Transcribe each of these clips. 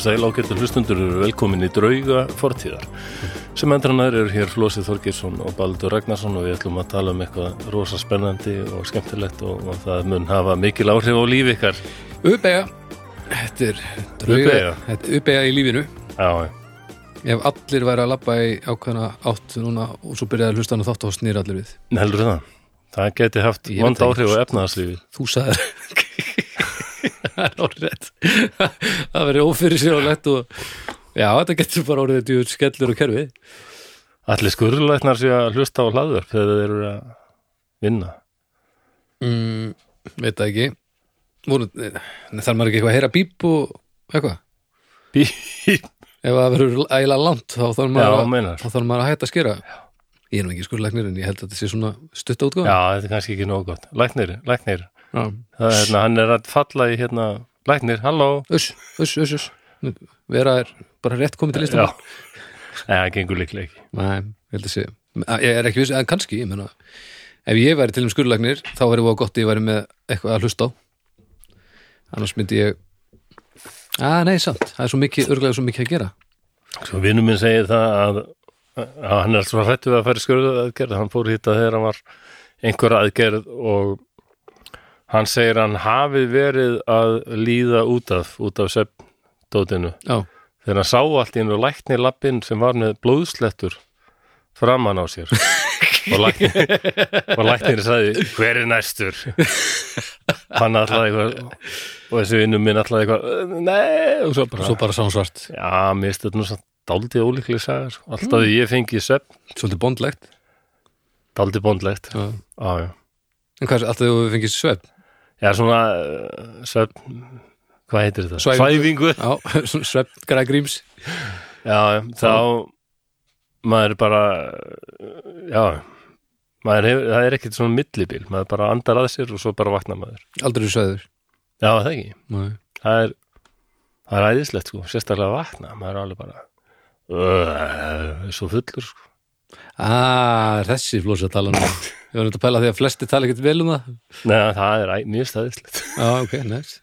Komið sæl ágættu hlustundur eru velkomin í drauga fortíðar. Sem endrannar eru hér Flósið Þorgeirsson og Baldur Ragnarsson og við ætlum að tala um eitthvað rosa spennandi og skemmtilegt og, og það mun hafa mikil áhrif á lífi ykkar. Uppeyja. Þetta er drauga uppeyja? Í lífinu. Já, Ef allir væri að labba í ákveðna átt núna og svo byrjaði að hlusta hann og þátt og snýra allir við. Heldur það? Það geti haft vond áhrif á ekki. efnaðarslífið Þú sagðir Það er orðið rétt. Það verið ófyrir sér og lett og Já, þetta getur bara orðið djúr skellur og kerfi Allir skurðlæknar sé að hlusta á hlaður þegar þeir eru að vinna. Mm, Veit það ekki. Þarf maður ekki eitthvað að heyra bíp og eitthvað? Bí, Ef það verður ægilega langt þá þarf maður, Já, maður að hætta að skera. Ég er nú ekki skurlæknir en ég held að þetta sé svona stutta útgáfa. Já, þetta er kannski ekki nóg gott. Læknir, læknir. Já. Það er hérna, hann er að falla í hérna Læknir, halló? Uss, uss, uss Vera er bara rétt komið til listan Já, það gengur líklega ekki. Nei, ég held að sé Ég er ekki viss, en kannski, ég menna Ef ég væri til um skurlæknir þá væri það gott að ég væri með eitthvað að hlusta á. Annars myndi ég að nei, samt, það er svo mikið, örglega svo mikið að gera. Svo vinnum minn segir það að, að hann er svo hrættu að fara í skurðu aðgerð hann fór hitta þegar hann var einhver aðgerð og hann segir hann hafi verið að líða út af út af seppdótinu Já, þegar hann sá allt í einu lækni lappinn sem var með blóðslettur framan á sér. Og læknir sagði hver er næstur? Hann alltaf eitthvað og þessi vinnum minn alltaf eitthvað nei og svo bara svo bara sánsvart Já, mér finnst þetta nú samt dálítið ólíklega saga sko. Alltaf því ég fengi svepp Svolítið bondlegt. Dálítið bondlegt. Já. Já, já. En hvað, alltaf þú fengið svefn Já, svona uh, svepp Hvað heitir þetta? Svæfingu. Svæfingu Já, svona svefn grægríms Já, þá maður bara já maður hefur, það er ekkert svona millibil maður bara andar að sér og svo bara vaknar maður Aldrei sveður Já, það ekki Nei. það er, það er æðislegt sko, sérstaklega vakna maður er alveg bara uh, svo fullur sko Ah, þessi flósi að tala um? Það Ég var nefnt að pæla því að flesti tala ekkert vel um það. Nei, það er mjög stæðislegt. Já, ok, næst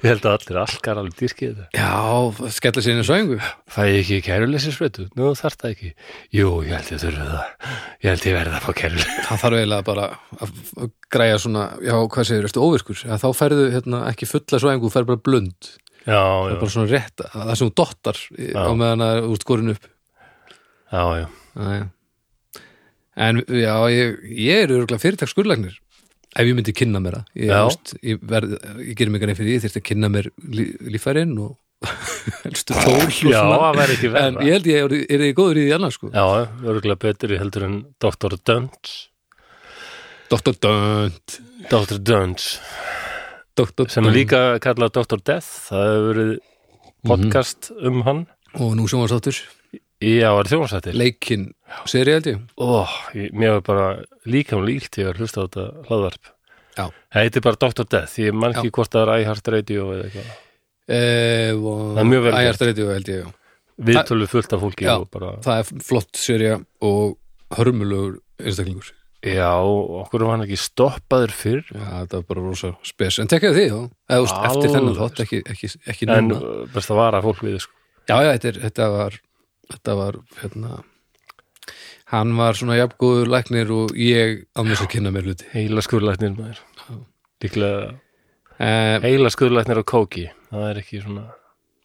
Ég held að allir alkar alveg dýrkið þetta. Já, skella sér inn í svæðingu. Fæ ég ekki kæruleysi spretu? Nú þarf það ekki. Jú, ég held ég þurfi það. Ég held ég verði að fá kæruleysi Það þarf eiginlega bara að græja svona Já, hvað segir, óvirkur? Já, þá færðu hérna, ekki fulla þú færðu bara blund. Já, Það já, er bara svona rétt, að- það sem þú dottar Já. á meðan að úr skorin upp. Já, já. Já, já. En já, ég, ég er örgulega fyrirtaks skurlagnir ef ég myndi kynna mér það ég, veist, ég, verð, ég gerir mig gannig fyrir því, ég þyrfti að kynna mér lí, lífærin og helstu tól Já, það væri ekki verra en ég held ég er, er ég góður í því annars sko. Já, örgulega betur í heldur en Dr. Dunge Dr. Dönt Dr. Dr. sem er líka kallað Dr. Death það hefur verið podcast um hann og nú sjónvarsáttur Já, það er þjónsættir leikinn seri held ég Ó, ég, mér var bara líka um líkt ég að hlusta á þetta hlaðvarp Já. Það heitir bara Dr. Death ég man ekki hvort það er iHeart Radio eða eitthvað eh, Það er mjög vel gert. Æjarstræti held ég já. Viðtölu fullt af fólki Já. bara það er flott serja og hörmulegur einstaklingur Já, okkur var hann ekki stoppaður fyrr Já, þetta var bara rosa spes En tekkaði því, já, eftir þennan þátt ekki, ekki, ekki en núna uh, best að vara fólk við sko. Já, já, þetta, þetta var þetta var, hérna hann var svona jafngóður læknir og ég að mér að kynna mér hluti. Heila skurlæknir maður. Líklega eh, heila skurlæknir á kóki. Það er ekki svona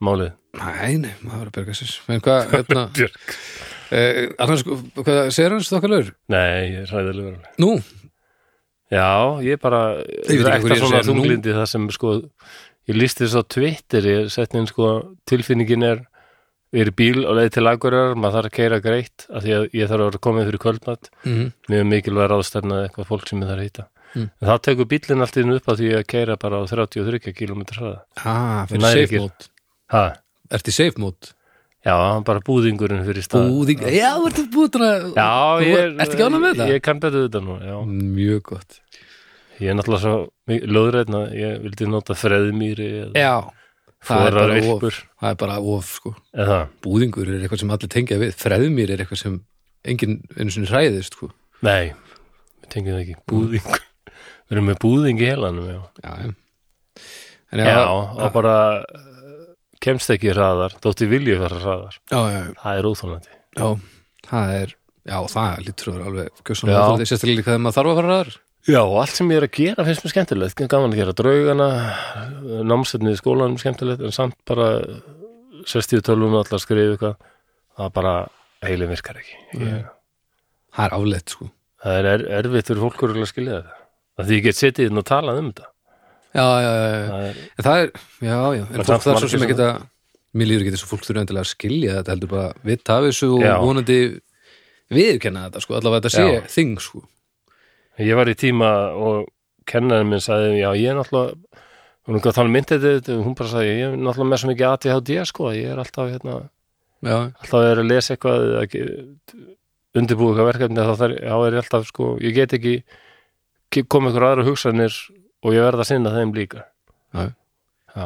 málið. Nei, nei, maður var að berga sér. En hvað, hérna, eh, annars, hvað segir hans þokkalur? Nei, ég er hræðilegur. Alveg. Nú, Já, ég bara Ég er að svona þunglindi það sem sko ég lísti þess á Twitter ég sett inn sko tilfinningin er við erum bíl og leið til Akureyrar maður þarf að keira greitt af því að ég þarf að vera komið fyrir kvöldmatt mm mjög mikilvæg ráðstefna eða eitthvað fólk sem ég þarf að hýta Mm. en þá tekur bílinn allt inn upp á því að keira bara á 33 km hraða. Ah, fyrir safe mode. Ha, Ertu í safe mode? já, bara búðingurinn fyrir stað. Búðing, já, ertu búðin að já, Þú- ég er Ertu ekki ánað með þetta? ég kann betur þetta nú, já. Mjög gott. Ég er náttúrulega svo löðræðna ég vildi nota freðmýri eða Já, er yrkur Það er bara of, sko. Eða? Búðingur er eitthvað sem allir tengja við. Freðmýr er eitthvað sem enginn einu sinni hræðist, sko. Nei, við tengjum það ekki. Búðing. Við erum með búðing í helanum Já, Já, já. Já og bara uh, kemst ekki hraðar. Þótti vilju fara hraðar. Já, já, það er óþólandi Já, það er Já, það að vera alveg sérstaklega líka þegar maður þarf að fara ræður Já, allt sem ég er að gera finnst mér skemmtilegt. Gaman að gera draugana námsveitnið í skólanum skemmtilegt en samt bara 60 tölvun og allar skrifa eitthvað. Það bara heilin virkar ekki. Ég, Það er afleitt, sko. Það er er, erfitt fyrir fólk örugglega að skilja þetta. Af því ég get setið inn og talað um þetta. Já, já, já, það er, það er, já, já, en fólk er svo sem ekki að mér líður ekki þess að fólk þurfa endilega að skilja þetta heldur bara vita af þessu og vonandi viðurkenna þetta, sko, allavega þetta sé þing, sko ég var í tíma og kennarinn minn sagði já ég er náttúrulega hún er ekki að tala um myndið þetta hún bara sagði ég er náttúrulega með svo mikið ADHD sko ég er alltaf hérna Já, alltaf að vera að lesa eitthvað undirbúið eitthvað verkefni þá er ég alltaf sko, ég get ekki koma ykkur aðra hugsanir og ég verð að sinna þeim líka Já. já.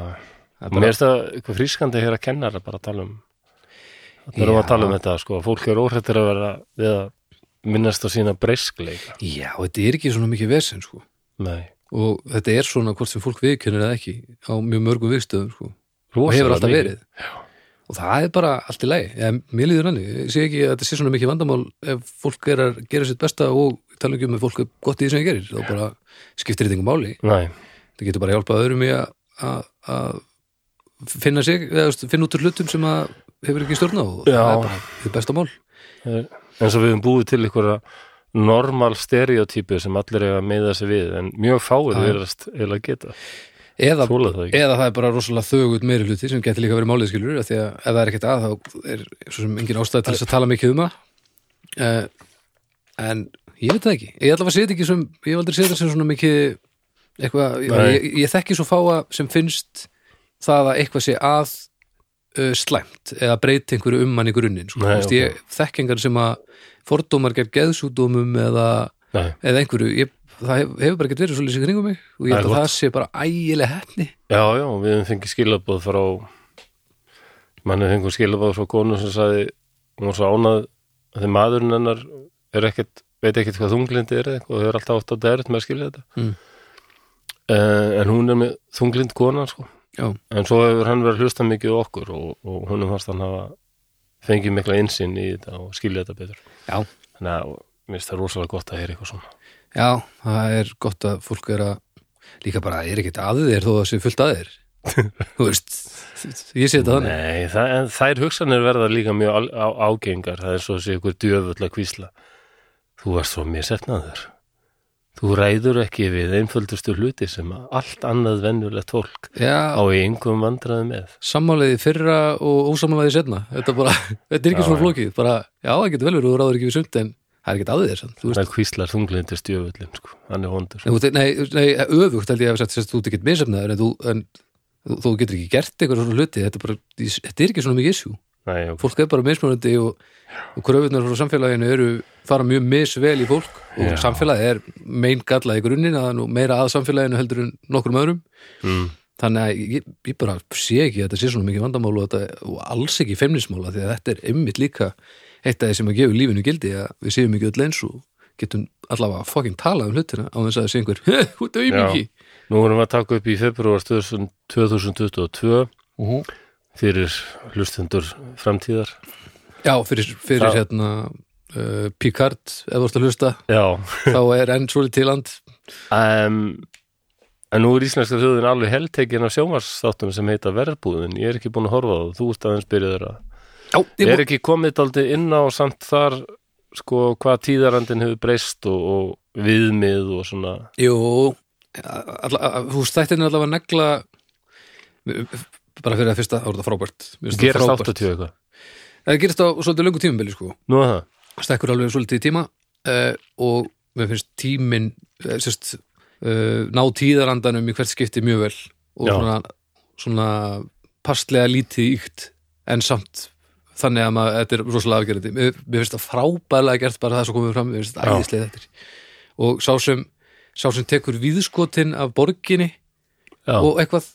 það er mér er það eitthvað frískandi að heyra kennara bara að tala um erum við Já. að tala um þetta sko, fólk er óhrættir að vera við að minnast á sína breyskleika. Já, þetta er ekki svona mikið vesen, sko. Og þetta er svona hvort sem fólk viðkennir eða ekki á mjög mörgum viðstöðum, sko. Og hefur alltaf mikið. verið. Og það er bara allt í lagi. Ja, mér líður hann, ég sé ekki að þetta sé svona mikið vandamál ef fólk er að gera sitt besta og tala ekki um að fólk er gott í því sem ég gerir. Þá bara skiptir þetta engum máli. Nei, það getur bara hjálpað öðrum í að- finna sig eða finna út úr hlutum sem að hefur ekki stjórn á. Og Já. það er bara þið besta mál. Það eins og við höfum búið til einhverja normal stereotypu sem allir eiga að meða sig við en mjög fáir Já. verðast eiginlega geta. Eða, það eða það er bara rosalega þögut meiri hluti sem getur líka verið málið skilur því að ef það er ekkert að þá er svo sem engin ástæð til þess að tala mikið um það. Uh, en ég veit það ekki. Ég ætla að setja ekki sem ég hef aldrei setja sem svona mikið eitthvað, ég, ég, ég þekki svo fáa sem finnst það að eitthvað sé að uh, slæmt eða breyti einhverju um mann í grunninn sko. Nei, Þú veist, ok. ég þekki engar sem að fordómar gegn geðsúdómum eða, eða einhverju ég, það hef, hefur bara ekki verið svo lýsið kringum mig og ég held að það sé bara ægileg hefni já, já, við fengið skilabóð frá manni fengið skilabóð frá konu sem sagði hún var svo ánað að því maðurinn hennar er ekkert, veit ekkert hvað þunglindi er og þau er alltaf átt á dærit með að skilja þetta Mm. uh, en hún er með þunglind konan sko Já, en svo hefur hann verið að hlusta mikið okkur og, og hún er fannst hann hafa fengið mikla insinn í þetta og skilja þetta betur. Já, þannig að mér finnst það rosalega gott að heyra eitthvað svona. Já, það er gott að fólk er að líka bara er ekkert að þér þó að sé fullt að þér. Þú veist, ég sé þetta þannig. Nei, það, en þær hugsanir verða líka mjög á, á, ágengar. Það er svo að sé ykkur djöfull að kvísla þú varst svo misefnaður þú ræður ekki við einföldustu hluti sem allt annað venjulegt fólk Já, á einhverjum vandræði með. Sammáliði fyrra og ósammáliði setna þetta, bara, þetta er ekki Já, svona flókið. Bara, já, það getur vel verið, þú ráður ekki við sumt en það er að þér, samt, þú veist. Það kvíslar þunglindist djöfullin sko. hann er vondur. Nei, þú- nei, nei, öfugt held ég að sagt, þú ert ekkert misefnaður en þú, en, þú, þú getur ekki gert eitthvað svona hluti. Þetta er, bara, þetta er ekki svona mikið issue Nei, ok. fólk er bara mismunandi og, og kröfunar frá samfélaginu eru fara mjög misvel í fólk og Já. samfélagi er mein gallað í að nú meira að samfélaginu heldur en nokkrum öðrum mm. þannig að ég, ég bara sé ekki að þetta sé svona mikið vandamál og, þetta, og alls ekki feimnismála því að þetta er einmitt líka eitt af því sem að gefa lífinu gildi að við séum ekki öll eins og getum allavega fucking talað um hlutina á þess að það sé einhver, hú, það er Já. mikið Nú vorum við að taka upp í februar 2022 fyrir hlustendur framtíðar. Já, fyrir, fyrir Það- hérna uh, Picard, ef þú ert að hlusta. Já, þá er enn svolítið til land. Um, en nú er íslenska þjóðin alveg heldtekin af sjómarsþáttum sem heita verðbúðin, ég er ekki búin að horfa á það. Þú ert aðeins byrjaður að Já, ég er ekki komið daldið inn á samt þar sko hvað tíðarandin hefur breyst og, og viðmið og svona? Jú, þú er allavega negla bara fyrir að fyrsta, er þetta frábært. Gerast frábært. 80 eitthvað? Það gerist á svolítið löngu tímabili sko. Nú er það, stekkur alveg svolítið í tíma uh, og mér finnst tíminn uh, sérst, uh, ná tíðarandanum í hvert skipti mjög vel og Já. svona, svona passlega lítið íkt en samt þannig að maður, þetta er rosalega afgerandi mér, mér finnst það frábælega gert bara það sem komið fram mér finnst Já. æðislega þetta og sá sem, sá sem tekur viðskotin af borginni já, og eitthvað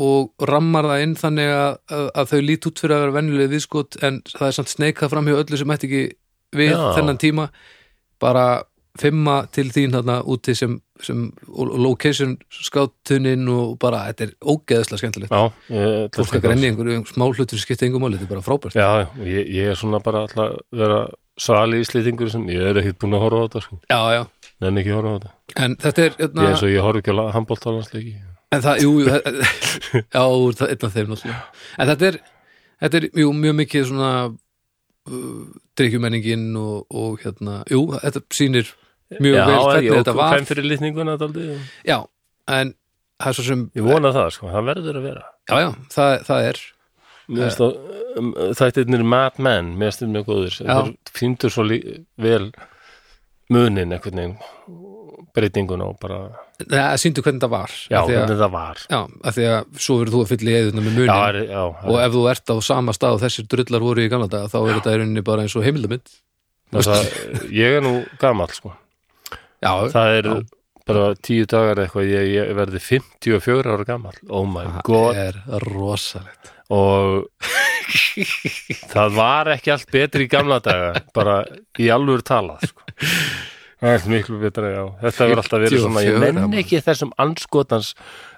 og rammar það inn þannig að, að, að þau lít út fyrir að vera venjulega viðskot en það er samt sneikað fram hjá öllu sem ætti ekki við Já. þennan tíma. Bara fimma til þín þarna úti sem, sem location skátunin og bara, þetta er ógeðslega skemmtilegt. Já, ég, fólk að grenni einhverju smá hlutur skipta engum máli, þetta er bara frábært. Já, ég, ég er svona bara alltaf að vera svali í slítingur sem ég er ekkert búin að horfa á þetta sko. já, já, Nenni ekki að horfa á þetta. En þetta er Ég hérna, er svo ég horf ekki á handbóltalansleiki en það, jú, það- já, það er einn af þeim náttúrulega. En þetta er, þetta er jú, mjög mikið svona uh, drikkjumenningin og, og hérna, jú, þetta sýnir mjög Já, vel ég hvernig þetta var. já, en það er svo sem Ég vona það, sko, það verður að vera. Já, já, það, það er. Finnst það, um, þættirnir Mad Men, mér finnst þeir mjög góður Já. þeir fíndur svo vel munin einhvern veginn breytinguna og bara, það sýndu hvernig það var já, hvernig það var. Já, af því að svo verður þú að fylla í eðuna með munin Já, er, já, og ef þú ert á sama stað og þessir drullar voru í gamla daga þá er þetta í rauninni bara eins og heimildamind ég er nú gamall, sko. Já, það er bara tíu dagar eitthvað, ég, ég verði 54 ára gamall, oh my god. það er rosalegt. Og það var ekki allt betri í gamla daga bara í alvöru talað sko. það er miklu betra já. þetta verður alltaf verið svona ég 54, menn ekki þessum anskotans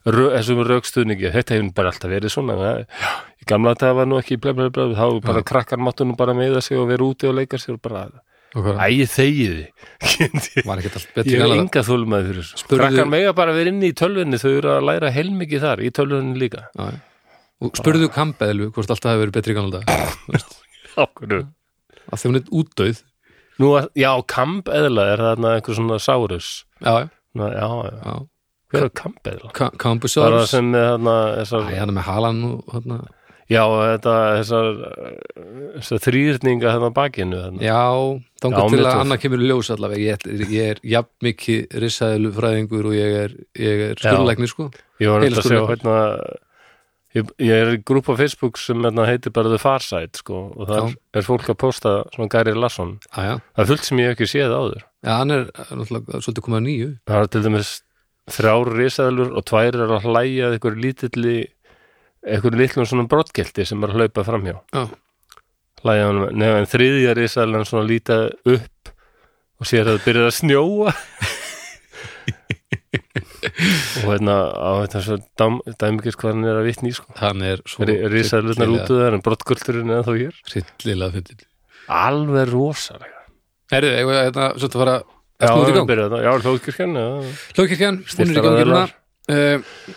þessum raukstuðningi, þetta hefur bara alltaf verið svona í gamla daga var nú ekki bla bla bla, þá bara Já. krakkar máttu nú bara meða sig og vera úti og leika sér og bara, og hvað, æ, þegiði var ekkert allt betri ég hef enga þólmaði fyrir þessu. Krakkar mega bara vera inni í tölvunni þau eru að læra heilmikið þar, í tölvunni líka. Já, og spurðu kambeðlu hvort alltaf hefur verið betri í gamla daga Ákvörðu að því hún er útdauð Nú, já, kamp eðla er þarna einhver svona sárus já, Ná, já, já, já. hver er kamp eðla? Ka Bara Kambusaurus sem með þarna þessar, Æ, hann er með halan og hérna já, þetta þessar, þessar þrýrninga þarna á bakinu þarna. Já, Já, þangað til mér að tók- annað kemur í ljós allavega ég, er- ég er jafn mikið rissaðilu fræðingur og ég er, ég er Já. skurlækni sko Ég var nefnt að sjá Heilaskurður. hérna ég, ég er í grúp á Facebook sem hérna, heitir bara The Far Side sko, og þar Já. er fólk að posta svona Gary Larsson. Já, já, það er fullt sem ég ekki séð áður. Já hann er náttúrulega svolítið komið að nýju. Það er til dæmis þrjár risaðlur og tvær er að hlæja að einhver lítilli einhver litlum svona brottgelti sem er að hlaupa framhjá. Já, hlæja hann nefn en þriðja risaðlan svona líta upp og sér að það byrjar að snjóa og hérna á þetta svo dæm, dæmikist hvað hann er að vitni sko. Hann er svo risaðlunar út af það en brottgölturinn eða þá hér. Rillilega fyndin alveg rosalega. Herðu, var hérna svolítið að fara já, við gang? byrjaði það, já, hljóðkirkjan já. Hljóðkirkjan, hún er í gangi núna. uh,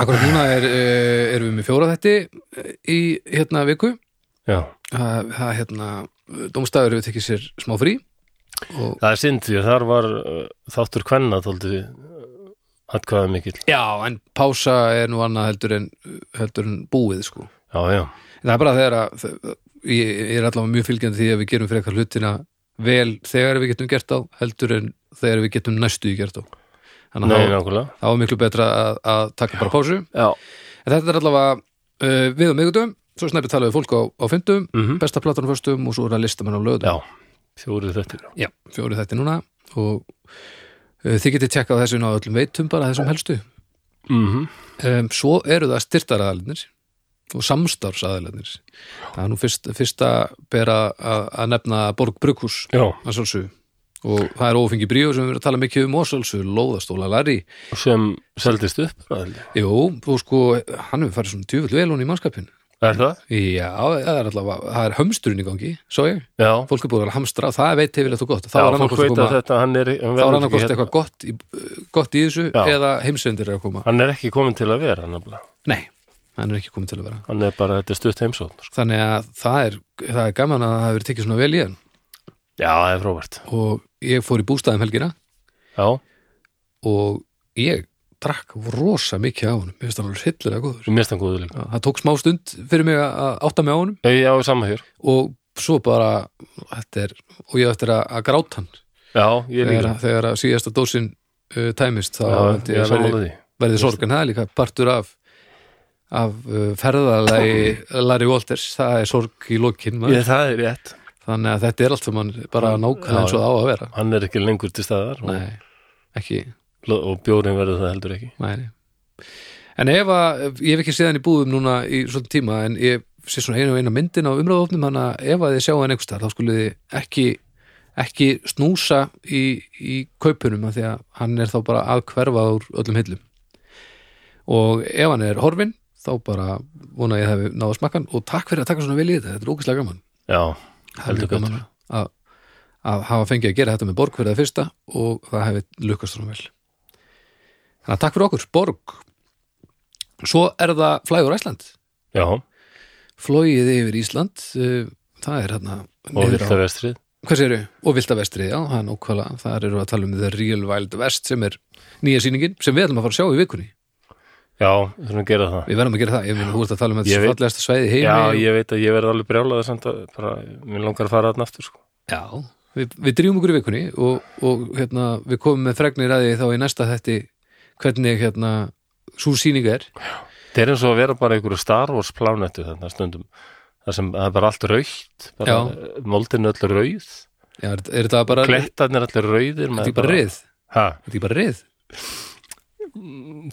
Akkurat núna er, uh, erum við með fjóra þætti uh, í hérna viku. Já, Það hérna, Dómstafur hefur tekið sér smá frí og það er synd því að þar var þáttur kvenna þóldi atkvæða mikill Já, en pása er nú annað heldur en, heldur en búið sko. já, já, Það er bara þegar að ég, ég er allavega mjög fylgjandi því að við gerum frekar hlutina vel þegar við getum gert á heldur en þegar við getum næstu í gert á Þannig nei, að nákvæmlega. þá er miklu betra að, að taka bara pásu. Já, en þetta er allavega uh, við á miðgutum svo snæpi tala við fólk á, á fyndum mm besta platan á föstum og svo er það listamenn á lögðum já fjórið þetta Já, fjóri þetta núna og þið getið tjekkað þessu á öllum veitum bara þessum helstu. Mm -hmm. um, svo eru það styrtaraðalinir og samstarfsaðalinir það er nú fyrst, fyrst að bera að, nefna Borg Brukhús já, að sjálfsög og það er ófengi bríó sem við erum að tala mikið um og sjálfsög lóðastóla Larry. Sem seldist upp Jú, og sko, hann hefur farið svona tjúfull vel hún í mannskapin það? Já, það er allavega, það er hömsturinn í gangi svo ég, já, fólk er búið að að hamstra það veit hefilegt og gott, þá já er fólk veit að að þetta hann er hann þá er verður annarkost ekki eitthvað gott í, gott í þessu Já. eða heimsendir er að koma. Hann er ekki komin til að vera nefnilega. Nei, hann er ekki komið til að vera. Hann er bara, þetta er stutt heimsókn sko. þannig að það er, það er gaman að það hefur tekið svona vel í hann. Já, það er frábært. Og ég fór í bústæðum helgina. Já, og ég drakk rosa mikið á honum, mér finnst hann alveg hryllilega góður. Mér finnst hann góður líka. Það tók smá stund fyrir mig að átta mig á honum. Nei, já, sama hér. Og svo bara þetta er, og ég á eftir að, að gráta hann. Já, ég þegar, líka. að- þegar að síðasta dósin uh, tæmist þá já, er verði, verði sorg. En það líka partur af af uh, ferðalagi Larry Walters, það er sorg í lokin ég, það er rétt, þannig að þetta er allt saman bara nákvæmlega eins og það á að vera. hann er ekki lengur til staðar og, Nei, ekki og bjórin verður það heldur ekki. Nei. En ef að, ég hef ekki séð hann í búðum núna í svona tíma en ég sé svona einu og eina myndin á umræðofnum þannig að ef að þið sjá hann einhvers þar þá skulle þið ekki ekki snúsa í, í kaupunum af því að hann er þá bara að hverfa úr öllum hillum. Og ef hann er horfinn þá bara vona ég hefði náða smakkan og takk fyrir að taka svona vel í þetta, þetta er ógæslega gaman. Já, Það heldur gaman að, að hafa fengið að gera þetta með Borg fyrir það fyrsta og það hefði lukkast svona vel þannig að takk fyrir okkur, Borg. Svo er það Flægur Æsland já, flóið yfir Ísland uh, það er hérna og niður á- vilta vestrið. Hvað séru? Og Vilda Vestrið, já, það er nákvæmlega þar eru að tala um The Real Wild West sem er nýja sýningin sem við ætlum að fara að sjá í vikunni. Já, við þurfum að gera það. Við verðum að gera það, ég minn, þú ert að tala um þetta fallegasta svæði heimi. Já, ég veit að ég verði alveg brjálaði samt að bara, mér langar að fara þarna aftur sko. Já, við, við drýjum okkur í vikunni og, og hérna, við komum með fregnir að því þá í næsta þetti hvernig hérna svo sýning er. Það er eins og að vera bara einhverju Star Wars plánetu þarna stundum. Það sem það er bara allt raukt bara, moldin er öll rauð. Já, er, er þetta bara, er klettarnir allir rauðir þetta ekki bara rið? ha, Er þetta ekki bara rið?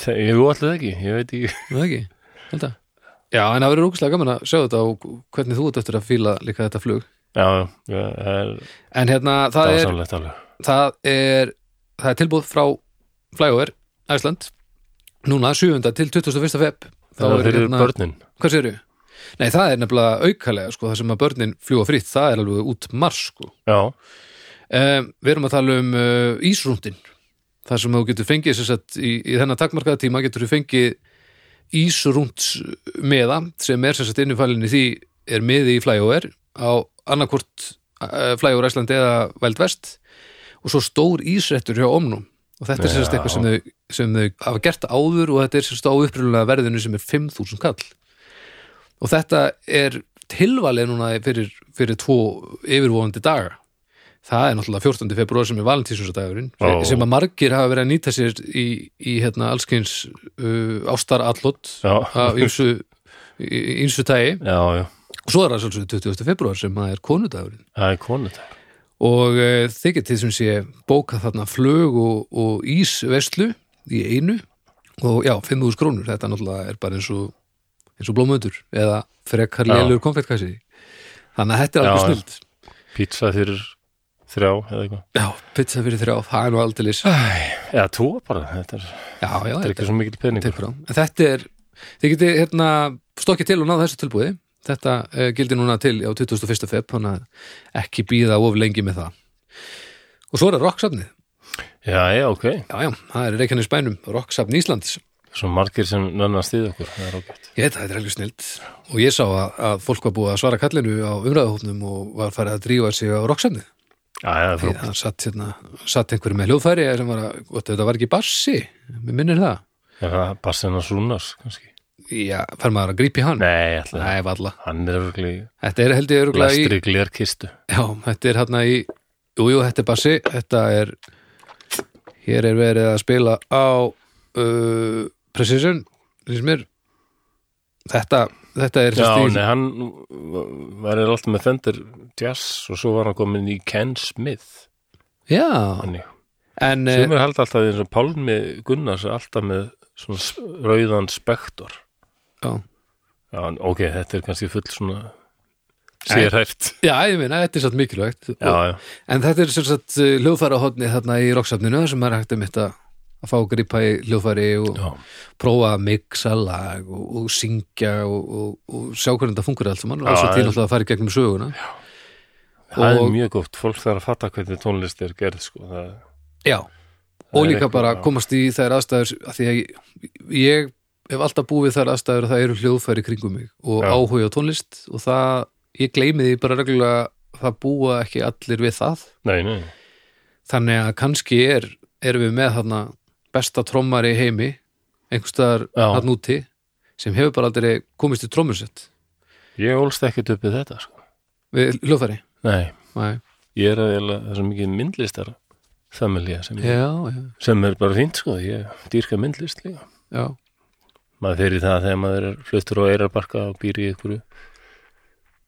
ég allir ekki, ég veit ekki. Er? Þetta? Já, en það verður ógæslega gaman að sjá þetta og hvernig þú ert eftir að fíla líka þetta flug. Já, já, er En hérna, það er það er það er tilbúð frá Flyover Æsland núna 7. til 21. feb þá það er er fyrir hérna, börnin hvað séru? Nei, það er nefnilega aukalega sko, það sem að börnin fljúa fritt, það er alveg út mars sko. já, um, við erum að tala um uh, ísrúndin það sem þú getur fengið sagt, í, í þennan takmarkaða tíma getur þú fengið ísrúnds meða sem er sem sagt innifælinn í því er miði í Flyover á annarkvort uh, Flyover Æsland eða Wild West og svo stór ísrettur hjá Omnum og þetta er sem sagt Já. eitthvað sem þau, sem þau hafa gert áður og þetta er sagt á upprunalega verðinu sem er 5.000 kall og þetta er tilvalið núna fyrir, fyrir tvo yfirvofandi daga það er náttúrulega 14. februar sem er valentínsdagurinn Ó. sem að margir hafa verið að nýta sér í, í hérna allskyns uh, ástar allot já, af ýmsu tægi já, já og svo er það svolítið 20. februar sem það er konudagurinn það er konut og uh, þið getið sem sé bóka þarna flug og, og ísveslu í einu og já, 5.000 krónur, þetta náttúrulega er bara eins og eins og blómöndur eða frekar Já. lélur konfettkassi þannig að þetta er alveg Já, snild pizza fyrir þrjá eða eitthvað. Já, pizza fyrir þrjá, það er nú Já, já, tvo bara, þetta er, já, þetta er ekki svo mikil peningur. þetta er, þið getið hérna stokkið til og náða þessu tilbúði Þetta uh, gildi núna til á 21. feb ekki býða of lengi með það. Og svo er það rocksafnið já, já, ok, Já, já, það er Reykjanes bænum, rocksafn Íslands. Svo margir sem nanna stið okkur það er ágætt. Ég veit að þetta er alveg snilt og ég sá að, að fólk var búið að svara kallinu á umræðahófnum og var farið að drífa sig á rocksafnið já, já, því frá, það satt, hérna, satt einhverju með hljóðfæri sem var að, þetta var ekki bassi. Mér minnir það. Já, Bassina Súnars kannski, Já, fær maður að grípa í hann? nei, alltaf Nei, valla. hann er örgli Þetta er held ég örgulega í, lestri glerkistu. Já, þetta er hérna í, jú, jú, þetta er bassi, þetta er, hér er verið að spila á uh, Precision, þetta, þetta er já, nei, hann var alltaf með Fender Jazz og svo var hann komin í Ken Smith. Já, þannig. En, sem uh, er held alltaf eins og Pálmi Gunnars alltaf með svona rauðan spektor. Já, já, ok, þetta er kannski full svona sérhæft já, ég meina, þetta er satt mikilvægt, já, já, en þetta er sem sagt hljóðfæra hodni þarna í rocksafninu sem er hægt um þetta að fá að grípa í hljóðfæri og já, prófa að mixa lag og, og syngja og, og, og sjá hvernig þetta fungur allt saman. Og svo til náttúrulega að fara í gegnum söguna. Það er mjög gott. Fólk þarf að fatta hvernig tónlist er gerð sko. það, Já, Það og líka bara komast í þær aðstæður að því að ég, ég hef alltaf búið þær aðstæður að það eru hljóðfæri kringum mig og áhuga tónlist og það, ég gleymi því bara reglulega að það búa ekki allir við það. Nei, nei, þannig að kannski er, erum við með þarna besta trommari í heimi einhverstaðar hann úti sem hefur bara aldrei komist í trommursett ég ólst ekkert upp við þetta sko. við hljóðfæri? Nei, Nei. ég er að það er mikið myndlistar familja sem, sem er bara fínt sko. ég dýrka myndlist líka. Já. Maður fyrir það þegar maður er fluttur á eirarbarka og býr í einhverju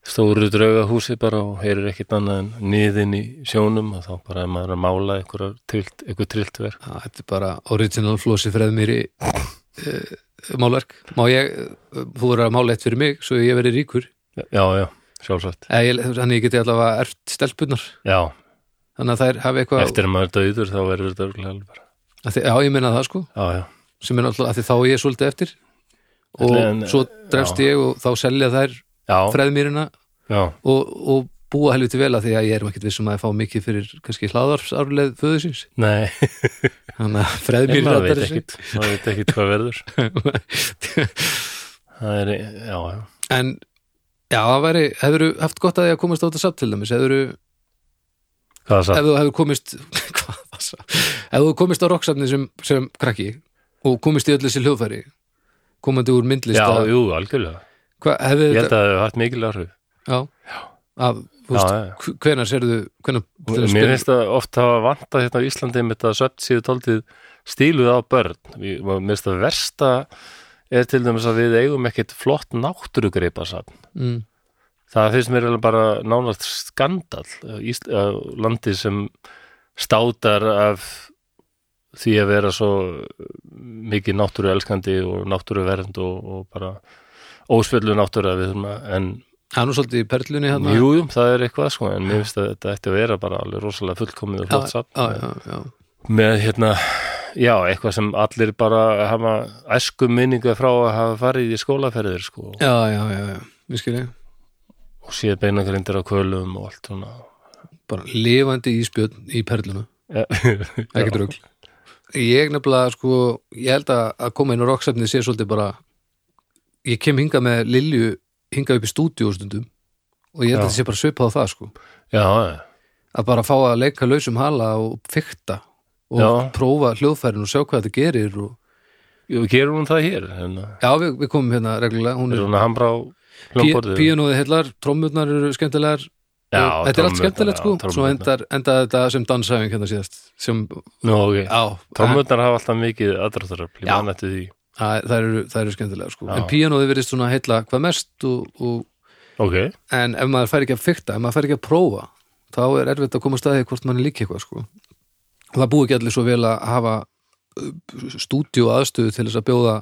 stóru draugahúsi bara og heyrir ekkert annað en niðin í sjónum og þá bara er maður að mála einhverja trillt, trillt verk Já, þetta er bara original flósi freðmýri uh, málverk. Má ég, þú verður að mála eitt fyrir mig svo ég verið ríkur? Já, já, sjálfsagt. Eða, ég, þannig ég geti allavega erft stelpunar já, þannig að þær hafi eitthvað eftir að maður er döður þá verður þetta örugglega alveg bara já, ég meina það sko. Já, já, sem er því þá er ég svolítið eftir. Og En, svo drefst ég og þá selja þær já, og, og búa helviti vel að því að ég er ekkert vissum að ég fá mikið fyrir kannski hlaðarfsarleið föðu síns. Nei. Þannig að en freðmýrin maður veit ekkit. Veit ekkit hvað verður. Það er, já, já. En já, það væri, hefur haft gott að því að komast á þetta samt til dæmis, hefur hvað það ef þú hefur komist hvað það sa ef þú komist á rocksafni sem, sem krakki og komist í öll þessi hljóðfæri komandi úr myndlist já, jú, algjörlega hefur ég held þetta að það hefur haft mikil áhrif. Já, að, hvenar serðu að mér finnst það oft hafa vantað hérna á Íslandi með þetta svefn síðu tóltið stíluð á börn. Mér finnst það versta er til dæmis að við eigum ekkit flott náttúrugreipa mm, það finnst mér bara nánast skandal Ísl, landi sem státar af því að vera svo mikið náttúru elskandi og náttúru vernd og, og bara óspillu náttúru að við þurfum að en það er nú svolítið í perlunni hérna jú, jú, það er eitthvað sko en mér finnst að þetta ætti að vera bara alveg rosalega fullkomið og flott já, satt með hérna já, eitthvað sem allir bara hafa æsku minninga frá að hafa farið í skólaferðir sko. Já, já, já, já, við skilja og séð beinagrindir á kvölum og allt svona. Bara lifandi í perluna. Já. ekkert rugl. Ég nefnilega sko, ég held að að koma inn á rocksafni sé svolítið bara ég kem hingað með Lilju hingað upp í stúdíu stundum og ég held að þetta sé bara svipað á það sko. Já, að bara fá að leika lausum hala og fykta og Já. prófa hljóðfærin og sjá hvað þetta gerir og... Jú, gerum hún það hér hérna, já, við, við komum hérna reglulega hún er er hún að hamra á pí, hljómborðið. píanóði heillar, trommurnar eru skemmtilegar. Já, þetta er allt skemmtilegt sko. Svo endar, endar þetta sem dansæfing hérna síðast sem, Nú, ok, já, trommurnar hafa alltaf mikið aðdraftaröfl, ég man eftir því það, það, eru, það eru skemmtilega sko. En píanóði verðist svona heilla hvað mest og, og, Ok, en ef maður fær ekki að fykta, ef maður fær ekki að prófa þá er erfitt að koma að staði hvort mann er líka eitthvað sko. Og það búi ekki allir svo vel að hafa stúdíu aðstöðu til þess að bjóða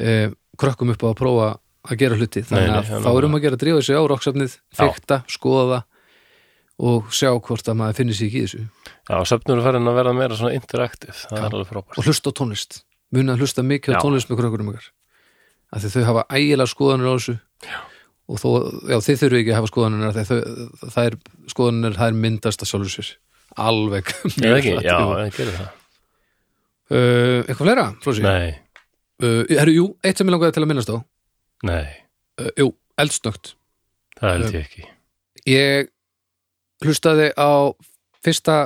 eh, krökkum upp á að prófa að gera hluti. Þannig Nei, nei, að já, þá erum að gera að drífa sig á rocksafnið, fykta, skoða og sjá hvort að maður finnir sig ekki í þessu. Já, söfnur er farin að vera meira svona interaktiv, það er alveg frábært. Og hlusta á tónlist muna að hlusta mikið á Já. tónlist með krökkurum ykkar af því þau hafa ægilega skoðanir á þessu. Já. og þó, já, þið þurfi ekki að hafa skoðanir þau, það er skoðanir, það er myndast að sjálfur sér. Alveg Eða ekki, já, það. Uh, eitthvað fleira, Flósi? Nei, Uh, herru, jú, eitt sem ég langaði til að minnast á. Nei, uh, jú, eldsnögt. Það held ég ekki. ég hlustaði á fyrsta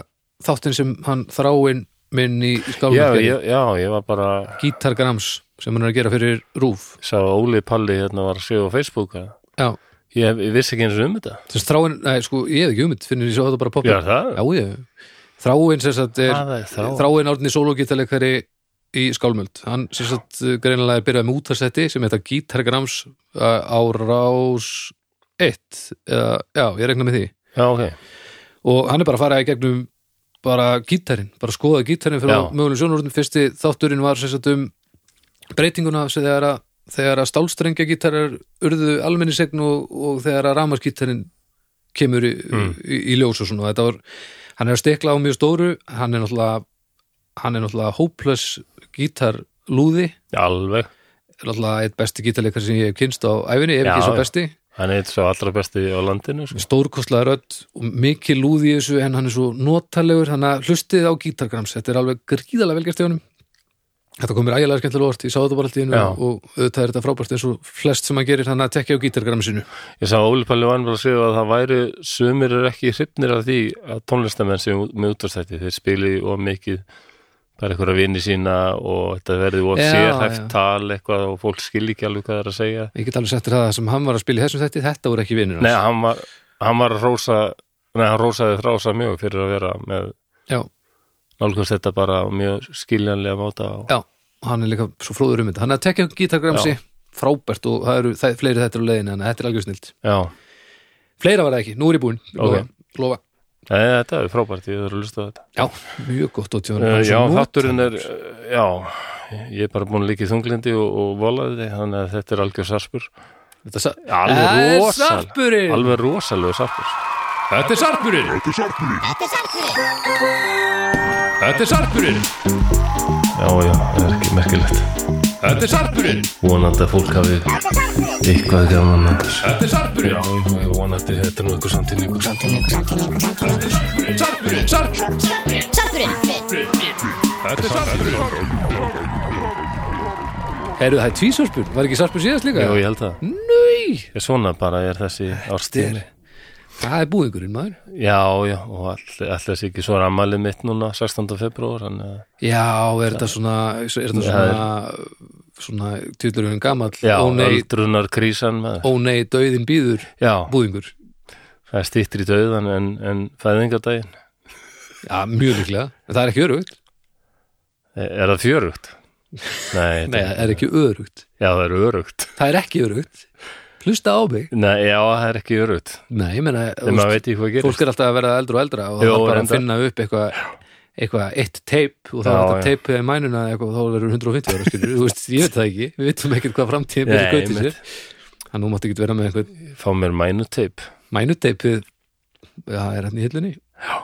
þáttin sem hann þráin minn í já, skálmarkeri, ég, já, ég var bara Gítar Grams sem hann er að gera fyrir Rúf sá Óli Palli hérna var að segja á Facebook að já, ég, ég vissi ekki eins og um þetta. Þess þráin, nei, sko, ég hef ekki ummynd finnir ég svo þetta bara poppa Já, það, Já, ég. Þráin sem sagt er það er þá Þráin Árni sólógítarleikari í Skálmöld. Hann sem sagt uh, greinilega er byrjað með útarsætti sem heita Gítargrams uh, á rás 1 eða, já, ég regna með því. Já, ok, og hann er bara að fara í gegnum bara gítarinn, bara skoða gítarinn fyrir Já. mögulegum sjónurinn, fyrsti þátturinn var sagt um breytinguna þegar að, þegar að stálstrengja gítarar urðu almennisegn og, og þegar að ramarskítarinn kemur í, Mm. í, í ljós og svona. Þetta var, hann er að stekla á mjög stóru hann er náttúrulega hann er náttúrulega hopeless gítarlúði alveg. Náttúrulega eitt besti gítarleikar sem ég hef kynst á æfinni, ef Já, ekki svo besti hann er eitt svo allra besti á landinu sko. stórkostlega rödd og mikið lúð í þessu en hann er svo notalegur. Þannig að hlustið á gítargrams. Þetta er alveg gríðalega velgerst í honum. Þetta komir ægilega skemmtilega orð, ég sá þetta bara allt í hennu og auðvitað er þetta frábært eins og flest sem hann gerir. Þannig að tekja á gítargramsinu. Ég sá Óli Palli var bara að segja að það væri sumir er ekki hrifnir af því að tónlistamenn sem með útvarstætti þeir spili of mikið bara einhverja vini sína og þetta verði of sérhæft tal eitthvað og fólk skil ekki alveg hvað það er að segja. Ég get alveg settir það sem hann var að spila í þessum þætti þetta voru ekki vinnur Nei, hann var, hann var að rósa Nei, hann rósaði þrása mjög fyrir að vera með já, nálgast þetta bara mjög skiljanlega máta og... já, hann er líka svo fróður um þetta. Hann er að tekja á gítargramsi frábært og það eru það, fleiri þetta á leiðinu en þetta er algjör snilt Já, fleira var það ekki, nú er ég búinn. Ok. lofa, lofa. Nei, þetta er frábært, ég þarf að lusta á þetta. Já, mjög gott og tjóðan uh, Já, þátturinn er uh, Já, ég er bara búin að líka í þunglindi og, og volaði þig, þannig að þetta er algjör sarpur. Þetta sa- Alveg er rosal sarpurinn! Alveg rosalegu sarpur. Þetta er sarpurinn. Þetta er sarpurinn Já, já, það er ekki merkilegt. Þetta er sarpurinn. Vonandi að fólk hafi eitthvað gaman að Þetta er sarpurinn Já, ég vonandi þetta er nú eitthvað samtíningur. Sarpurinn, sarpurinn Sarpurinn. Þetta er sarpurinn. Herru, það er tvísarpur, var ekki sarpur síðast líka? Já, ég held að Nei, Ég svona bara er þessi árstíð það er búðingurinn maður. Já, já, og alltaf þessi ekki svo rammalið mitt núna 16. februar að Já, er þetta svona er þetta Það svona svona tjúlurinn gamall? Já, öldrunar krísan með ó nei, dauðin býður Já, búðingur. Það er stýttir í döðan en, en fæðingardaginn Já, mjög líklega, en það er ekki örugt Er það fjörugt? Nei, Nei, það er ekki örugt já, það er örugt Það er ekki örugt Hlusta á mig. Nei, já, það er ekki örugt Nei, ég gerist. fólk er alltaf að verða eldra og eldra og það er bara að finna upp eitthvað eitthvað, eitt teip og þá er þetta teipið í mænuna eitthvað og þá verður 150 ára skilur, þú veist, ég veit það ekki. Við veitum ekkert hvað framtíðin byrja einmitt. sér. þannig nú máttu ekki vera með einhvern Fá mér mænuteip. Mænuteipið já, er hann í hillunni. Já,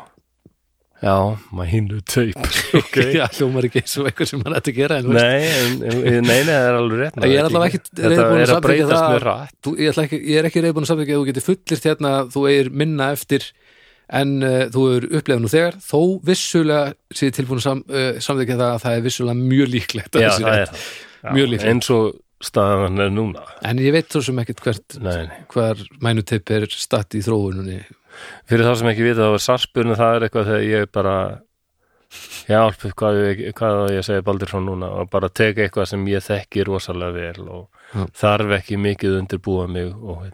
mænuteip Ok. Já, hljómar ekki eins og eitthvað sem hann ætti að gera en, Nei, en, en- nei, nei, það er alveg rétt Ég er allavega ekkit Þetta reiðubúin að er breytast það- ég, ekki, er ekki reyðbúin að samþykja að þú getur fullirt hérna þú eigir minna eftir en uh, þú er upplegað nú þegar þó vissulega séð tilbúin að sam, uh, samþykja það að það er vissulega mjög líklegt Já, það er það. Já, Mjög líklegt. Eins og staðan er núna. En ég veit svo sem ekkert hvert nei hvar mænuteip er statt í þróununni Fyrir þá sem ekki vita þá er sarpurinn það er eitthvað þegar ég bara hjálp, hvað, hvað ég segja Baldur frá núna? Og bara teka eitthvað sem ég þekki rosalega vel og Já. þarf ekki mikið undirbúa mig og,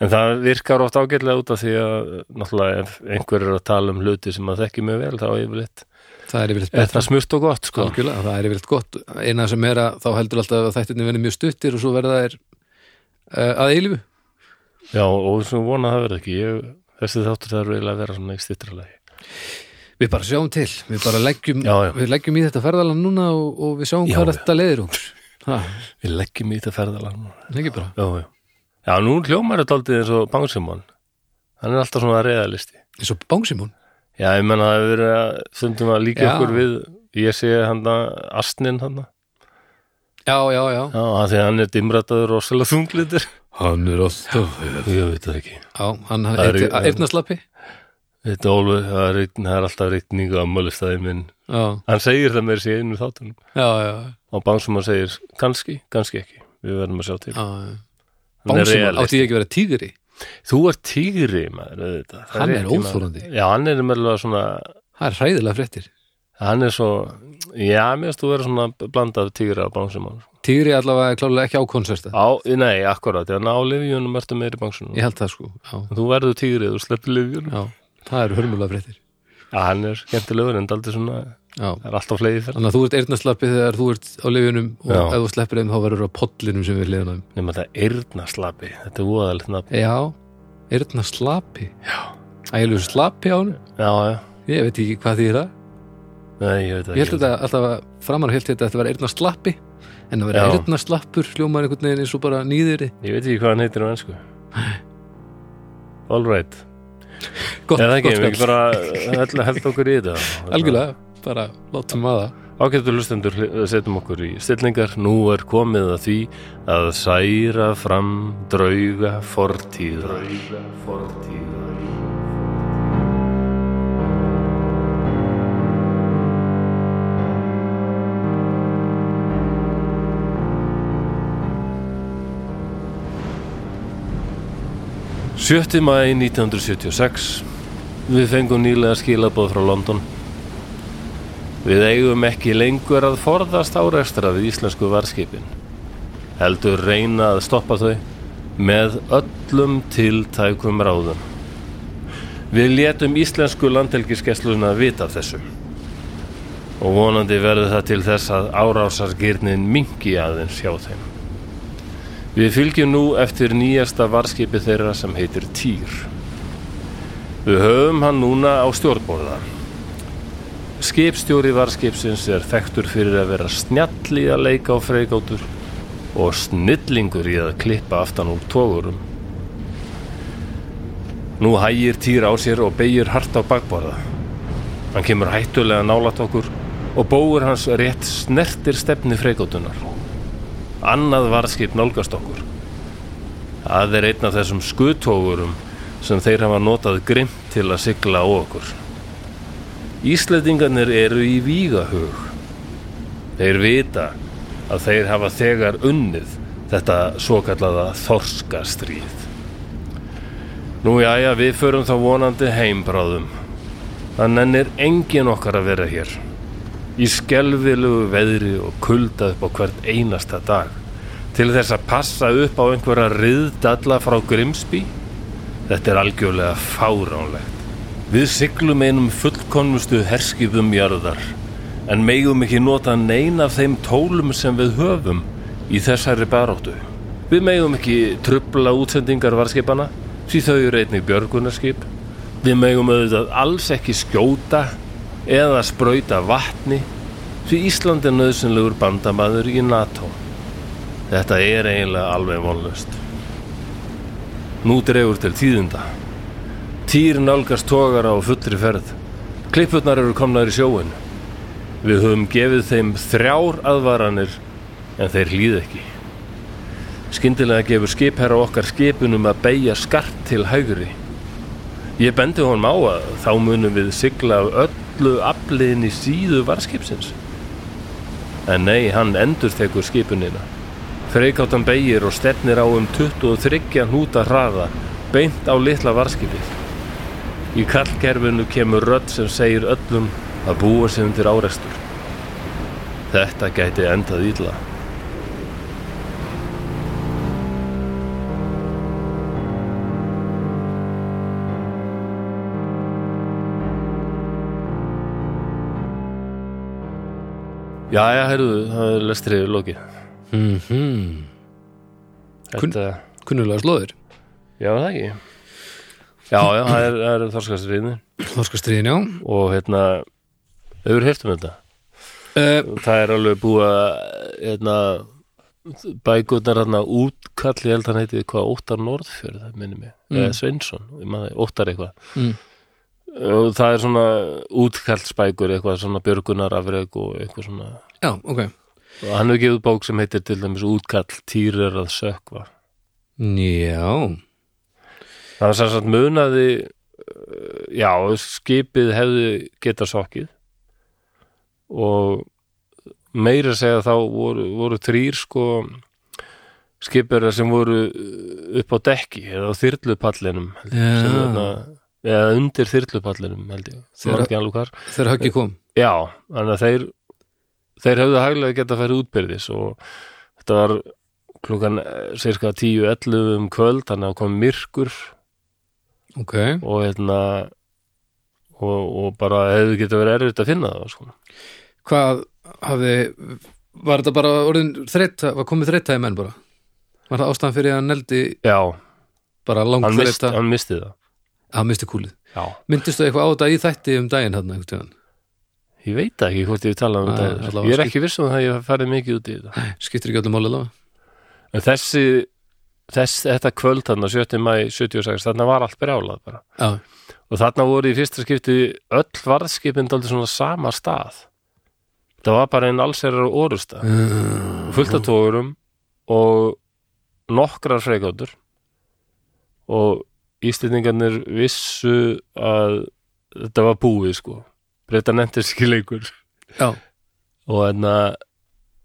en það virkar oft ágætlega út af því að náttúrulega ef einhver er að tala um hluti sem að þekki mig vel þá yfirleitt Það er yfirleitt er betra. það smurt og gott sko. Það er yfirleitt gott. Eina sem er að þá heldur alltaf að þættirni verið mjög stuttir og svo verða þær uh, að eilífu. Já, og svo vona að það verði ekki. Ég, þessi þáttur þarf eiginlega að vera svona í stittralagi Við bara sjáum til, við bara leggjum, Já, já. Við leggjum í þetta ferðalan núna og, og við sjáum Já, hvað þetta leiðir okkur Við leggjum í þetta ferðalag núna. Já, já. Já, nú hljómar þetta aldrei eins og Bangsimon. Hann er alltaf svona realisti. eins og Bángsimón Já, ég menna að það hefur verið að stundum að líka okkur við, ég sé hann að Astnin hann, Já, já, já, já, því að hann er dimrataður rosalega þunglindur. Hann er alltaf Ég veit það ekki. Já, hann er- er eirnaslappi er, alveg, það er, er alltaf reikningu að mölistæði minn. Já, Hann segir það með sér einu þáttunum. já, já, Og Bangsimon segir, kannski, kannski ekki. Við verðum að sjá til. Hann er realisti. átti ég ekki að vera tígri Þú ert tígri, maður, auðvitað. Hann er óþolandi. Já, hann er meðlega svona, Það er hræðilega fréttir hann er svo, já, mér finnst þú vera svona blandað tígri á Bangsimon. Tígri allavega er klálega ekki á konserta nei, akkurat, þannig á livjunum ertu meiri bangsunum. Ég held það sko Já, Þú verður tígrið, þú sleppur livjunum. já það eru hörmulega fréttir Já, hann er skemmtilegur en daldi svona, Já, það er alltaf fyrir. þannig að þú ert eirnaslappi þegar þú ert á lifunum og Já. ef þú sleppir þeim þá verður á pollinum sem við þeim Nefnum þetta eyrnaslapi, þetta er voðalegt nafn. Já, eirnaslappi Já Ægilegur slappi á hann Já, já, Ég veit ekki hvað því er það nei, ég veit Ég held ekki. þetta alltaf að framan held þetta að þetta var eirnaslappi en að vera erðna slappur hljómar einhvern veginn eins og bara nýðiri ég veit ekki hvað hann heitir á ennsku all right. Gott, eða ekki, við ekki bara eh, held okkur í þetta. Algjörlega, bara látum aða ákveður lustendur eh, setjum okkur í stillingar. Nú er komið að því að særa fram drauga fortíð. Drauga fortíð. 7. mæði 1976 við fengum nýlega skilabóð frá London. Við eigum ekki lengur að forðast áreistra við íslensku varskipin heldur reyna að stoppa þau með öllum tiltækum ráðum. Við létum íslensku landhelgiskessluna vita þessu. Og vonandi verður það til þess að árásargirnin mingi aðeins hjá þeim. Við fylgjum nú eftir nýjasta varskipi þeirra sem heitir Týr. Við höfum hann núna á stjórnborða. Skipstjóri varskipsins er þekktur fyrir að vera snjall í að leika á freigátur og snillingur í að klippa aftan úr tógurum. Nú hægir týr á sér og beigir hart á bakborða. Hann kemur hættulega nálat okkur og bóur hans rétt snertir stefni freikótunar. Annað varðskip nálgast okkur. Það er einn af þessum skutógurum sem þeir hafa notað grimt til að sigla á okkur. Íslendingarnir eru í vígahug. Þeir vita að þeir hafa þegar unnið þetta svo kallaða þorskastríð. Nú jæja, við förum þá vonandi heimbráðum. Það nennir engin okkar að vera hér. Í skelvilegu veðri og kulda upp á hvert einasta dag. Til þess að passa upp á einhverja riðdalla frá Grimsby. Þetta er algjörlega fáránlegt. Við siglum einum fullkonmustu herskipum jarðar. En megum ekki nota neina af þeim tólum sem við höfum í þessari baróttu. Við megum ekki trubla útsendingar varskipana, því þau eru einnig björgunarskip. Við megum auðvitað alls ekki skjóta eða sprauta vatni, því Ísland er nöðsynlegur bandamaður í NATO. Þetta er eiginlega alveg vonlust. Nú dregur til tíðunda. Týr nálgast tógar á fullri ferð. Klippurnar eru komnar í sjóin. Við höfum gefið þeim þrjár aðvaranir en þeir hlýð ekki. Skyndilega gefur skipherra okkar skipunum að beigja skart til hægri. Ég bendi honum á að þá munum við sigla af öllu afliðin í síðu varskipsins. En nei, hann endur tekur skipunina. Freikáttan beigir og stefnir á um 23 hnúta hraða beint á litla varskipið. Í kallkerfinu kemur rödd sem segir öllum að búa sig undir árekstur. Þetta gæti endað ítla. Jæja, heyrðu, það er lestriði lokið. mm Kun- Þetta, Kunnulega slóðir já, það ekki. Já, já, það er, er þorskastriðinu Þorskastriðin, já og hérna, hefur heyrt um þetta. uh, Það er alveg búið að, hérna, bækurnar hérna útkall, ég held að hann heiti hvað, Óttar Norðfjörð, það minnir mig, Mm. eða Sveinsson, ég maður, Óttar eitthvað. mm. Og það er svona útkallsbækur, eitthvað svona björgunarafreg og eitthvað svona. Já, ok Og hann hefur gefið bók sem heitir til dæmis útkall týrir að sökva. Já, Það var sem sagt munaði uh, já, skipið hefði geta sokkið og meira segja þá voru, voru þrýr sko skipverðar sem voru uh, upp á dekki eða á þyrlupallinum Já. sem þarna, eða undir þyrlupallinum held ég, Þegar- ekki alveg hvar. þegar höggi kom. Já, þannig að þeir þeir hefðu hæglega geta að færi útbyrðis og þetta var klukkan eh, cirka 10-11 um kvöld þannig að kom myrkur. Ok, og hérna og, og bara hefðu geta verið erfitt að finna það sko. hvað hafði Var þetta bara orðin þreytta Var komið þreytta í menn bara? Var það ástæðan fyrir að hann neldi Já, bara langt mist, þreytta hann misti það Hann misti kúlið. Já, Myndistu eitthvað á þetta í þætti um daginn hann tíðan ég veit ekki hvort ég tala um þetta. Ég er ekki viss um það að ég farið mikið út í þetta. Skiptir ekki öllum máli En þessi þess, þetta kvöld þarna 7. mæ 76, þarna var allt brjálað bara. Já, og þarna voru í fyrsta skipti öll varðskipin dálítið svona sama stað. Það var bara einn allsherrar orusta uh, fullt af tógurum og nokkrar freikóttur og Íslendingarnir vissu að þetta var búið sko. Breyta nefntir ekki lengur Já, og hérna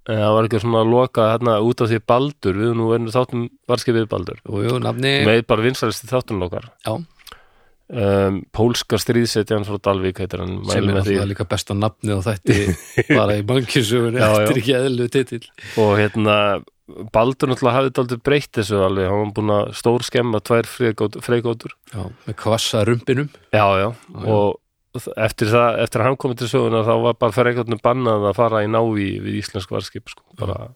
en það var ekki svona að loka hérna út af því Baldur, við nú erum þáttum varðskipið Baldur. Og jú, nafni með bara vinsalisti þáttum okkar. Já, um, pólska stríðsetjan frá Dalvík heitir hann sem er alltaf líka besta nafni á þætti bara í já. eftir ekki eðlu titill. Og hérna Baldur náttúrulega hafði daldið breytt þessu alveg, hann var búin að stór skemma tvær freigótur Já, með kvassa rumpinum. Já, já, og eftir það, eftir að hann komið til söguna þá var bara freigótnum bannað að fara í návi við íslensk varskip sko, bara,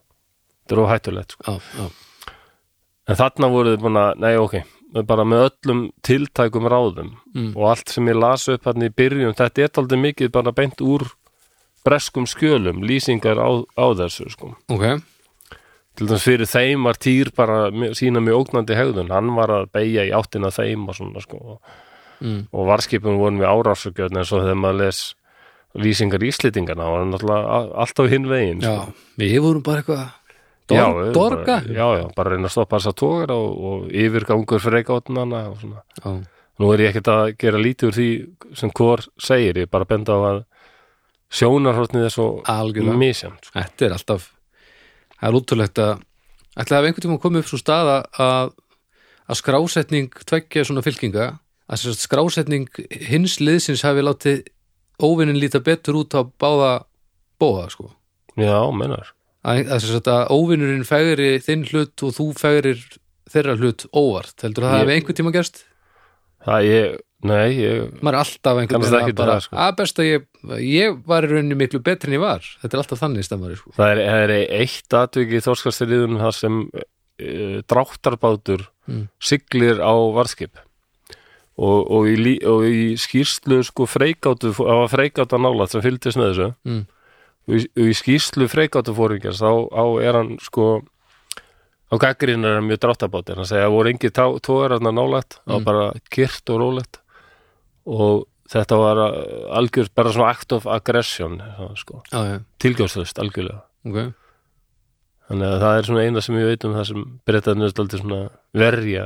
þetta er óhættulegt sko. Já, já, en þarna voruð þið búin að, nei ok bara með öllum tiltækum ráðum Mm. og allt sem ég las upp hann í byrjun, þetta er daldið mikið bara beint úr breskum skjölum, lýsingar á, á þessu sko. Ok til dæmis fyrir þeim var týr bara sína mjög ógnandi hegðun hann var að beigja í áttina þeim og svona sko mm. og varskipum voru með árásugjöld eins og þegar maður les lýsingar íslitingana og hann náttúrulega alltaf hinn veginn Já, sko. við vorum bara eitthvað Já, Dor við Dorga bara, já, já, bara reyna að stoppa þess að tógar og, og yfirgangur freikáttunana og svona Já, Nú er ég ekkert að gera lítið úr því sem hvor segir, ég bara benda á að sjónarhóttnið er svo misjæmt. Sko. Þetta er alltaf það er útrúlegt að ætlaði að einhvern tíma komið upp svo staða að, að skrásetning tveggja svona fylkinga að skrásetning hins liðsins hafi látið óvinnin líta betur út á báða bóða sko. Já, mennar. að, að, að óvinnurinn fegri þinn hlut og þú fegrir þeirra hlut óvart. Heldur það Ég- hafi einhvern tíma gerst Það ég, nei, ég, maður er alltaf einhvern veginn að bara sko. að best að ég, ég var í rauninni miklu betri en ég var þetta er alltaf þannig stemmari sko. það er, er eitt atviki í þórskastiriðunum þar sem uh, dráttarbátur Mm. siglir á varskip og, og, í, og í skýrslu sko freikátu, það var freikáta nálat sem fylgdist með þessu mm. og í, í skýrslu freikátu fóringjars þá er hann sko á gaggrín er mjög dráttarbátir hann segja að voru engin tógar hann nálægt. Það var Mm. bara kyrt og rólegt. Og þetta var uh, algjör bara svona act of aggression sko, já, já, tilgjóðslust algjörlega. Ok. Þannig að það er svona eina sem ég veit um það sem breytaðinu er stoltið svona verja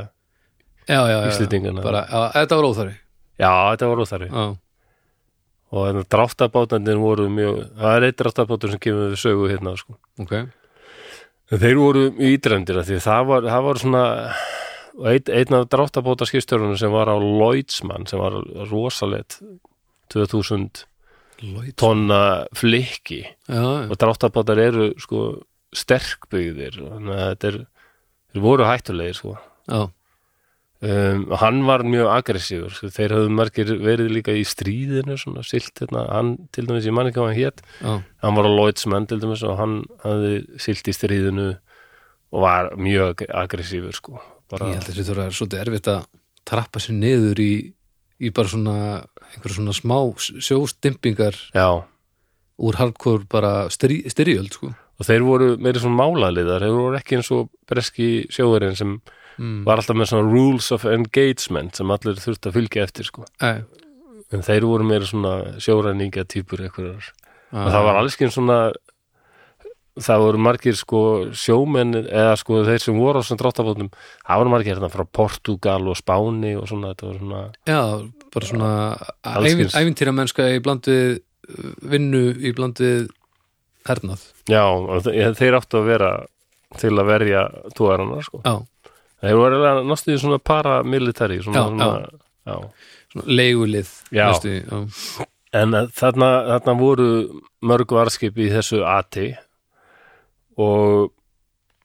já, þetta var óþari já, þetta var óþarfi. Já, og dráttabátandir voru mjög það er eitt dráttabátur sem kemur við sögu hérna sko. ok. en þeir voru ídrendir af því það var, það var svona ein, einn af dráttabátaskistjörunum sem var á Lloydsman sem var rosalegt 2000 Lloyd. tonna flikki já, já, og dráttabátar eru sko sterkbyggðir. Þannig að þetta er þeir voru hættulegir sko. Já, um, hann var mjög aggressífur sko. þeir höfðu margir verið líka í stríðinu svona silt hérna, hann til dæmis ég man ekki hvað hann hét, já, hann var á Lloydsman til dæmis og hann hafði silt í stríðinu og var mjög aggressífur sko. Bara, ég held að þetta er svolítið erfitt að trappa sér niður í, í bara svona einhver svona smá sjóstimpingar já, úr hardcore bara styrj, styrjöld sko. og þeir voru meiri svona málaliðar, þeir voru ekki eins og breski sjóðurinn sem mm. var alltaf með svona rules of engagement sem allir þurfti að fylgja eftir sko Æ, en þeir voru meira svona sjóræningja típur einhverjar Ah. og það var alls ekki svona það voru margir sko sjómenn eða sko þeir sem voru á svona dráttabótum það voru margir hérna frá Portugal og Spáni og svona þetta var svona já, bara svona kyns. ævintýra mennska í blandið vinnu í blandið hernað já, þeir áttu að vera til að verja tóðarana sko já, þeir voru eiginlega náttúrulega svona paramilitari svona, svona, svona leigulið. En að þarna, þarna voru mörg varskip í þessu AT og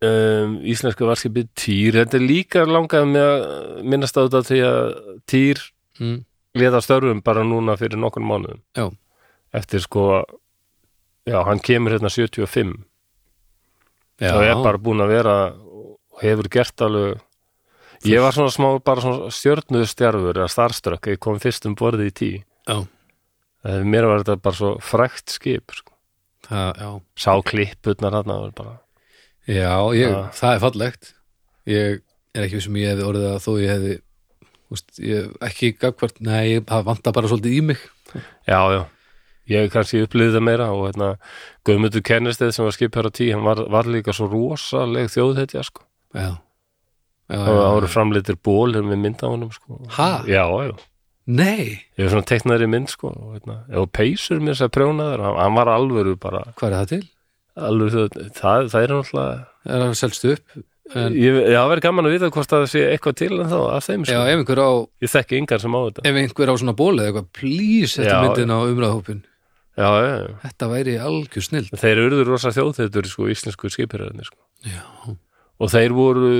um, íslensku varskipi Týr, þetta er líka langað með að minnast á þetta því að Týr Mm. leta störfum bara núna fyrir nokkur mánuðum. Já, eftir sko já, hann kemur hérna 75 já, og er bara búin að vera og hefur gert alveg ég var svona smá bara svona stjörnuð stjarfur eða starströkk, ég kom fyrst um borðið í tí já, Eh, mér var þetta bara svo frækt skip sko. það, sá klipputnar hann var bara Já, ég, Já. það er fallegt ég er ekki sem ég hefði orðið að þó ég hefði úst, ég, ekki gagvart, nei, það vantar bara svolítið í mig já, já, ég kannski upplýði það meira og hérna, Guðmundur Kennesteð sem var skipherra tí, hann var, var líka svo rosaleg þjóðhetja sko. Já, já, og það voru framleitir ból með mynd á honum sko. Ha? já, já, Nei, ég var svona teiknaður í mynd sko, og, hérna, peysur mér að prjónaður hann, hann var alvöru bara hvað er það til? alvöru, það, það er náttúrulega Er það selst upp? En, ég, já, það verið gaman að vita hvort það sé eitthvað til en þá af þeim já, sko. einhver á ég þekki yngar sem á þetta ef einhver á svona bóli eða eitthvað, please Já, myndin á umræðhópin já, já, já. Þetta væri algjör snill þeir eru rosa þjóðþeitur sko, íslensku skipiröðinni sko. Já, og þeir voru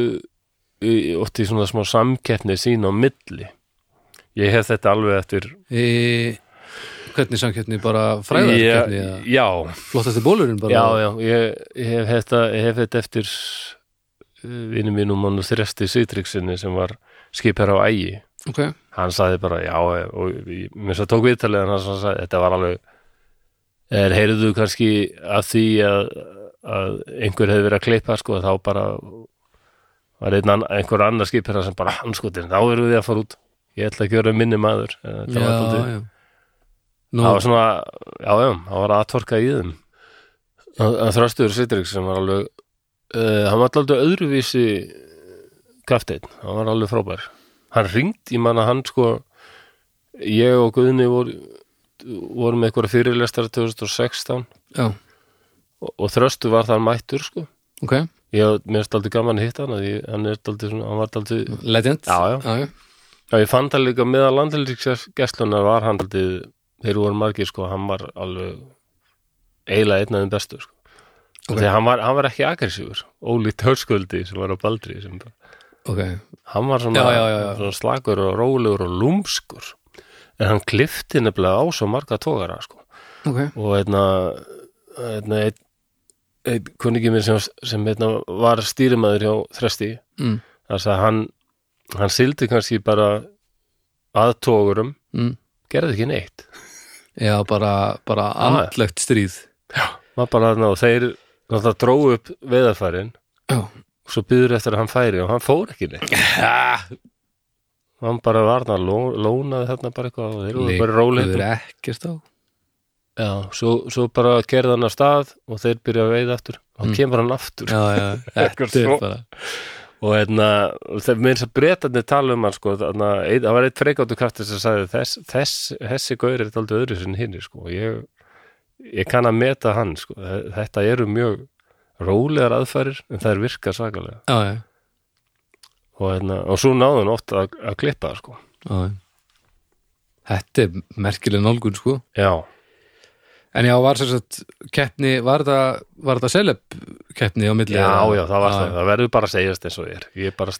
í, oft í svona smá samkeppni sín á milli. Ég hef þetta alveg eftir e, hvernig samkeppni? Bara fræðarkeppni já, já, flottasti bólurinn bara? Já, já. Ég, ég hef þetta, ég hef þetta eftir vinnum mínum og þresti Sýtriksinni sem var skipar á ægi. Ok, hann saði bara já og mér svo tók viðtalið hann sagði þetta var alveg er heyrðu kannski að því að að einhver hefði verið að klippa sko, þá bara var einn einhver annar skipir sem bara hanskotin, þá erum við að fara út. Ég ætla að gera minni maður það var, já. Nú, það var svona, já, já, það var aðtorka í þeim. Að, að þröstuður Sittriks sem var alveg uh, hann var alltaf öðruvísi kafteinn, hann var alveg frábær. Hann ringt, ég manna hann sko ég og Guðni voru vorum með eitthvað fyrirlestar 2016 já, og, og þröstu var þar mættur sko ok ég mér er aldrei gaman að hitta hann ég, hann er aldrei svona, hann var aldrei Legend Já, já. já, já. Ég fann það líka meðal landhelgisgæslunar var hann aldrei, þeir voru margir sko, hann var alveg eiginlega einn af þeim bestu sko. Ok. okay. þegar hann var, hann var ekki aggressífur ólíkt hörsköldi sem var á Baldri sem, bara- ok hann var svona, Já, já, já, svona slagur og rólegur og lúmskur en hann klifti nefnilega á svo marga tógara sko. ok, og einna, einna einn ein, kunningi minn sem, sem einna, var stýrimaður hjá þresti mm, þess að hann hann sildi kannski bara að tógurum mm. gerði ekki neitt. Já, bara, bara Já. andlegt stríð. Var bara þarna og þeir náttúrulega dróu upp veðarfærin já, og svo byður eftir að hann færi og hann fór ekki neitt. Hann bara var þarna ló, lónaði þarna bara eitthvað og þeir voru bara Liggur ekkert á já, svo, svo bara gerði hann að stað og þeir byrja að veiða aftur. Og Mm. kemur hann aftur. Já, já, bara og hérna, þess að breytarnir tala um hann sko, þarna, ein, það var eitt freikáttu kraftur sem sagði þess, þess, þessi gaur er aldrei öðru sinni hinn sko, og ég, ég kann að meta hann sko, þetta eru mjög rólegar aðfærir en það er virka svakalega. Já, já, og, hérna, og svo náðu hann oft að, að klippa það sko. já, já. þetta er merkileg nálgun sko. Já, en já, var sagt keppni, var þetta þetta seleb keppni á milli já, já, það var það. Það verður bara að segjast eins og ég er. Ég bara,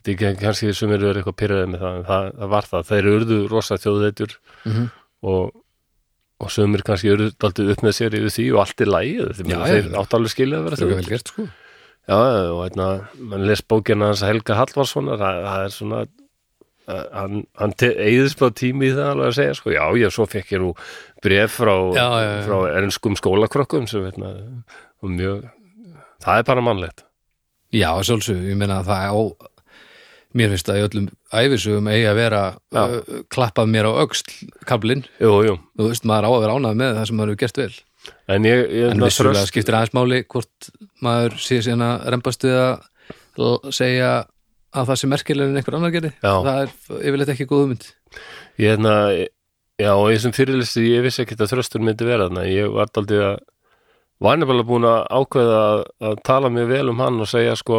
veit ekki, kannski sem eru eitthvað pyrraðið með það, en það, það var það. Þeir urðu rosa þjóðeitur Mhm. og og sömur kannski urðu daldið upp með sér yfir því og allt er lægið, þeir, Já, þeir já. átt alveg skilja að vera það er vel gert sko. Já, og hérna, mann les bókina hans Helga Hallvarssonar, það, það er svona hann, hann eigðist bara tími í það alveg að segja, sko, já, já, svo fekk ég nú bref frá, Já, já, já. frá enskum skólakrökkum sem, veitna, og mjög það er bara mannlegt. Já, sjálfsög, ég meina að það á mér finnst að í öllum æfisugum eigi að vera uh, klappað mér á öxl kablin, jú, jú, þú veist, maður á að vera ánað með það sem maður hefur gert vel. En ég, ég en vissulega skiptir aðeins máli hvort maður sé síðan að rembast við að segja að það sé merkilega en einhver annar gerði. Það er yfirleitt ekki góð mynd ég hérna já, og ég sem fyrirlisti, ég vissi ekki að þröstur myndi vera þarna, ég var daldið að var nefnilega búin að ákveða að, tala mér vel um hann og segja sko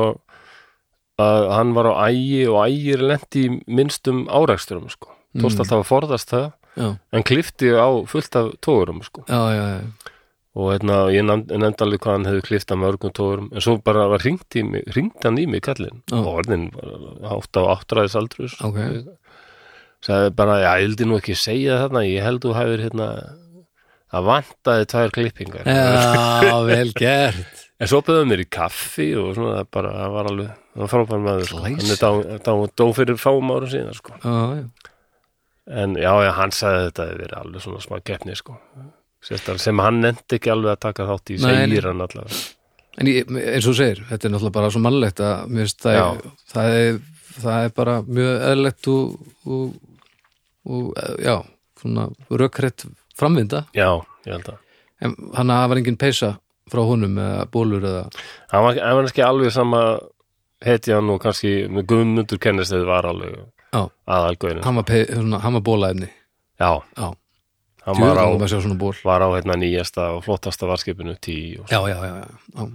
að hann var á ægi og ægir lendi í minnstum áræksturum sko, tókst Mm. alltaf að forðast það já, en klifti á fullt af tógurum sko. Já, já, já. Og hérna, ég nefnd, nefndi alveg hvað hann hefði klift af mörgum tógurum, en svo bara var hringt hann í mig kallinn Já. og orðin átt á áttræðis aldrus Ok. sagði bara, ég vildi nú ekki segja þarna, ég held þú hefur hérna það vantaði tvær klippingar já, vel gert en svo byrðum mér í kaffi og svona, það bara, það var alveg það var frábær maður, sko. Hann er dá, dó fyrir fáum árum síðan, sko já, já. en já, já, hann sagði þetta hefði verið alveg svona smá keppni, sko Sérstaklega sem hann nefndi ekki alveg að taka þátt í segir hann allavega. En ég, eins og segir, þetta er náttúrulega bara svo mannlegt að mér finnst það, það, er, það er bara mjög eðlilegt og, og, og já, svona rökrætt framvinda. Já, ég held að. En hann var engin peysa frá honum eða bólur eða hann var, hann var ekki alveg sama hetjan og kannski með guðmundur kennist þegar var alveg aðalgöðinu hann hann var bólaefni. Já, já, hann var á, var á hérna nýjasta og flottasta varskipinu tí já, já, já, já, já,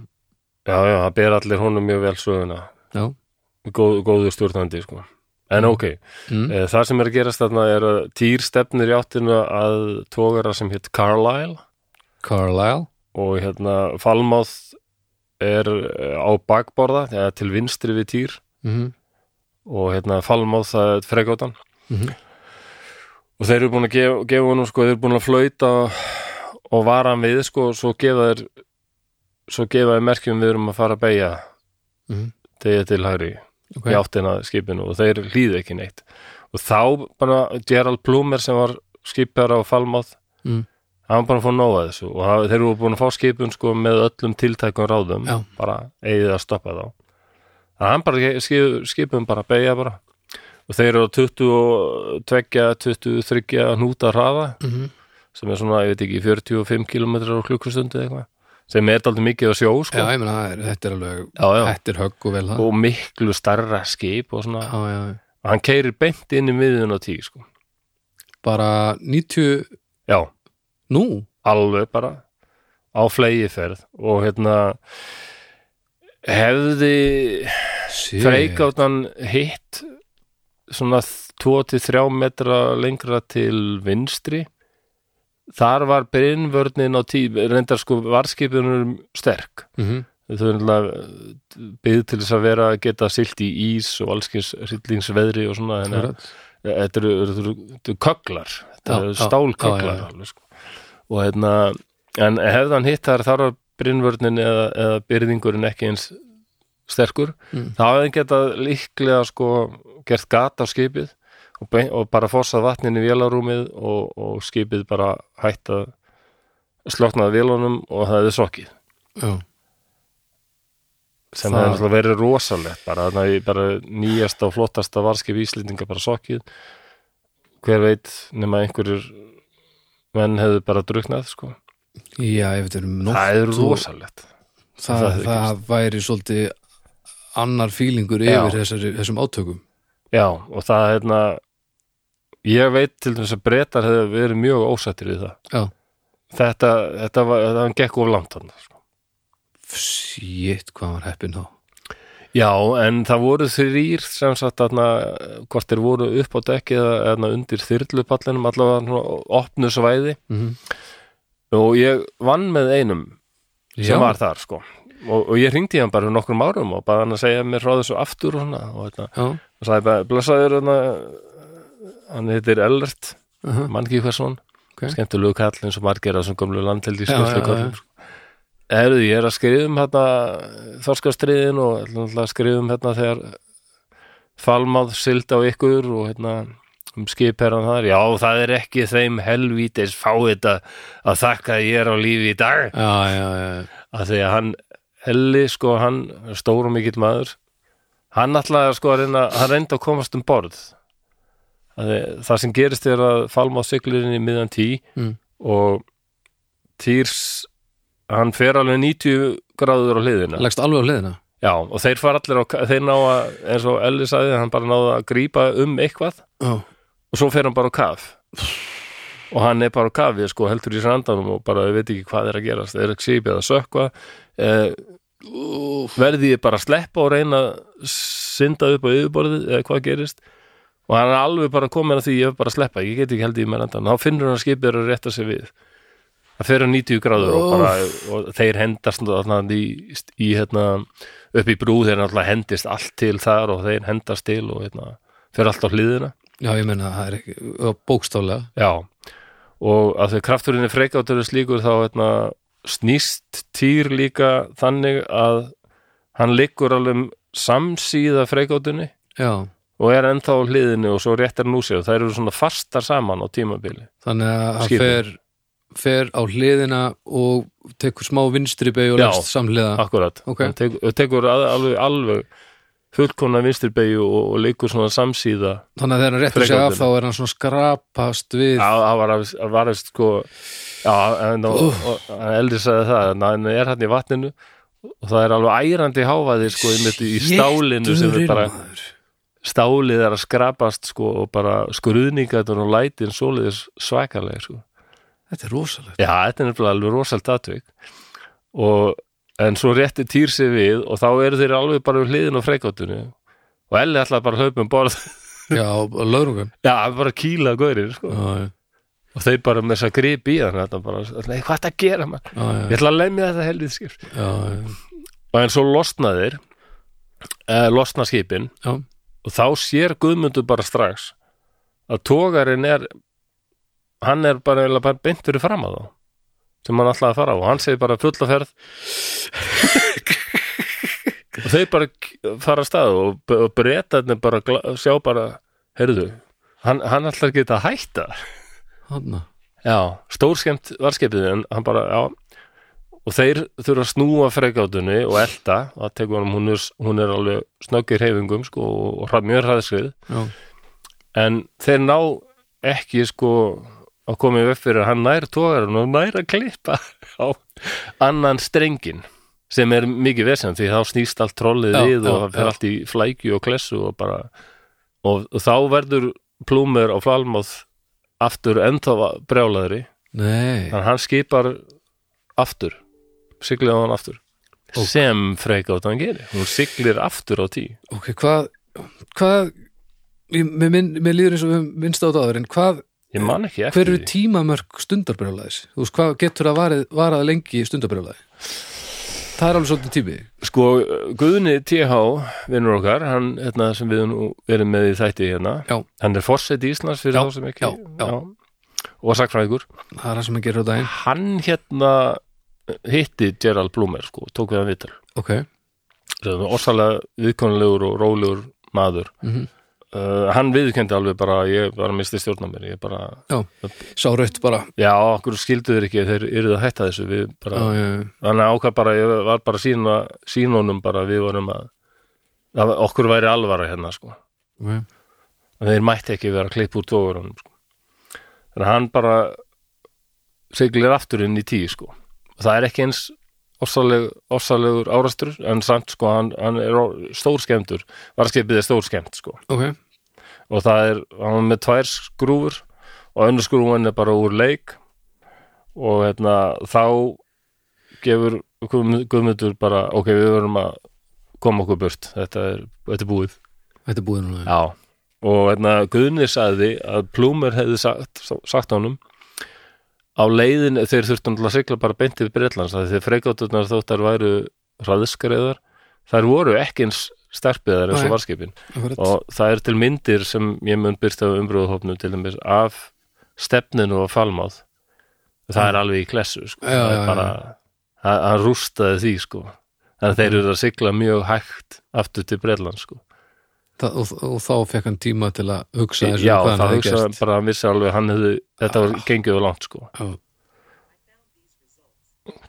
Já, það ber allir honum mjög vel söguna. Góð, góður stjórnandi, sko. En ok, Mm. mm. það sem er að gerast þarna er að týr stefnir í áttinu að tógara sem hétt Carlisle Carlisle og hérna Falmouth er eh, á bakborða til vinstri við týr. Mm og hérna Falmouth það er fregótan Mhm. Og þeir eru búin að gefa, gefa honum sko, þeir eru búin að flauta og vara hann við sko, og svo gefa þeir svo gefa þeir merkjum við erum að fara að beigja Mhm. tegja til hægri okay. í áttina að skipinu og þeir hlýðu ekki neitt og þá bara Gerald Plumer sem var skipar á Falmouth Mm. hann var bara að fá nóga þessu og þeir eru búin að fá skipun sko með öllum tiltækum ráðum Já. bara eigið að stoppa þá að hann bara skip, skipun bara beigja bara og þeir eru á 22, 23 hnúta hraða Mhm. sem er svona, ég veit ekki, 45 km á klukkustundu eitthvað sem er aldrei mikið að sjó sko. Já, er, þetta er alveg Já, já. Þetta er högg og vel það og miklu starra skip og svona, og hann keirir beint inn í miðun á tí sko. Bara 90 já, Nú, alveg bara á flegiferð og hérna hefði freikáttan hitt svona 2-3 metra lengra til vinstri þar var brinnvörnin á tí reyndar sko varskipunum sterk Mhm. þau eru náttúrulega byggð til þess að vera að geta silt í ís og allskins rillingsveðri og svona að Akkurat. þetta eru, eru, eru köglar þetta eru já, stálköglar já, já, já. sko. og hérna en hefði hann hitt þar þar var brinnvörnin eða, eða byrðingurinn ekki eins sterkur Mm. þá hefði getað líklega sko gert gat á skipið og, og bara fossað vatnin í vélarúmið og, og skipið bara hætt að sloknaði vélunum og það hefði sokkið. Já, sem Það- hefði náttúrulega verið rosalegt bara, bara nýjasta og flottasta varskip Íslendinga bara sokkið. Hver veit nema einhverjur menn hefðu bara druknað sko. já ef þetta er um nótt það er rosalegt. Það, það það, hefði væri svolítið annar fílingur yfir þessari, þessum átökum já og það hérna ég veit til þess að breytar hefðu verið mjög ósættir við það. Já, þetta, þetta var, það gekk of langt hann sko. shit, hvað var heppin þá? Já en það voru þrýr sem sagt þarna hvort þeir voru upp á dekki eða, eða undir þyrlupallinum allavega svona opnu svæði. Mm og ég vann með einum sem Já. var þar sko og, og ég hringdi hann bara um nokkrum árum og bara hann að segja mér frá þessu aftur og svona og Já, og sagði bara, blessaður hann hann heitir Ellert uh -huh. mann ekki hversson, Ok. skemmtilegu kall eins og margir á þessum gömlu landheldi skjöldu Erðu, ég er að skrifa um hérna þorskastriðin og ætla að skrifa um hérna þegar falmáð sild á ykkur og hérna um skipherran þar, já það er ekki þeim helvítis fáið að þakka að ég er á lífi í dag. Já, já, já. að því að hann Elli sko, hann stór og mikill maður. Hann ætlaði sko að reyna hann reyndi að komast um borð. Því, það sem gerist er að falma á siglurinni í miðan tí Mm. og týrs hann fer alveg 90 gráður á hliðina. Leggst alveg á hliðina? Já, og þeir fara allir á, þeir ná að eins og Elli sagði, hann bara náði að grípa um eitthvað Já, og svo fer hann bara á kaf og hann er bara á kafi sko, heldur í sandanum og bara veit ekki hvað er að gerast. Er ekki sípið að sökva eh, verði ég bara að sleppa og reyna að synda upp á yfirborðið eða hvað gerist? Og hann er alveg bara komin að því ég er bara að sleppa, ég get ekki held í mér endan þá finnur hann skipið að rétta sig við. Það á 90 gráður og, bara, og þeir hendast þarna í, í hérna, upp í brú þeir náttúrulega hendist allt til þar og þeir hendast til og hérna, fer allt á hliðina. Já, ég meina það er bókstálega Já, og að því krafturinn er freikáttur slíkur þá hérna, snýst týr líka þannig að hann liggur alveg samsíða freikáttunni og er ennþá hliðinu og svo réttar nú sér. Og þær eru svona fastar saman á tímabili. Þannig að hann fer, fer á hliðina og tekur smá vinstri beig og Já. leggst samhliða. Akkurat, Ok. hann tekur, tekur alveg, alveg fullkomna vinstirbegju og, og liggur svona samsíða Þannig að þegar hann réttur sig af þá er hann svona skrapast við. Já, það var, að að sko Já, en og, og, og eldri sagði það en hann er hann í vatninu og það er alveg ærandi hávaði sko einmitt í stálinu sem er bara stálið er að skrapast sko og bara skruðningaður og lætin svoleiðis svakalega sko. Þetta er rosalegt. Já, þetta er alveg rosalt atvik. Og en svo rétti týr sig við og þá eru þeir alveg bara við hliðin á freikáttunni og Elli ætlaði bara að hlaupa um borð. Já, lögrungan Já, bara kýla gaurir sko. Og þeir bara með þess að grip í hann þetta bara, nei, hvað er að gera maður? Ég ætla að lemja þetta helvið skip. Já, já, og en svo losna þeir eh, losna skipin. Já, og þá sér Guðmundur bara strax að tógarinn er hann er bara, bara beint fyrir fram að þá sem hann ætlaði að fara á. Og hann segir bara fulla ferð. Og þeir bara fara að stað og, og breytarnir bara gla- sjá bara, heyrðu hann, hann ætlar ekki að hætta. Hann já, stórskemmt varskipið en hann bara, já. Og þeir þurfa að snúa fregátunni og elda, tekur hann hún er, hún er alveg snöggir heifingum sko, og, og mjög hraðskrið en þeir ná ekki sko að koma í upp fyrir að hann nær tógarinn og nær að klippa á annan strengin sem er mikið vesend því þá snýst allt trollið Já, við og já, það fer já. allt í flækju og klessu og bara og, og þá verður plúmer á flalmáð aftur ennþá brjálaðri. Þannig að hann skipar aftur siglir á hann aftur. Ok. sem frekátt hann gerir. Hún siglir aftur á tí. Ok, hvað hvað mér, mér líður eins og minnst á þetta áður en hvað, ég man ekki hver eftir eru tímamörk stundarbrjálæðis þú veist, hvað getur að varað, varað lengi stundarbrjálæði það er alveg svolítið tími. Sko, Guðni TH, vinnur okkar, hann, hérna, sem við nú erum með í þætti hérna, Já. hann er forseti Íslands fyrir þá sem ekki, já, já. og er að daginn. Hann hérna hitti Gerald Bloomer, sko, tók við hann viðtal, ok, orsalega viðkonulegur og rólegur maður, mm uh, hann viðkendi alveg bara, ég bara misti stjórna mér, ég bara, já, sá raut bara já, okkur skildu þeir ekki, þeir eru að hætta þessu, við bara, já, já, þannig að ákvað bara, ég var bara sína, sínunum bara, við vorum að, að okkur væri alvara hérna, sko. ok, að þeir mætti ekki vera að klippa úr tóðurunum sko. þannig að hann bara siglir aftur inn í tíu sko. og það er ekki eins ofsalegur árastur en samt sko hann, hann er stór skemmtur varskipið er stór skemmt sko. ok. Og það er, hann er með tvær skrúfur og önnur skrúfan er bara úr leik. Og hérna þá gefur Guðm- Guðmundur bara ok, við verum að koma okkur burt. Þetta er, þetta er búið. Þetta er búið núna Já, og hérna Guðni sagði að Plúmer hefði sagt, sagt honum á leiðin þeir þurftu náttúrulega að sigla bara beint yfir Breitlands að þeir freikátturnar þóttar væru hraðskreiðar, þær voru ekki eins sterpiðar eins og varskipin og það er til myndir sem ég mun byrsta á umbrúðhópnum til dæmis af stefninu og falmáð það er alveg í klessu sko. Já, það er bara hann rústaði því sko. Þannig að þeir eru að sigla mjög hægt aftur til Breitlands sko Það, og, og þá fekk hann tíma til að hugsa þessu Já, hvað hann það hefði hugsa gert. bara að hann vissi alveg hann hefði, þetta var gengið og langt sko. Já.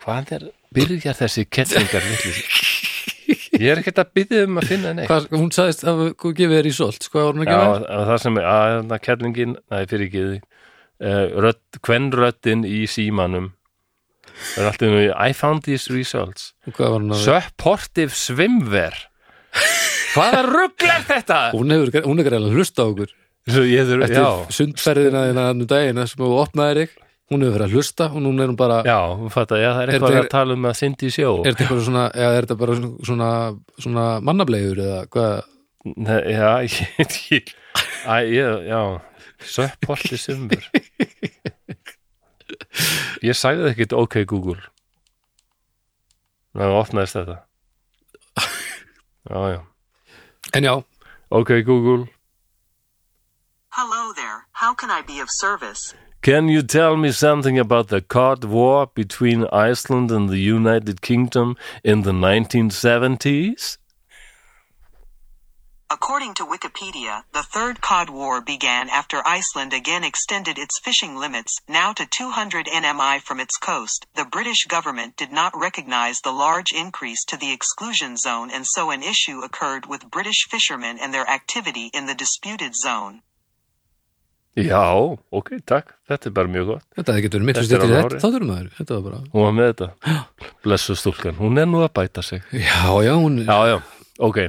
Hvað er, byrjar þessi kettlingar litli Ég er ekkert að byrja um að finna neitt. Hvað, hún sagðist að hún gefið þér í solt hvað var hún að Já, gefa? að það sem er, að þarna kettlingin Nei, fyrir ekki uh, rödd, Kvenröddin í símanum. Það er alltaf nú I found these results. Hvað var hún að Supportive swimwear Hvaða rugl er þetta? Hún hefur, hún er greiðlega hlusta á okkur þurf, Eftir sundferðina þína um daginn sem þú opnaðir þig Hún hefur verið að hlusta og núna er hún bara já, að já, það er Er eitthvað þetta- að tala um að syndi í sjó Er þetta svona, er bara svona, svona mannableiður eða hvað? Já, ég, ég, ég, já, söpporti sumur. Ég sagði það ekkert ok Google. Ná, opnaðist þetta. Já, já. En já, Ok Google, Hello there. How can I be of service? can you tell me something about the card war between Iceland and the United Kingdom in the 1970s? According to Wikipedia, the Third Cod War began after Iceland again extended its fishing limits, now to 200 nmi from its coast. The British government did not recognize the large increase to the exclusion zone and so an issue occurred with British fishermen and their activity in the disputed zone. Já, ok, takk. Þetta er bara mjög gott. þetta hefði getur miklu Þetta er styrtir alveg þetta, hárrétt. þá þurfum maður, þetta var bara Hún var með þetta. Blessu stúlkan. Hún er nú að bæta sig. Já, já, hún Já, já, ok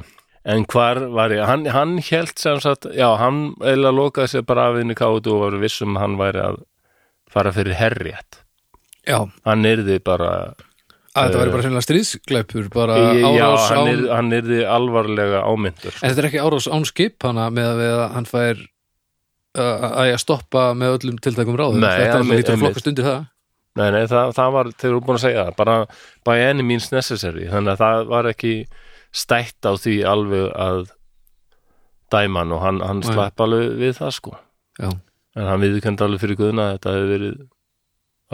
En hvar var ég? Hann, hann held sem sagt, já, hann eða lokaði sér bara af inn í kátu og var vissum að hann væri að fara fyrir herrétt. Já, Hann yrði bara, að þetta væri bara sennilega stríðsglæpur bara árás hann, án hann yrði alvarlega ámyndur. En þetta er ekki árás án skip hana með að við að hann fær að ég stoppa með öllum tiltækum ráðum Nei, þetta er að einmitt. flokkast undir það Nei, nei, það, það var, þeir eru búin að segja það, bara by any means necessary, þannig að það var ekki stætt á því alveg að dæma hann og hann, hann slapp alveg við það, sko. Já, En hann viðkend alveg fyrir guðna að þetta hefði verið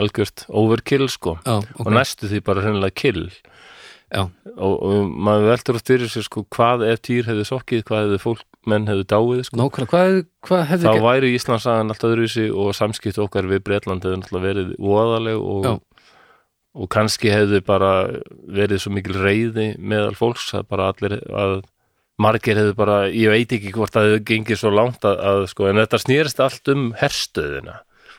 algjört overkill, sko. já, og ok næstu því bara hreinlega kill og, og maður veldur oft fyrir sér sko hvað ef týr hefði sokkið, hvað hefði fólk, menn hefðu dáið sko. nákvæmlega, hvað, hvað hefði þá væri Íslandsagan allt öðruvísi og samskipt okkar við Bretland hefði náttúrulega verið voðaleg og, Já. Og kannski hefði bara verið svo mikil reyði meðal fólks að bara allir að margir hefði bara, ég veit ekki hvort að þau gengið svo langt að, að sko, en þetta snýrist allt um herstöðina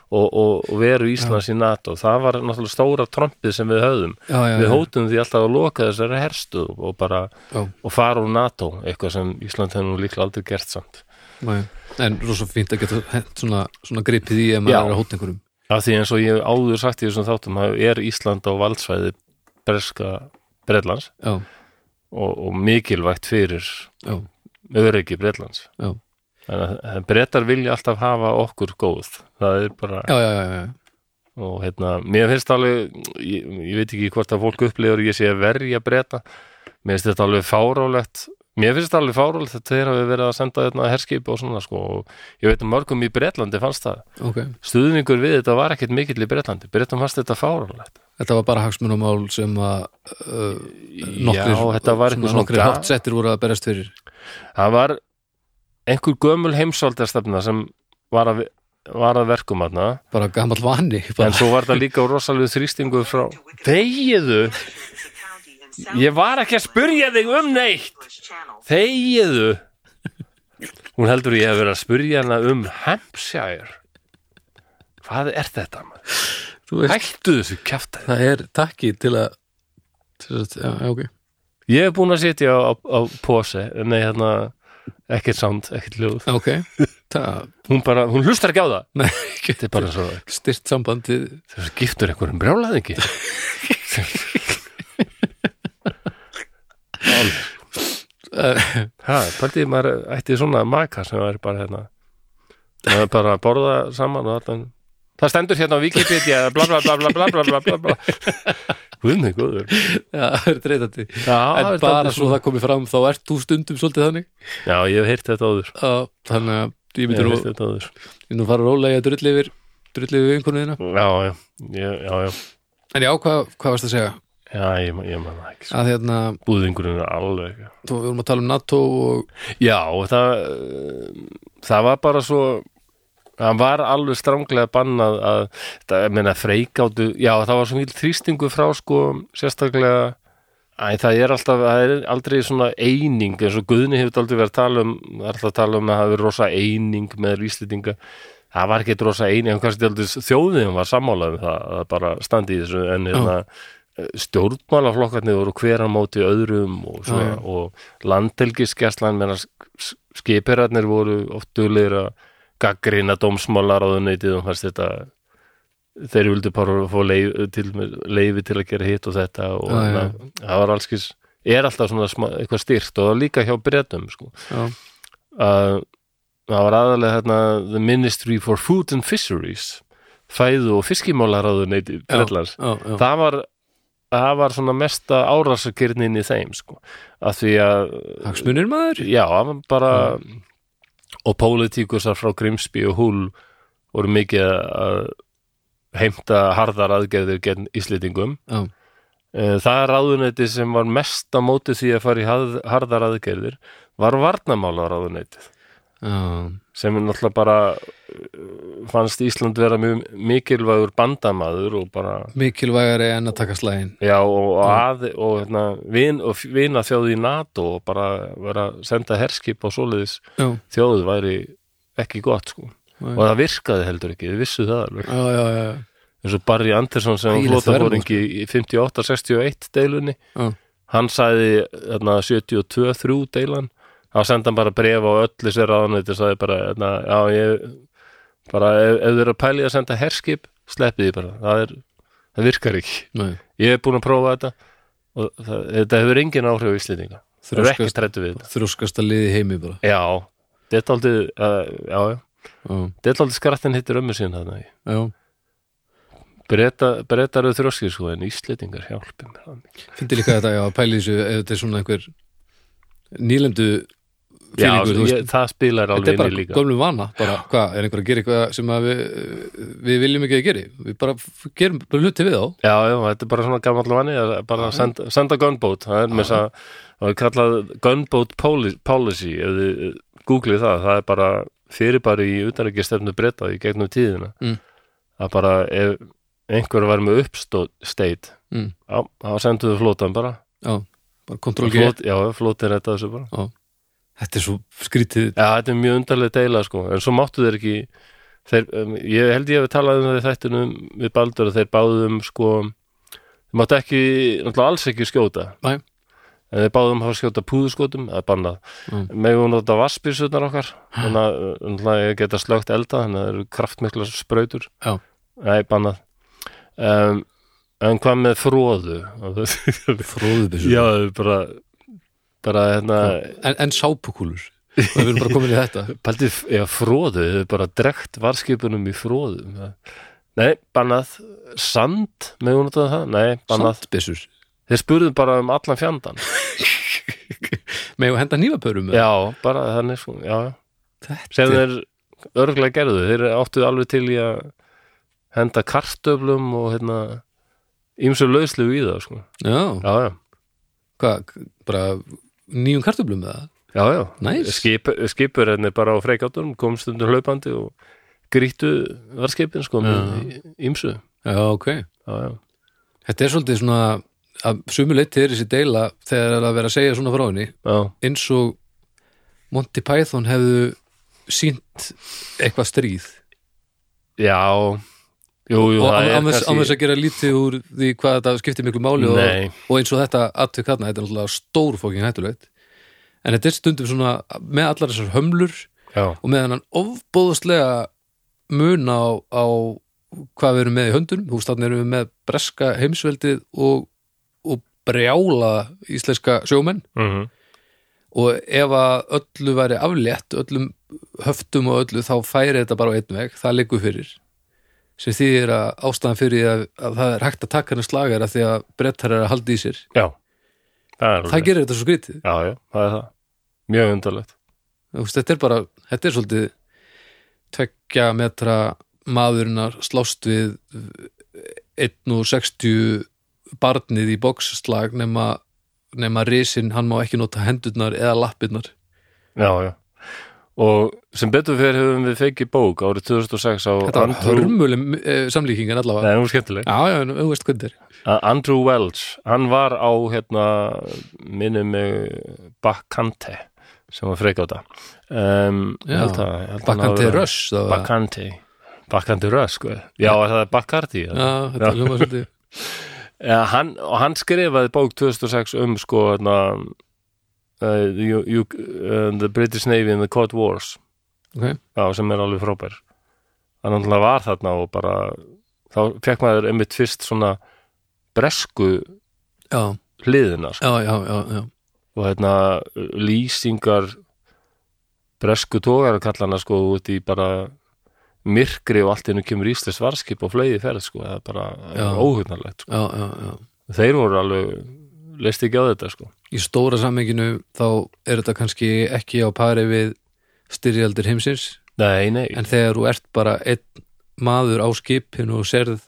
og, og, og veru Íslands í NATO. Það var náttúrulega stóra trompið sem við höfðum. Já, já, við já, hótum því alltaf að loka þessari herstöð og bara, já, og fara úr NATO eitthvað sem Ísland hefði nú líklega aldrei gert samt. Já, já. en rosa fínt að geta hent svona, svona gripið í ef maður Já. er að hóta einhverjum af því eins og ég áður sagt í þessum þáttum er Ísland á valdsvæði breska Bretlands já, og, og mikilvægt fyrir öryggi að Bretar vilja alltaf hafa okkur góð. Það er bara já, já, já, já. og hérna, mér finnst alveg ég, ég veit ekki hvort að fólk upplifur ég sé að verja Breta. Mér finnst þetta alveg fárálegt mér finnst þetta alveg fárálegt að þeir hafi verið að senda þetta herskip og svona sko og ég veit um mörgum í Bretlandi fannst það. Ok. Stuðningur við þetta var ekkert mikill í Bretlandi. Bretum fannst þetta fárálegt Þetta var bara hagsmunumál sem að uh, nokkrir, Já, þetta var eitthvað svona nokkrir ga- háttsettir voru að berast fyrir. Það var einhver gömul heimsaldastefna sem var að, var að verkum aðna bara gamall vani en bara. svo var það líka rosalegu þrýstingu frá Þegiðu, ég var ekki að spurja þig um neitt. Þegiðu. Hún heldur ég hef verið að spurja hana um Hampshire. Hvað er þetta? Hættu þessu kjafta það er takki til að til að, já, já, ok. Ég hef búin að sitja á, á, á pose Nei, hérna, ekkert sound, ekkert hljóð. Já, ok, það Hún bara, hún hlustar ekki á það. Nei, Þetta er bara svo, styrt sambandið. Þessu giftur einhverjum brjálaðingi Ha, pæltið maður ætti svona maka sem er bara hérna. Maður er bara að borða saman og allan. Það stendur hérna á Wikipedia bla bla bla bla bla bla bla bla bla. Guðni, guður Já, það er dreitandi. Já, En það bara svo það komið fram þá ert þú stundum svolítið þannig? Já, ég hef heyrt þetta áður. Já, Þannig að ég Ég myndi hef nú heyrt þetta áður. ég nú fara rólega að drulli yfir drulli yfir vinkonu þína. Já, já, já, já. En já, hvað, varst að segja? Já, ég, ég man það ekki sko. Að hérna, Búðingurinn er alveg þú vorum að tala um NATO og Já, og það eh, það var bara svo það var alveg stránglega bannað að, það, ég meina, freikáttu já, það var svo mjög þrýstingu frá sko, sérstaklega Æ, það er alltaf, það er aldrei svona eining, eins og Guðni hefur aldrei verið að tala um, það er alltaf að tala um að það verið rosa eining með Íslendinga það var ekki rosa eining, en kannski aldrei þjóðin var sammálað um það, að bara standi í þessu, en hérna stjórnmálaflokkarnir voru hver á móti öðrum og, svona, já. og landhelgiskeslan menna skipirarnir voru oft duglegir að gaggrina dómsmálar á þunneitið og fannst þetta þeir vildu bara fá leif, til, leifi til að gera hitt og þetta og já. na, það var allskis er alltaf svona smá, eitthvað styrt og líka hjá breytum sko. að það var aðalega hérna, the Ministry for Food and Fisheries fæðu og fiskimálaráðuneyti Bretlands já, já, það var það var svona mesta árásakirnin í þeim sko, að því að Hagsmunir maður? Já, bara og pólitíkusar frá Grimsby og Hull voru mikið að heimta harðar aðgerðir gegn Íslendingum. Já, Eh, það ráðuneyti sem var mest á móti því að fara í harðar aðgerðir var varnamála ráðuneytið já, sem er náttúrulega bara eh, fannst Ísland vera mjög mikilvægur bandamaður og bara mikilvægari en að taka slægin Já, og, að, og, hérna, vin, og vina þjóði í NATO og bara vera að senda herskip á svoleiðis. Já, þjóðu væri ekki gott sko. Nei. og það virkaði heldur ekki, við vissu það alveg. Já, já, já, eins og Barry Anderson sem flótafóringi í 58-61 deilunni já, hann sagði þarna, 72-3 deilan þá sendi hann bara bref á öll þessi ráðanæti sagði bara, þarna, já ég bara, ef, ef þið eru að pæli að senda herskip sleppið því bara, það er það virkar ekki, nei. Ég hef búin að prófa þetta og það, þetta hefur engin áhrif á ekki Þrjóskast, þrjóskasta liði heimi bara. Já, þetta er aldrei uh, þetta er aldrei skrattin hittir ömmu sín þarna já, breyta, breytar eru þrjóskir sko en það mikið. fyndi líka þetta, já, að pæli þessu ef þetta er svona einhver nýlemdu já, fílingur, það spilar þetta alveg er inn í bara líka. gömlu vana bara, hvað, er einhver að gera eitthvað sem við, við viljum ekki að gera? Við bara gerum bara hluti við þá. Já, já, þetta er bara svona gammal vanni að bara senda, senda gunboat. Það er með þess að er kallað gunboat poli- policy ef þið googlið það, það er bara fyrirbæri í utanrækjastefnu breyta í gegnum tíðina. Mm. að bara ef einhver var með uppstate mm. já, þá senduðu flótan bara. Já, bara kontrol G. Flót, já, flótin þetta þessu bara þetta er svo skrítið. Já, þetta er mjög undarlega deila sko. En svo máttu þeir ekki þeir, um, ég held ég hef talað um það í þættinum við Baldur að þeir báðum sko þeir máttu ekki, náttúrulega alls ekki skjóta. Nei. en þeir báðum hafa skjóta púðuskotum, það er bannað. Mm. megum nota vassbyrsunar okkar? Þannig að geta slögt elda þannig að það eru kraftmikla sprautur. Já. Nei, bannað. Um, en hvað með fróðu fróðubissu Já, bara bara hérna en, en sápukúlur? Við erum bara komin í þetta. Paldið, já, fróðu, þau bara drekt varskipunum í fróðu Nei, bannað Sand, með hún notað það? Nei, bannað sandbissur Þeir spurðu bara um allan fjandan með að henda nývapörum Já, bara þannig sko, já, já sem þeir örgulega gerðu. Þeir áttu alveg til í að henda kartöflum og hérna ýmsu lauslu í það sko. já, já, já, hvað, bara nýjum kartöflum með það já, já. Nice. Skip, skipur henni bara á freikátunum kom stundum hlaupandi og grýttu varskipin sko með ýmsu. Já, ok, já, já, þetta er svolítið svona að sumu leyti er þessi deila þegar er að vera að segja svona frá henni já, eins og Monty Python hefðu sínt eitthvað stríð. Já jú, jú, og án þess að gera lítið úr því hvað þetta skiptir miklu máli og, og eins og þetta atvik þarna, þetta er náttúrulega stór fóking hættulegt. En þetta er stundum svona með allar þessar hömlur já, og með hann ofbóðslega mun á, á hvað við erum með í veist þarna erum við með breska heimsveldið og, og brjála íslenska sjómenn. Mhm. Og ef að öllu væri aflétt öllum höftum og öllu þá færi þetta bara á einn veg, það liggur fyrir sem þýðir að ástæðan fyrir því að, að það er hægt að taka hennar slagar af því að brettar er að halda í sér. Já, það það gerir þetta svo skrítið. Já, já, það er það. Mjög undarlegt. Þetta er bara, þetta er svolítið tveggja metra maðurinnar slást við 1.60 barnið í boxslag nema, nema risinn, hann má ekki nota hendurnar eða lappirnar. Já, já og sem betur fyrir höfum við fengið bók árið 2006 á Þetta var hörmuleg uh, samlíkingin allavega. Nei, er skemmtileg. Já, já, þú veist hvað þetta er Andrew Welch, hann var á hérna, minni mig Baccante sem var freikáta um, Já, þá var- Baccante Baccante Rush, sko. Já, það er Baccardi Já, þetta er hljóma svolítið. Ja, hann, og hann skrifaði bók 2006 um sko hérna, you, you, uh, The British Navy in the Cold Wars Ok, Já, sem er alveg frábær hann náttúrulega var þarna og bara þá fekk maður einmitt fyrst svona bresku já, hliðina sko. já, já, já, já. og hérna lýsingar bresku tógar kallana sko út í bara myrkri og allt innu kemur íslis varskip og fleigi ferð sko, það er bara óhugnarlegt sko. þeir voru alveg leist ekki á þetta sko. Í stóra sammenginu þá er þetta kannski ekki á pari við styrjaldir heimsins. Nei, nei, en þegar þú ert bara einn maður á skipinu og serð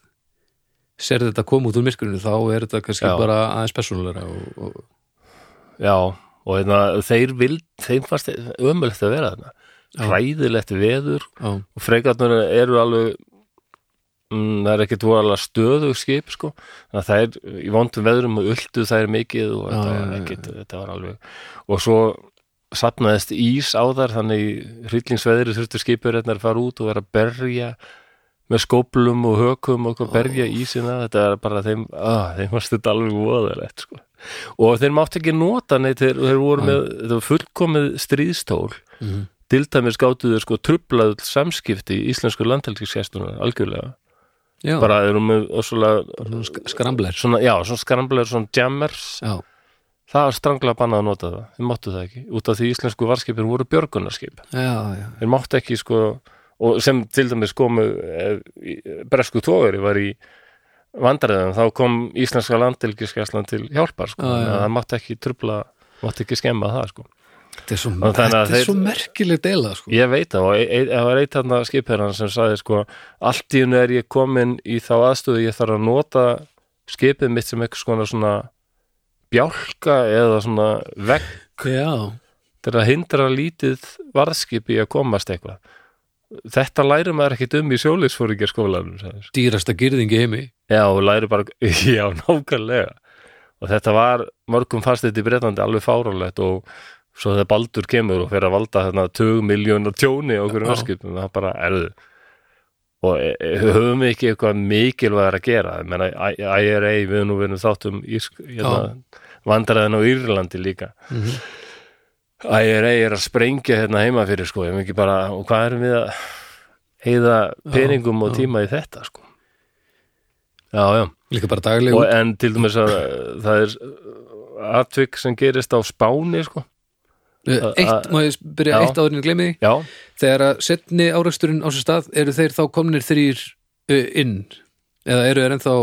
serð þetta koma út úr myrkurinu þá er þetta kannski Já. bara aðeins persónulegra og, og, já og hérna, þeir vil, þeim fannst ömulegt að vera þarna. Hræðilegt veður já, og freikarnir eru alveg mm, það er ekkert voðalega stöðug skip sko, þannig að það er í vondum veðrum og uldu það er mikið og þetta, var ekkit, þetta var alveg og svo sapnaðist ís á þar þannig hryllingsveðri þurftu skipur hérna að fara út og vera að berja með skóplum og hökum og oh. berja ísina. Þetta er bara þeim, að, þeim varst þetta alveg voðalegt sko. og þeir mátt ekki nota neitt, þeir, þeir voru með þetta var fullkomið stríðstól. Til dæmis gátu þeir sko trublaðu samskipti í íslensku landhelgiskestunum algjörlega, já, bara erum með skrambler. Svona, já, svona skramblegar svona jammers, já, það var stranglega bannað að nota það, þeir máttu það ekki. Út af því íslensku varskipin voru björgunarskip. Þeir máttu ekki sko og sem til dæmis komu í- bresku tógari var í vandræðum, þá kom íslenska landhelgiskeslan til hjálpar sko, það mátti ekki trubla mátti ekki skemma það sko þetta er svo, að þetta er svo merkileg deila sko. Ég veit það og e- e- það var eitt þarna skipherran sem sagði sko allt í hennu er ég komin í þá aðstöðu ég þarf að nota skipið mitt sem eitthvað svona svona bjálka eða svona vegg til að hindra lítið varðskip í að komast eitthvað þetta læri maður ekkit um í sjólisfóringjarskólanum sagði. dýrasta gyrðingi heimi já, læri bara, já, nákvæmlega og þetta var, mörgum fannst þetta í Breitlandi alveg fáránlegt og svo þegar Baldur kemur og fer að valda þarna 2 miljónar tjóni á okkur Já. varðskipum það bara erðu og e, e, höfum við ekki eitthvað mikilvægar að gera? I- IRA, við nú verðum þáttum hérna, vandræðin á Írlandi líka. Mhm. IRA er að sprengja hérna heima fyrir sko, bara, og hvað erum við að heiða peningum og já. tíma í þetta sko? Já, já, líka bara dagleg og en til dæmis að það er atvik sem gerist á Spáni sko, eitt, má ég byrja Já. eitt áður en ég gleymi því? Já, þegar að setni áreksturinn á sér stað eru þeir þá komnir þrýr inn? Eða eru þeir ennþá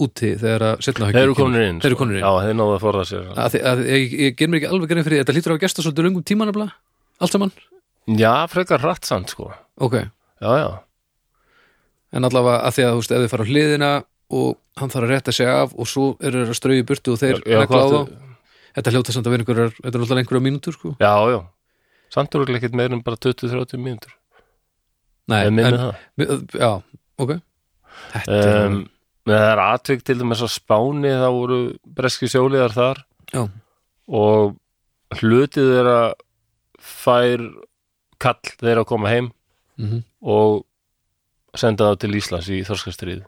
úti þegar að setna þeir eru komin inn þeir eru sko. komin inn. Já, þeir náðu að forða sér. Að, að, ég, ég ger mér ekki alveg grein fyrir þetta lítur á að gesta svolítið löngum tíma nefnilega allt saman, já, frekar hratt samt sko. Ok. Já, já, en allavega að því að þú veist ef þið fara á hliðina og hann þarf að rétta sig af og svo eru þeir að strauði burtu og þeir já, þetta hljóta samt að vera einhverjar þetta er náttúrulega einhverjar mínútur sko. Já, já. Samt eru ekkert meir en bara 20-30 mínútur. Nei, en en, já, ok. Þetta er um, það er atvik til dæmis á Spáni þá voru breski sjóliðar þar. Já, og hlutið þeirra fær kall þeirra að koma heim mhm, og senda það til Íslands í Þorskastrið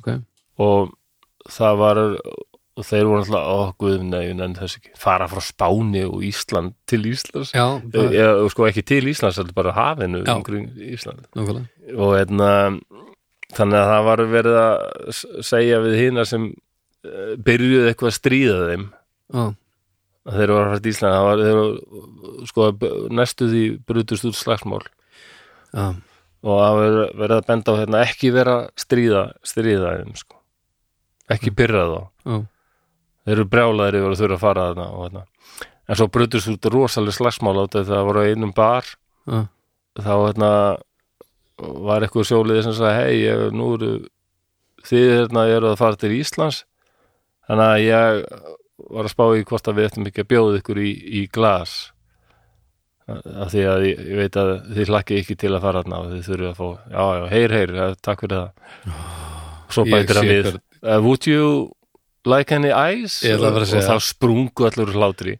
ok. Og það var og þeir voru alltaf, ó guð, nei, en þess ekki. Fara frá Spáni og Ísland til Íslands. Já, það, eða sko ekki til Íslands, heldur bara hafinu Já. umkring Ísland. Nákvæmlega. Og hérna þannig að það var verið að segja við hina sem uh, byrjuðu eitthvað að stríða þeim. Já, að þeir voru að fara til Ísland það var, þeir sko, næstu því brutust út slagsmál. Og það verið að benda á hérna ekki vera stríða stríða þeim sko. Ekki pyrra þá þeir eru brjálaðir yfir að þurfa að fara þarna og hérna. En svo brutust út rosalega slagsmál á þetta það voru á einum bar. Já, þá hérna var eitthvað sjóliði sem sagði hei, ég, nú eru þið hérna eru að fara til Íslands. Þannig að ég var að spá í hvort að við ættum ekki að bjóða ykkur í, í glas. Af því að ég, ég veit að þið hlakki ekki til að fara þarna og þið þurfið að fá, já, já, heyr, heyr ja, takk fyrir það. Svo Ég bætir hann við uh, would you like any Ég að og, og þá sprungu allur hlátri.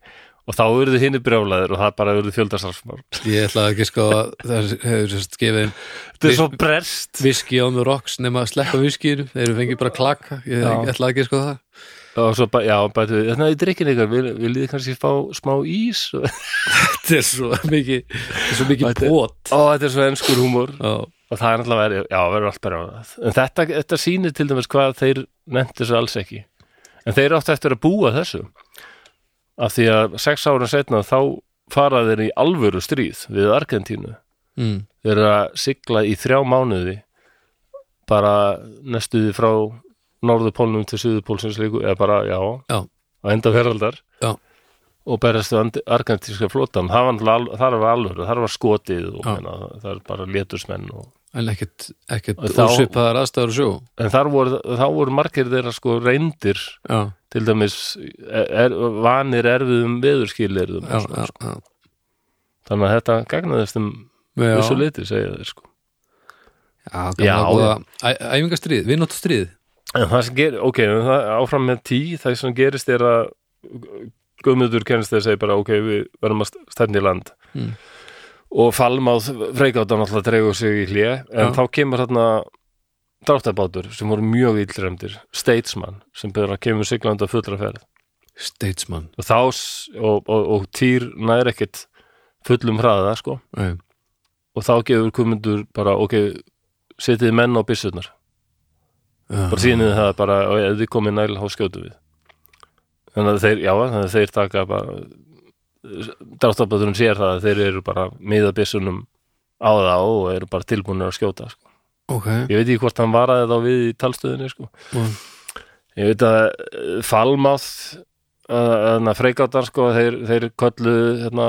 Og þá eruðu hinni brjálaðir og það bara eruðu fjöldarsálsmál ég ætla ekki sko að það hefur sérst gefið þetta er svo brest viski on the rocks nema að sleppa viskinu þeir eru fengið bara klaka. Ég Já. ætla ekki sko það. Og svo, bæ- já, bætu við, þannig að í drikkin ykkar vil, viljið þið kannski fá smá ís og, þetta er svo mikið þetta er svo mikið bót ó, þetta er svo enskur húmor. Og það er alltaf verið, já, verður allt bara en þetta, þetta sýnir til dæmis hvað þeir nefntu þessu alls ekki en þeir áttu eftir að búa þessu. Af því að sex ára setna þá fara þeir í alvöru stríð við Argentínu. Mm, þeir eru að sigla í þrjá mánuði bara næstuði frá norðupólnum til suðupólsins líku eða bara, já, Já. á enda veraldar. Já. og berast við argentíska flotan það var, alvöru, þar var skotið og menna, það er bara létursmenn og, en ekkert, ekkert þá- ósvipaðar aðstæður að sjó. En þar voru, þá voru margir þeirra sko reyndir já, til dæmis er, vanir erfiðum já, sko. þannig að þetta gagnaðist um vissu liti, segja þeir sko. Já, Já, æfingastrið, vinnóttastrið En það sem gerir, ok, það, áfram með tí, það sem gerist er að Guðmundur kennist þeir segi bara, ok, við verðum að stefni í land. Mm. Og Falmáð freikáta náttúrulega dregur sig í hlje, en Já. þá kemur þarna dráttabátur sem voru mjög illremdir, Statesman sem byrjar að kemur siglanda fullra ferð. Statesman. Og þá, og, og, og týr nær ekkit fullum hraða, sko. Nei. og þá gefur Guðmundur bara, ok, setið menn á byssurnar. Já. bara sýnið það bara og ef þið komið næl þá skjótu við. Þannig að þeir, já, þannig að þeir taka bara dráttabáturinn sér það að þeir eru bara miða byssunum á það og eru bara tilbúinir að skjóta sko. ok, ég veit ekki hvort hann varaði þá við í talstöðinni sko. Mm. ég veit að eh, Falmáð freikáttar sko, þeir, þeir köllu hérna,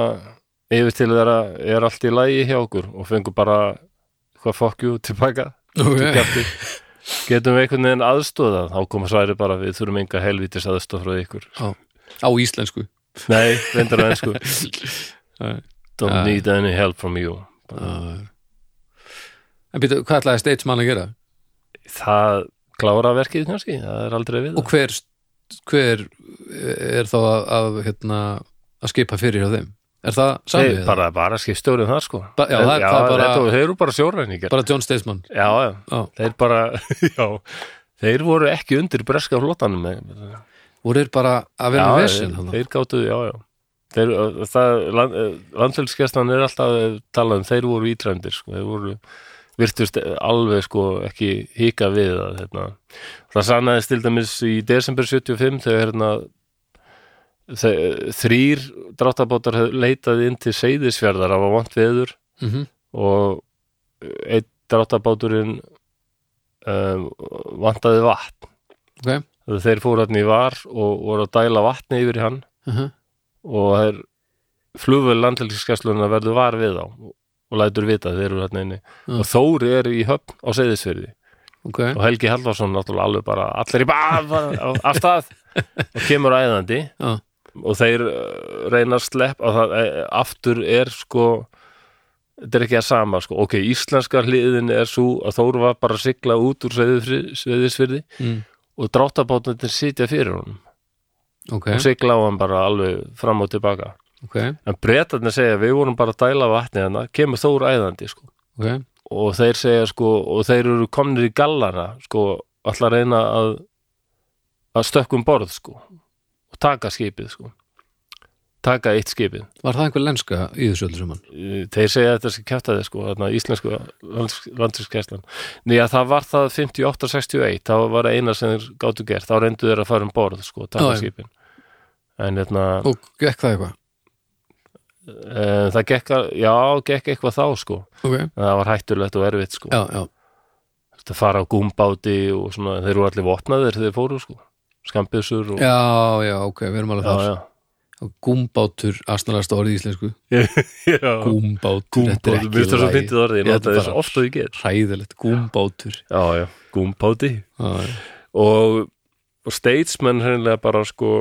yfir til þeirra er allt í lagi hjá okkur? Og fengur bara hvað fokkjú tilbaka. Ok. Kjafti. Getum við einhvern veginn aðstóða þá koma sværi bara við þurfum enga helvítis aðstóð frá ykkur. Á íslensku nei, reyndar á ennsku don't Já. need any help from you Já. En býtu, hvað ætlaði Statesman að gera? það klára verkið kannski, það er aldrei við Og hver, hver er þá að, að, hérna, að skipa fyrir hjá þeim? Er það samið? Þeir, bara, bara skipstjórið það sko Ba- já, það er- það bara- þetta, þeir eru bara sjóræningar bara John Statesman já, já, Já. þeir bara já, þeir voru ekki undir breska flottanum með- voru þeir bara að vera með vesinn þeir, gáttu, já, já. Þeir, það, land, landfélskestan er alltaf að tala um, þeir voru ítrendir sko, þeir voru virtust alveg sko ekki hika við að hérna, það sannaðist til dæmis í desember 75 þegar hérna þrýr dráttabátar hefðu leitað inn til seyðisfjörðar af að vant veður mm og einn dráttabáturinn um, vantaði vatn. Ok, þeir fóru hann í var og voru að dæla vatni yfir í hann. Uh og þeir flugvel landhelgiskessluna verður var við þá og lætur vita þeir eru hérna inni. Mm. og Þóri er í höfn á Seyðisfyrði ok. Og Helgi Halvarsson náttúrulega alveg bara allir í bað af stað og kemur æðandi. Já. og þeir uh, reyna að slepp og það e, aftur er sko þetta er ekki að sama sko. Ok, íslenska hliðin er svo að Þóri var bara að sigla út úr Seyðisfyrði mm. Og dráttabátnir sitja fyrir honum. Ok, og sigla á hann bara alveg fram og tilbaka. Ok, en breytarnir segja við vorum bara að dæla vatni hérna, kemur Þór æðandi sko. ok. Og þeir segja sko og þeir eru komnir í gallara sko, allar reyna að að stökkum borð sko. Og taka skipið sko taka eitt skipið. Var það einhver lenska í þessu öllu saman? þeir segja að þetta skal kæfta þið sko þarna, íslensku landsinskeslan nýja það var það 58-61 þá var eina sem þeir gátu gert. Þá reyndu þeir að fara um borð sko, taka Já, já. skipin. En hérna Og gekk það eitthvað? e, það gekk, já, gekk eitthvað þá sko. Ok, en það var hættulegt og erfitt sko. Já, já. Þetta fara á gúmbáti og svona þeir eru allir vopnaðir þegar þeir fóru sko. Skambissur og Já, já, ok, við erum alveg já, þar. já. Og Gúmbátur, astnalegasta orðið í íslensku. Já. Gúmbátur, þetta er ekki Já, nota þetta er þess bara oft og ég get. Hræðilegt, gúmbátur. Já, já, gúmbáti. Já, já. og, og statesmen hreinlega bara sko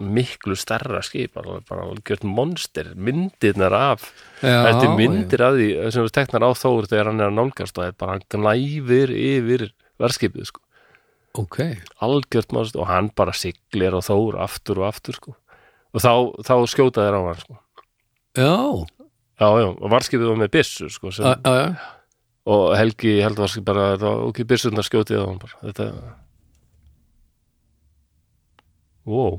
miklu stærra skip bara, bara algjört monster myndirnar af. Já, þetta er myndir af því sem við teknar á þór þegar hann er að nálgast og það er bara hann gnæfir yfir verðskipið sko. Já. Ok, algjört monster og hann bara siglir og þór aftur og aftur sko og þá, þá skjóta þeir á hann sko. Já. Já, já, og varskipið var með byssu sko sem, Já, já, já. og Helgi held varskipið bara þetta var ok, byssunar skjótið á hann bara. Þetta wow,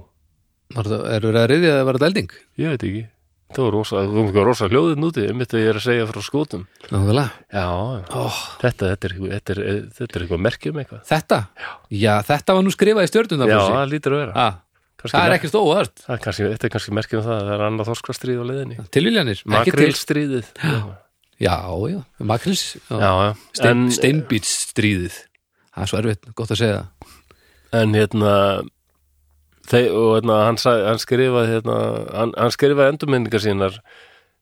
Var það, það að þetta elding? ég veit ekki. Það var rosa, það var rosa hljóðið núti einmitt þegar ég er að segja frá skótum Nákvæmlega. Já, já. oh, Þetta, þetta, er, þetta, er, þetta er eitthvað merkjum eitthvað. Þetta? Já. þetta var nú skrifað í stjörnum já, það lítur að vera. Ah, Það er er kannski, þetta er kannski merkjum um það að það er annað þorskastríð á leiðinni. Tilviljanir, ekki til Makrilstríðið já, Já, makrils. Stein, En, Steinbítsstríðið. Það er svo erfitt, gott að segja en hérna þeir, og hérna, hann, hann skrifaði hérna, hann, hann skrifaði endurmyndingar sínar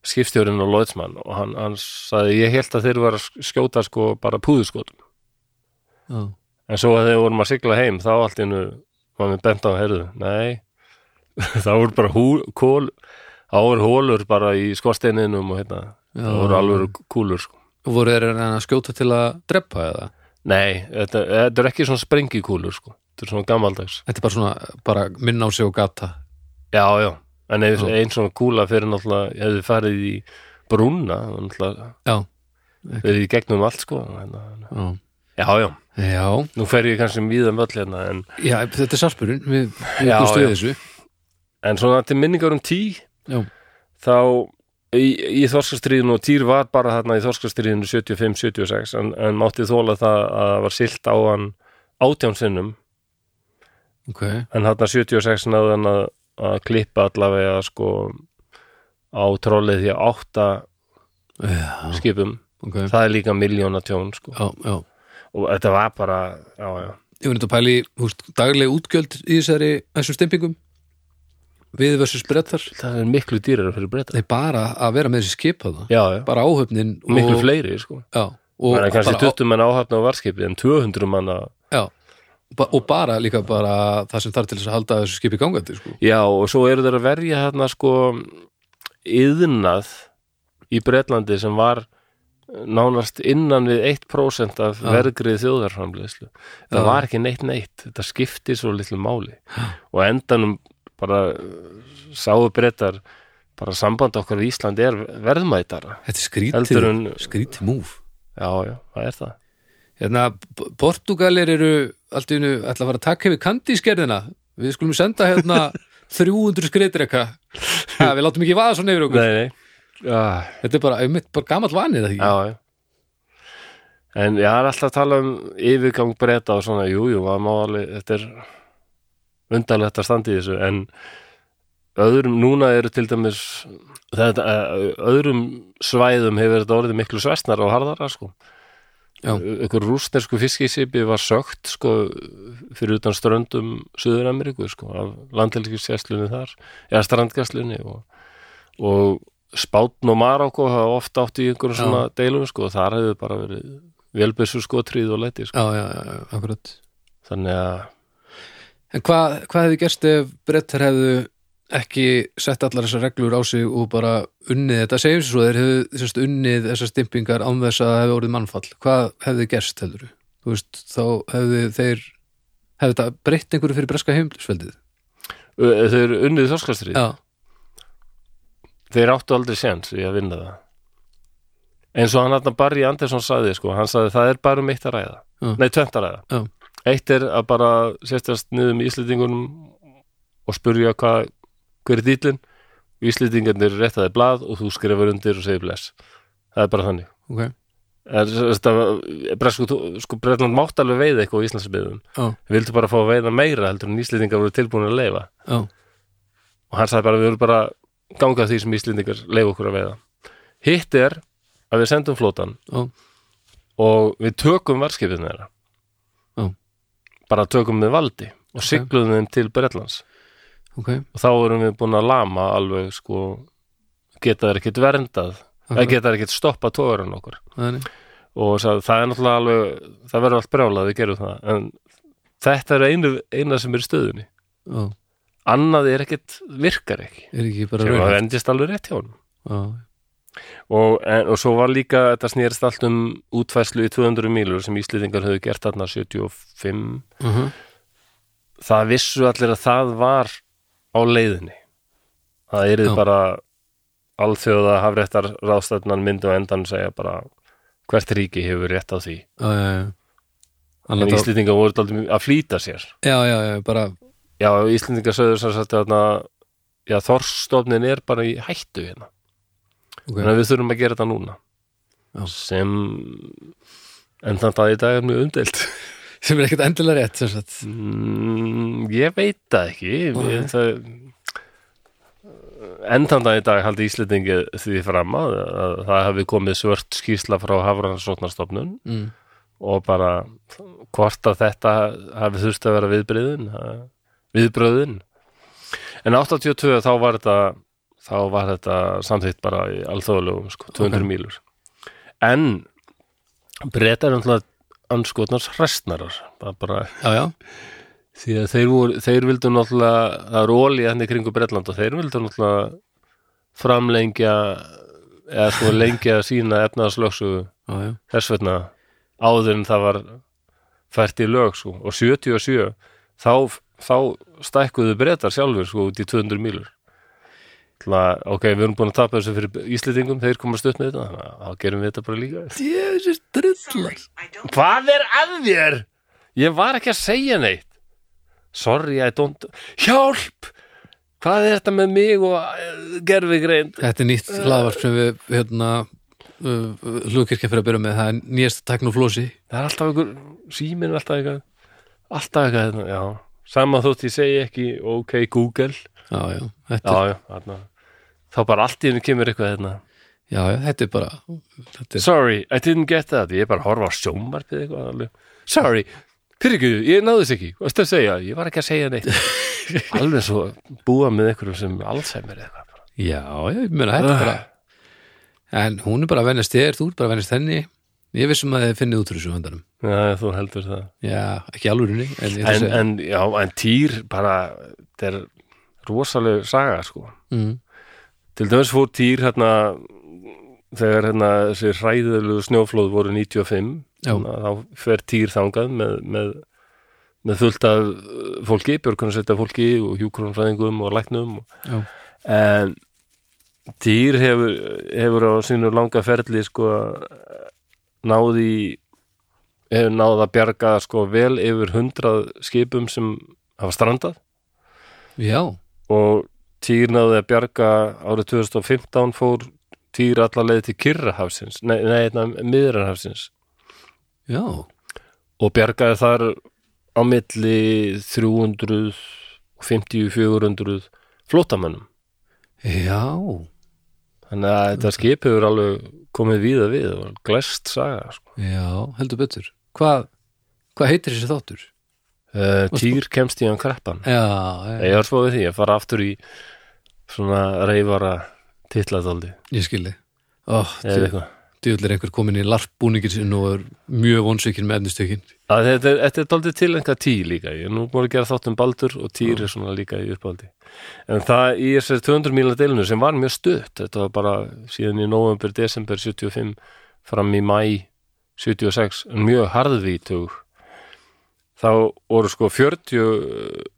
skipstjórinn og Lloydsmann og hann, hann sagði, ég held að þeir var að skjóta sko bara púðuskotum Já, en svo að þeir vorum að sigla heim þá allt innu var með bent á herðu nei, það voru bara hú, kól, voru hólur bara í skorsteininum og hérna það voru alveg kúlur sko. Voru þeir að að skjóta til að drepa eða? nei, þetta, þetta er ekki svona sprengikúlur sko. þetta er svona gammaldags Þetta er bara svona, bara minna á sig og gata. Já, já, en ef einn svona kúla fyrir náttúrulega, hefði farið í brúna, náttúrulega Já, verið í gegnum allt sko hérna, já. Já, já, Já, nú fer ég kannski mýðan völl hérna en, já þetta er sarpurinn Við, já. þessu. En svona til minningar um tí Já, þá í, í þorskastriðinu og Týr var bara þarna í þorskastriðinu 75-76 en, en mátti þóla það að það var silt á hann átján sinnum. Ok. En þarna 76 náði hann að, að klippa allavega sko á trollið því að átta Já, skipum. Ok. Það er líka miljóna tjón sko. Já, já og þetta var bara, já, já. Ég var þetta að pæli, húst, dagleg útgjöld í þessari, þessum stempingum við versus brettar það er miklu dýrar fyrir breyta Nei, bara að vera með þessi skip það já, já, bara áhöfnin miklu fleiri sko. Já, og það er kannski bara á- 20 mann áhafna á varskipi en 200 manna Já, Ba- og bara líka bara það sem þarf til þess að halda þessu skipi gangandi sko. Já, og svo eru þeir að verja hérna sko yðnað í Bretlandi sem var nánast innan við 1% af Já. vergrið þjóðarframleiðslu. Það Já. var ekki neitt neitt, þetta skipti svo litlu máli og á endanum bara uh, sáu brettar bara samband okkar við Ísland er verðmætara. þetta er skrítið, en- skrítið múf Já, já, það er það. hérna, Portugalir eru allt í einu ætla að fara að taka hefur kandískerðina við skulum senda hérna 300 skriðdreka ha, við látum ekki vaða svona yfir okkur Nei, nei. Já, þetta er bara, bara gamall vanið það ekki já, já. En ég er alltaf að tala um yfirgang breyta og svona, jú, jú, þetta er undarlegt að standa í þessu, en öðrum, núna eru til dæmis, þetta, eh, öðrum svæðum hefur þetta orðið miklu svestnar og harðara, sko. Já. Ykkur rústnesku fiskisipi var sögt, sko, fyrir utan ströndum Suður-Ameríku, sko, af landhelgisgæslunni þar, eða strandgæslunni og, og Spátn og Marokko hafa ofta átt í einhverjum Já. svona deilum, sko, og þar hefur bara verið velbessu skotrýð og leti, sko. já, já, já, já, akkurat Þannig að, en hvað, hvað hefði gerst ef brettar hefðu ekki sett allar þessar reglur á sig og bara unnið þetta segjum svo þeir hefðu sérst, unnið þessar stimpingar án þess að það hefði orðið mannfall hvað hefði gerst heldur þú veist, þá hefðu þeir hefði þetta breytt einhverju fyrir breska heimlisveldið eru unnið þorskastrýð. já, Þeir áttu aldrei séns í að vinna það. Eins og hann hann Barry Andersson sagði, sko, hann sagði það er bara um eitt að ræða. Já. Nei, tvent að ræða. Já. Eitt er að bara sérstast niður með Íslendingunum og spurja hvað, hver er dýlinn. Íslendingarnir réttaði blað og þú skrifar undir og segir bless. Það er bara þannig. ok Er, þetta, bresku, sko, Bretland mátt alveg veiða eitthvað á Íslandsbyðum. já, Vildu bara fá að veiða meira heldur en Íslendingar voru tilbúin að leifa. og hann sagði bara við vorum bara ganga því sem Íslendingar leif okkur að veiða. Hitt er að við sendum flótan já, og við tökum varskipið þeirra. Já. bara tökum með valdi og Ok. sigluðum þeim til Bretlands. Ok. Og þá erum við búin að lama alveg sko geta þær ekkert verndað Akkurat. geta þær ekkert stoppa tógarinn okkur Þannig. og sagði, það er náttúrulega alveg það verður allt brjálað að við gerum það. En þetta er einu, eina sem er stöðunni. Já, annað er ekkert virkar ekki. Er ekki bara að raun vendist alveg rétt hjá já, og, en, og svo var líka þetta snýrst allt um útfæslu í 200 mílur sem Íslendingar höfðu gert þarna 75 uh -huh. það vissu allir að það var á leiðinni. Það er Já. bara alþjóða hafréttar ráðstæfnan myndu og endan segja bara hvert ríki hefur rétt á því. Já, já, já. En að- Íslendingar voru dálítið að flýta sér. Já, já, já, bara já, Íslendingar sögðu sem sagt að þorstofnin er bara í hættu hérna ok, þannig að við þurfum að gera þetta núna Já. sem en þannig að í dag er mjög umdelt sem er ekkert endilega rétt sem sagt. mm, ég veit það ekki við, það, en þannig að í dag haldi Íslendingi því fram að, að það hafi komið svört skýrsla frá Hafrannsóknarstofnun mm. og bara hvort að þetta hafi þurft að vera viðbröðin viðbröðin en 82 þá var þetta þá var þetta samþýtt bara í alþjóðlegum sko, 200 Ok. mílur en breyta er náttúrulega anskotnars hrestnarar bara já, já, því að þeir, voru, þeir vildu náttúrulega það er óli hann í kringu Bretland og þeir vildu náttúrulega framlengja eða sko lengja sína efnaðarslöksu þess vegna áður en það var fært í lög sko. og 77 þá, þá stækkuðu breytar sjálfur sko, út í 200 mílur. Ok, við erum búin að tapa þessu fyrir Íslendingum, þeir komast upp með þetta þannig að þá gerum við þetta bara líka. Jésus, drullar. Hvað er að þér? Ég var ekki að segja neitt. Sorry, I don't Hjálp! Hvað er þetta með mig og uh, gerfi grein? Þetta er nýtt hlaðvarp sem við hérna uh, hlugkirkja fyrir að byrja með. Það er nýjast tekn og flósi Það er alltaf einhver, síminn er alltaf eitthvað Alltaf eitthvað, hérna, já Sama þótt ég segi ekki, ok, Google. Já, já, þetta, Já, já, þarna. Þá bara allt í henni kemur eitthvað hérna. Já, já, þetta er bara þetta er, Sorry, I didn't get that. Ég er bara að horfa á sjónvarpið eitthvað alveg. Sorry, ekki, ég náðu þess ekki. Hvað að segja? Ég var ekki að segja neitt. Alveg svo búa með einhverjum sem Alzheimer eða já, ég meina þetta er bara En hún er bara að vennast þér, þú er bara að vennast henni Ég vissum að þið finnið út úr þessu vandanum. Já, þú heldur það. Já, ekki alvörinni en, að en, en, já, en týr bara, þetta er rosaleg saga, sko. Mm, Til dæmis fór týr hérna þegar hérna þessi hræðilegu snjóflóð voru 95 Já. þannig að þá fer týr þangað með, með, með fullt af uh, fólki, björgunarsveita fólki og hjúkrunfræðingum og læknum og, en týr hefur, hefur á sínu langa ferli sko náði hefur náð að bjarga sko vel yfir hundrað skipum sem hafa strandað. Já, og Týr náði að bjarga árið 2015 fór Týr alla leið til Kyrrahafsins nei, nei hérna, miðrarhafsins já. og bjargaði þar á milli 350-400 flótamönnum Já, þannig að þetta skip hefur alveg komið víða við og var glæst saga sko. já, heldur betur. Hvað, hvað heitir þessi þáttur? uh, Týr kemst í hann kreppan. Já, já, ég var spáðið því að fara aftur í svona reyfara titladóldi. Ég skilði Ó, eða eitthvað djúvill er einhver komin í larpbúningin sinn og er mjög vonsvikinn með efnistökin. Að þetta er, er daldið til einhver tí líka. Ég er nú búin að gera þátt um Baldur og týr er svona líka í uppáldi en það í þessari 200 mílna deilinu sem var mjög stutt þetta var bara síðan í november, desember 75 fram í mæ 76, en mjög harðvítug. Þá voru sko 40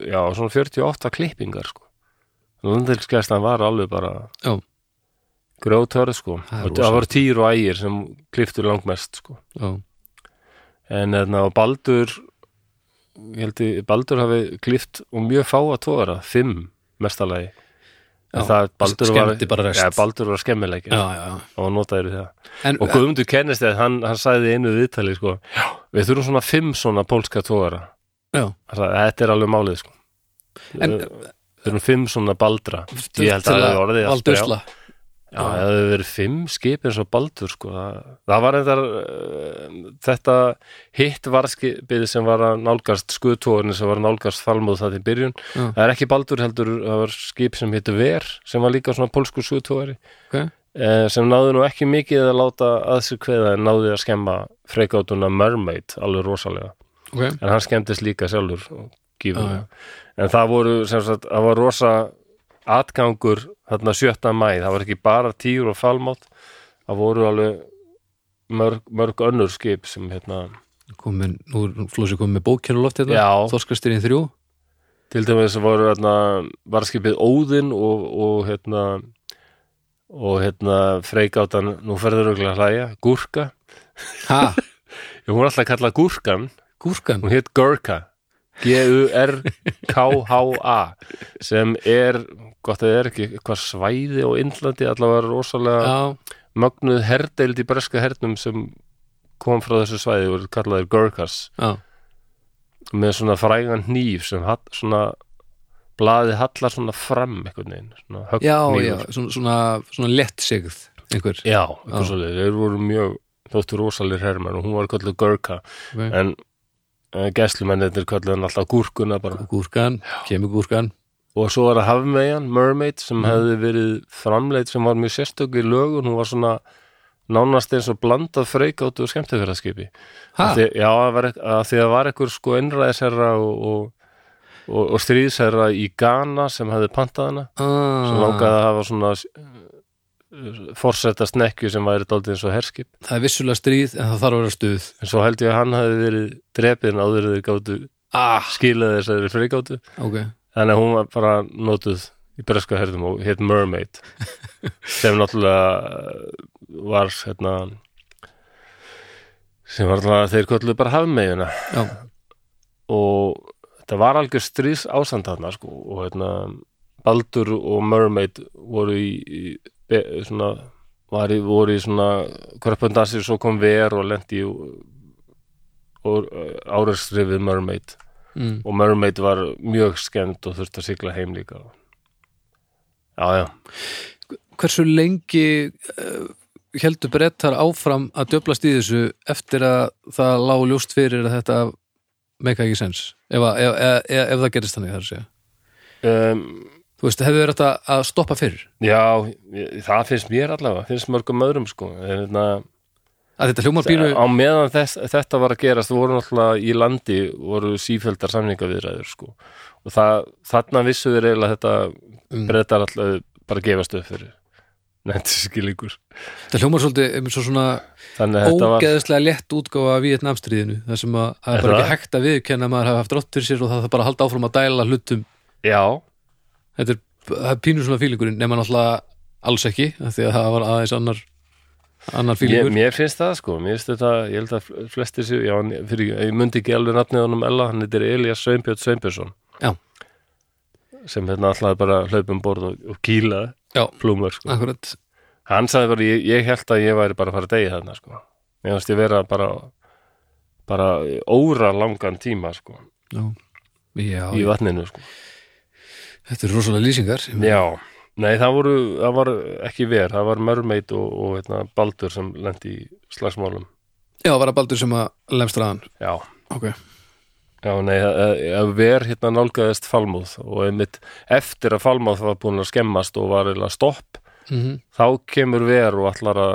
já, svona 48 klippingar sko. Landhelskjæstan var alveg bara Já, grjótörð sko. Það og það var týr og ægir sem klipptur langmest sko. Já, en hérna, og Baldur ég held að Baldur hafi klift og mjög fáa tóra fimm mestalagi Baldur var, ja, Baldur var já. og notaður það. En, og Guðmundur kennist þegar hann, hann sagði í einu viðtali sko, já, við þurfum svona fimm svona pólska tóra þetta er alveg málið sko. En- þurfum fimm svona Baldra. Ég held að það hefði orðið brjál. usla Já, það hefði verið fimm skip eins og Baldur sko. það, var eitthvað uh, þetta hitt varskipið sem var að nálgast skuðtóðurinn sem var að nálgast falmóð það til byrjun Já. það er ekki Baldur heldur, það var skip sem hittu Ver sem var líka svona pólsku skuðtóðari okay. eh, sem náði nú ekki mikið að láta að sér kveða en náði að skemma freikátuna Mermaid alveg rosalega Okay. en hann skemmtist líka sjálfur og gífulega en það voru sem sagt, það var rosa atgangur þarna 7. mæ, það var ekki bara týr og falmátt, það voru alveg mörg, mörg önnur skip sem hérna, komin, nú er Flósi komin með bókjæru loft hérna. Þorskastirinn þrjú. Til dæmis voru hérna varskipið Óðinn og, og hérna og hérna freikáttan, nú ferður auðvitað að hlæja, Gúrka. Ég hún er alltaf að kalla Gúrkan. Gúrkan? Hún hétt Gurka G-U-R-K-H-A sem er gott að það er ekki eitthvað svæði og Indlandi allavega rosalega Já, mögnuð herdeild í breska hernum sem kom frá þessu svæði og Gurkas já, með svona frægan hníf sem hatt, svona blaði hallar svona fram einhvern veginn svona já, já svona, svona, svona lett sigð einhver. Já, eitthvað svolítið, þeir voru mjög þóttu rosalir hermenn og hún var kallið Gurka okay. en uh, gæslumennir kallið hann alltaf gúrkuna bara. Gúrkan, kemur gúrkan og svo var það Hafmeyjan, Mermaid sem hefði verið framleitt sem var mjög sérstök í lögun, hún var svona nánast eins og blandað freikáttu og skemmtifæraskipi já, að því að var ekkur sko innræðisherra og, og, og, og stríðsherra í Ghana sem hefði pantað hana. Sem ah, langaði að hafa svona uh, forsetta snekju sem væri daldið eins og herskip. Það er vissulega stríð en það þarf að vera stuð. En svo held ég að hann hefði verið drepin áður en þeir gátu ah, skilaði þessari freikáttu ok, Þannig að hún var bara notuð í breska herðum og hétt Mermaid sem náttúrulega var hérna sem var náttúrulega þeir kolluðu bara hafmeiguna og þetta var algjör strís ásand þarna sko og hérna Baldur og Mermaid voru í, í svona var í, voru í svona korpundasir svo kom ver og lendi og, og áreksri við Mermaid mm, og Mermaid var mjög skemmt og þurfti að sigla heim líka. Já, já, hversu lengi uh, heldur brettar áfram að djöflast í þessu eftir að það lág ljóst fyrir að þetta meika ekki sens ef, að, ef, ef, ef, það gerist þannig þar að segja. Um, þú veist, hefur þetta að stoppa fyrir? Já það finnst mér allavega, finnst mörgum öðrum sko. En hérna, að þetta hljómar pínu á meðan þess, þetta var að gerast voru náttúrulega í landi voru sífjöldar samningaviðræður sko. og það, þarna vissu þeir eiginlega þetta Mm. breytar alltaf bara gefast upp fyrir nefntiskilingur þetta hljómar svolítið um svo svona þetta var ógeðslega létt útgáfa af Vietnamstríðinu þar sem að það Er bara það? ekki hægt að viðkenna að maður hafi haft rótt fyrir sér og það þarf bara að halda áfram að dæla hlutum já, þetta er, það er pínu svona fílingurinn nema náttúrulega alls ekki því að það var aðeins annar annar ég, fílingur mér finnst það sko mér finnst þetta, ég held að flestir séu já, hann- fyrir, ég myndi ekki alveg nafnið honum Ella, hann heitir Elias Sveinbjörn Sveinbjörnsson Já. sem hérna alltaf bara hlaupum borð og, og kýla já, plúmur sko. akkurat hann sagði bara, ég, ég held að ég væri bara að fara degi þarna sko. mér finnst ég vera bara bara óra langan tíma sko, já, í vatninu sko. þetta er rosalega lýsingar já, nei það voru það var ekki ver, það var Mermaid og, og hérna, Baldur sem lendi í slagsmálum. Já, var að baldur sem að lemstraðan já, ok, já, nei að ver hérna nálgaðist falmúð og einmitt eftir að falmúð var búin að skemmast og var eða stopp mm þá kemur ver og allar að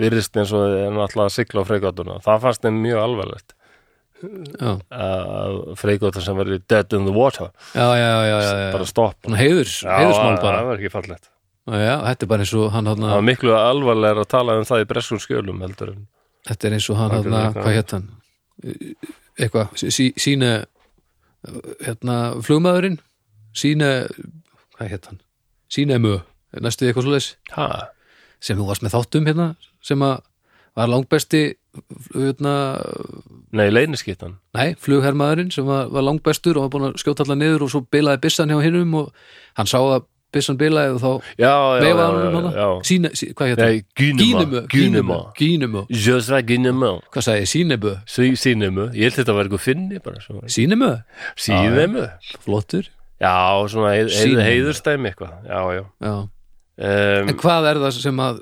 virðist eins og en allar að sigla á freigátuna það fannst þeim mjög alvarlegt freigóta sem verið dead in the water. Já, já, já, bara stopp. Heiðurs, heiðursmál bara. það var ekki fallegt. Þetta er bara eins og hann var miklu alvarlega að tala um það í breskun skjölum heldur þetta er eins og hann Algjörlega. hvað hétt hann? Eitthvað, sí, síne hérna, flugmaðurinn? Síne, hvað hétt hann? Síne mö, næstu eitthvað ha, sem þú varst með þáttum hérna sem að var langbesti hérna, nei, leyniskittan nei, flughermaðurinn sem var, var langbestur og var búin að skjóta allar niður og svo bilaði byssan hjá hinnum og hann sá að byssan bilaði og þá veifaði hann um síne, sí, hvað hétt nei, Gynema Gínumö Gínumö Jösra Gynema hvað sagði ég, Sínebö Sínemu, ég held þetta var eitthvað finni. Sínebö, Sínemu flottur. Já, svona heiðurstæmi eitthvað. Já, já. Já. um, en hvað er það sem að,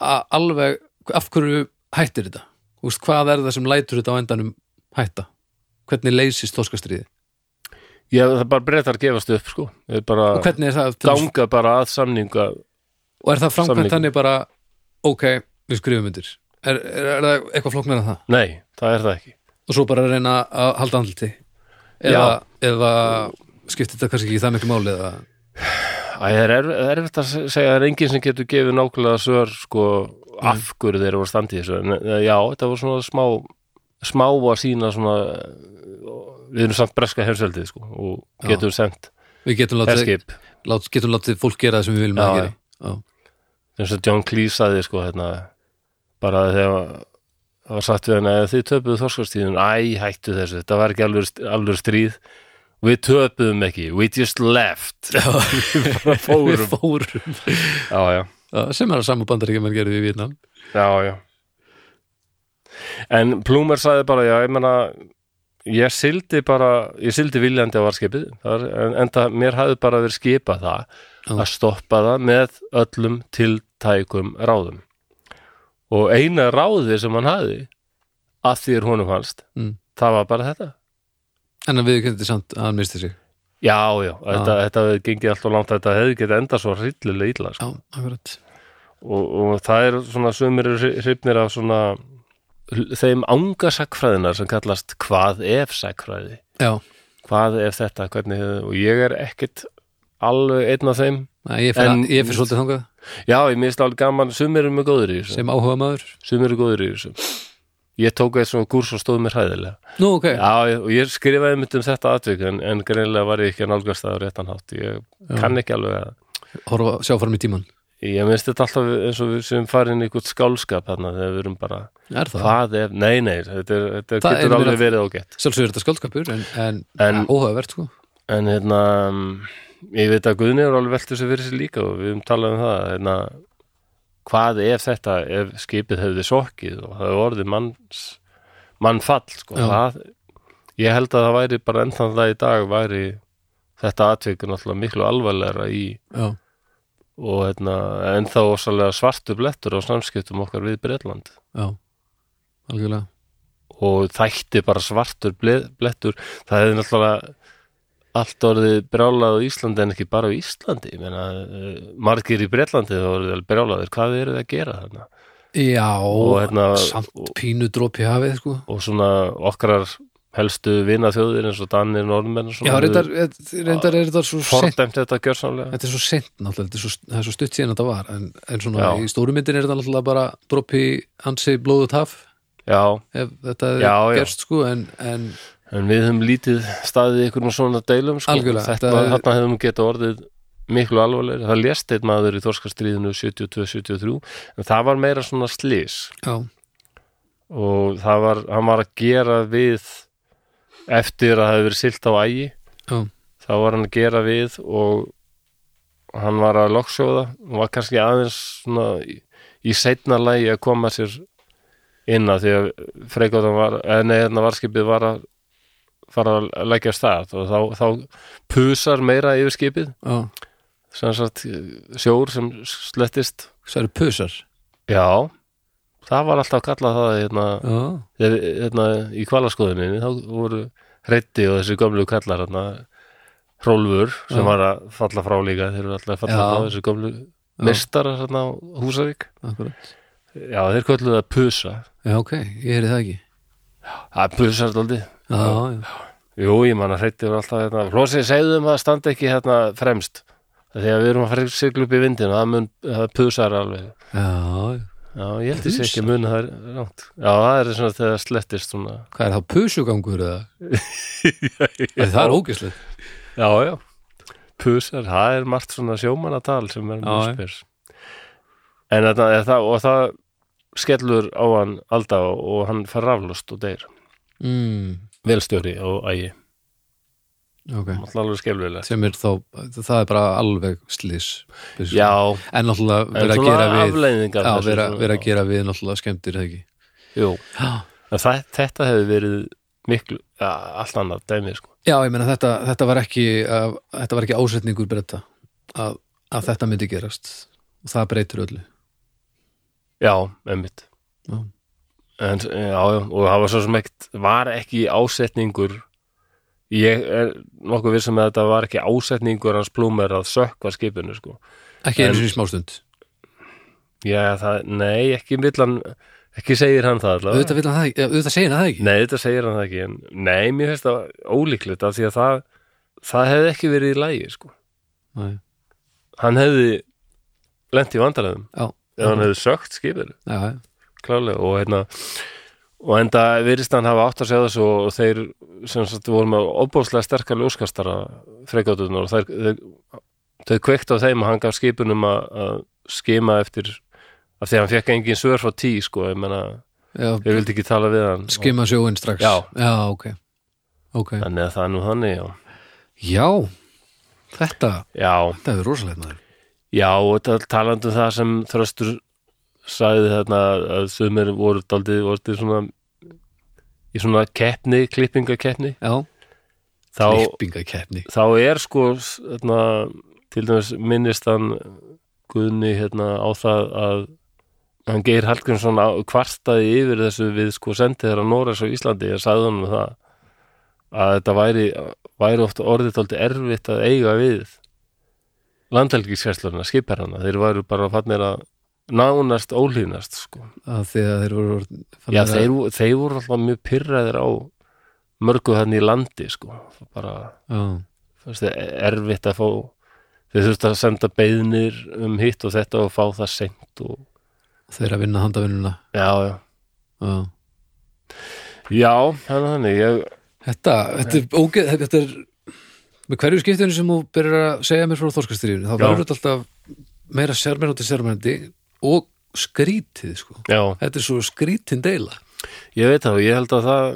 að alveg, af hverju hættir þetta, Úst, hvað er það sem lætur þetta á endanum hætta? Hvernig leysist þorskastriði já, það er bara breytar gefast upp sko, bara og hvernig er það ganga bara að samninga og er það framkvæmt þannig bara ok, við skrifum undir? Er, er, er það eitthvað flóknar en það? Nei, það er það ekki. Og svo bara reyna að halda andliti? Eða, eða skiptir þetta kannski ekki það miklu máli eða það er það er erfitt að segja það er enginn sem getur gefið nákvæmlega svör sko, af hverju þeir eru að standa í þessu. En eh, já, þetta var svona smá smá að sína svona við erum samt breska hefseldið sko, og Já. getum sendt við getum látið, herskip. lát, getum látið fólk gera það sem við viljum að Já, gera. já. eins og John Cleese saði sko, hérna, bara þegar það var sagt við hann að þið töpuðu þorskastíðun æ, hættu þessu, þetta var ekki alveg, alveg stríð við töpuðum ekki we just left við bara við fórum fórum já, já sem er að saman bandaríkja menn gerði í Vietnam Já. En Plúmer sagði bara, ég menna, ég sildi bara, ég sildi viljandi á varskipið, þar, en, en það, mér hafði bara verið skipað það að stoppa það með öllum tiltækum ráðum. Og eina ráði sem hann hafði, að því er honum fannst, Mm. það var bara þetta. En að við kemdi samt að hann misti sig. Já, já, þetta, þetta gengið alltaf langt, þetta hefði getið enda svo hryllilega illa, sko. já, akkurat. Og, og það er svona sumir hrifnir af svona þeim ángasakfræðinar sem kallast hvað ef sakfræði já, hvað ef þetta, hvernig hefur og ég er ekkit alveg einn af þeim. Næ, ég fyrir En- ég fyrir svolítið þangað. Já, ég minnst alveg gaman, sumir eru mjög góður í þessu. Sem áhuga maður sumir eru góður í þessu ég tók eitt svona kúrs og stóð mér hæðilega nú, ok, já, og ég skrifaði mitt um þetta atvik en, en greinilega var ég ekki að nálgast það á réttan hátt. Ég kann ekki alveg að horfa, sjá fram í tíman ég minnst þetta alltaf eins og við sem farin í einhvern skálskap þarna þegar við erum bara er það, Hvað ef, nei, nei, þetta, er, þetta Það getur er alveg meira- verið ágætt. Sjálfsögur er þetta skáldskapur en, en, En- óhugavert sko. En hérna, mm, ég veit að Guðni er alveg veltur sér fyrir sér líka og við höfum talað um það hérna, hvað ef þetta, ef skipið hefði sokkið og það hefði orðið manns mannfall, sko. Það, ég held að það væri bara ennþann það í dag væri þetta atvikur náttúrulega miklu alvarlegra í já, og hérna, ennþá ósalega svartu blettur á samskiptum okkar við Bretland. Já, algjörlega. Og þætti bara svartur ble- blettur. Það hefði náttúrulega allt orðið brjálað á Íslandi en ekki bara á Íslandi. Ég meina, eh, margir í Bretlandi þá orðið vel brjálaðir, hvað eru það að gera þarna? Já, Og hérna- samt pínu dropi hafið sko. og svona okkar helstu vinaþjóðir eins og Danir, Norðmenn og Já, svona reyndar, reyndar er þetta svo sent þetta Þetta er svo sent náttúrulega, er svo, það er svo stutt síðan þetta var. En, en svona Já. í stóru myndin er þetta náttúrulega bara dropi ansi blóðu taf Já, ef þetta er Já, já. gerst sko en, en en við höfum lítið staðið í einhvern svona deilum sko. Þetta, er- hefum geta orðið miklu alvarlegri, það lést einn maður í Þorskastríðinu 72-73 en það var meira svona slís já, og það var, hann var að gera við eftir að það hefði verið silt á ægi. Já, þá var hann að gera við og hann var að lokksjóða og var kannski aðeins svona í, í seinna lagi að koma sér inn að því að freikóttan var, eða nei, hérna varskipið var að fara að leggja af stað og þá, þá pusar meira yfir skipið. Sem sagt sjór sem slettist. Það eru pusar. Já, það var alltaf kallað það hérna, hérna í kvalaskoðuninni þá voru hreyti og þessi gömlu kallar hérna Hrólfur sem Já. var að falla frá líka. Þeir eru alltaf að falla Já. frá þessi gömlu mistarar hérna á Húsavík. Akkurat. Já þeir kölluðu það pusa. Já, ok, ég heyrði það ekki það daldi Já, já, jú ég man að hreyti voru alltaf hérna. Flósi segðu um að standa ekki hérna fremst. Þegar við erum að fara að sigla upp í vindin það, mun, það pusar alveg. Já, já. ég held þessi ekki að muna það er ránt já það er svona þegar það slettist svona. Hvað er það pusugangur eða? Það er ógislegt Já, já, pusar, það er margt svona sjómanatal sem er mjög já. spyrs en er það, og það skellur á hann alda og hann fær raflust og deyr. Mm, velstjóri og ægi, Ok, alltaf alveg skelfilegt sem er þá það er bara alveg slís Já, En náttúrulega vera að gera við Já, vera, vera að gera við náttúrulega skemmtir ekki? Jú, það, þetta hefði verið miklu, allt annað dæmi sko. Já ég meina þetta, þetta var ekki að, þetta var ekki ásetningur breyta að, að þetta myndi gerast. Og það breytir öllu Já, emmitt Já. En, já, og það var svo sem ekkert var ekki ásetningur ég er nokkuð vissum að þetta var ekki ásetningur hans plúmer að sökva skipinu sko. Ekki einu sinni í smástund Já, það, nei, ekki villan ekki segir hann það allavega Auðvitað, hann það, auðvitað segir hann það ekki Nei, þetta segir hann það ekki en, Nei, mér finnst það ólíklegt af því að það það hefði ekki verið í lægi sko. Nei. hann hefði lent í vandaræðum Já, ef hann hefði sökt skipinu. Klálega og hérna og enda virðist hann hafa átt að segja þessu og þeir sem sagt voru með opbóðslega sterkar ljóskastara freikátunar og þeir, þeir, kveikt á þeim og hann gaf skipunum að, að skima eftir af því að hann fekk engin svör frá tí sko, ég menna, þeir vildi ekki tala við hann skima sjóin strax. Já. já ok, ok. Þannig að það er nú þannig, já. Já, þetta já, þetta er rosalegt maður já og þetta talandi um það sem þröstur sagði þarna að sumir voru daldið, voru svona í svona keppni, klippingakeppni. Já, þá, klippingakeppni. þá er sko hérna, til dæmis minnist hann Guðni hérna, á það að hann geir Hallgrímsson kvartaði yfir þessu við sko sendið þeirra Nóres á Íslandi ég sagði hann um það að þetta væri, væri oft orðið erfitt að eiga við landhelgiskerslurna, skipherrana þeir væru bara fannir að nánast ólínast sko. að því að þeir voru Já, þeir, vo- þeir voru alltaf mjög pyrraðir á mörgu þannig í landi sko. bara fannst þið erfitt að fá þeir þurftu að senda beiðnir um hitt og þetta og fá það seint og þeir að vinna handavinnuna já, já, já. já, að þannig ég, Þetta, þetta er ógeð þetta er með hverju skiptinu sem þú byrjar að segja mér frá þorskastríðinu? Þá verður þetta alltaf meira sérmennandi sérmenndi og skrítið sko. já, þetta er svo skrítin deila. Ég veit það og ég held að það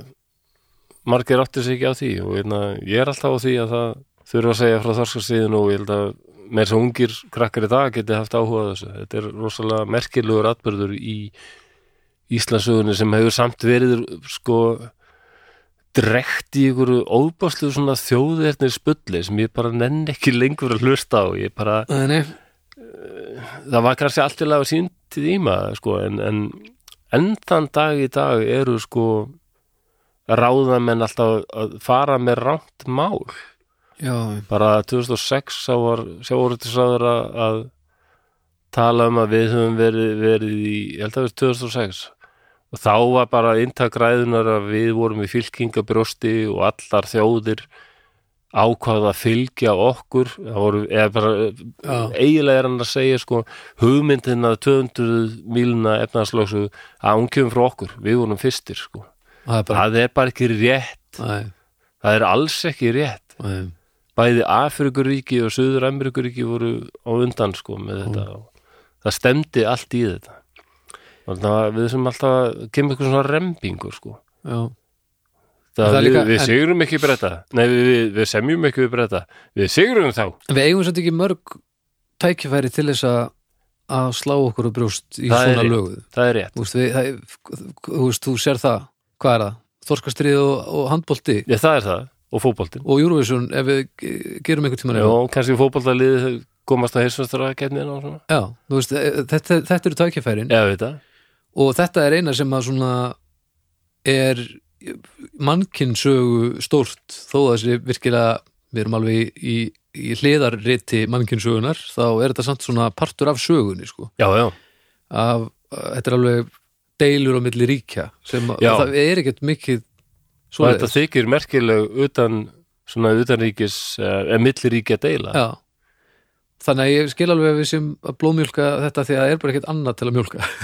margir áttir sig ekki á því og hérna, ég er alltaf á því að það þurfa að segja frá þorskarstríðinu og ég held að með svo ungir krakkar í dag geti haft áhuga á þessu. Þetta er rosalega merkilegur atbyrður í Íslandsugunni sem hefur samt verið sko drekt í ykkur óbáslu svona þjóðernir spulli sem ég bara nenn ekki lengur að hlusta á. Ég bara, Nei, nei, það var kannski allt til að sínt tíma sko, en, en enn þann dag í dag eru sko ráðamenn alltaf að fara með rámt mál. Já, bara 2006 þá var sjáurtisraður að, tala um að við höfum verið, verið í, ég held að það verið 2006 og þá var bara inntak ræðunar að við vorum í fylkingabrjósti og allar þjóðir ákvaða að fylgja okkur. Voru, eða bara Já. eiginlega er hann að segja sko hugmyndin að 200 míluna efnarslöksu að hún kemur frá okkur, við vorum fyrstir sko. Það er bara það er bara ekki rétt. Nei, það er alls ekki rétt. Nei, bæði Afrikuríki og Suður Ameríkuríki voru á undan sko með þetta það stemdi allt í þetta við sem alltaf kemur eitthvað svona rembingur sko. Já, það, Það við, við sigurum ekki breyta nei við, við, við semjum ekki við breyta við sigurum þá. Við eigum svolítið ekki mörg tækifæri til þess að að slá okkur á brjóst í Það svona lögu. Það er rétt. Við, það, þú veist, þú sér það. Hvað er það? Þorskastrið og, og handbolti? Já, það er það, og fótboltinn. Og Eurovision ef við ge- gerum einhvern tímann Já, kannski fótboltaliðið komast að og svona. Já, veist, e- þetta, þetta eru tækifærin. Já, veit það og þetta er eina sem að svona er mannkinsögu stórt þó að þessi virkilega við erum alveg í, í, hliðarriti mannkinsögunar þá er þetta samt svona partur af sögunni sko Já, já, af, þetta er alveg deilur á milli ríkja sem Já. það er ekkert mikið og þetta þykir merkileg utan svona utanríkis eða milliríkja deila Já. Þannig að ég skil alveg að við sem að blóðmjólka þetta því að það er bara ekkert annað til að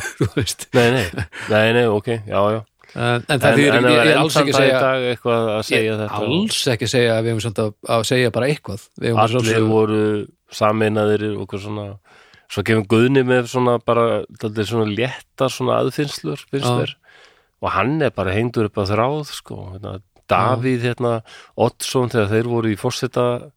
veist. Nei, nei, nei, nei, ok, já, já. En, en það er alls ekki að segja að segja ég, alls ekki segja að við hefum samt að, að segja bara eitthvað. Allir voru sameinaðir og eitthvað svona Svo kemur Guðni með svona bara svona léttar svona aðfinnslur mér og hann er bara hengdur upp að þráð sko, hérna, Davíð hérna, Oddsson þegar þeir voru í fórseta Já.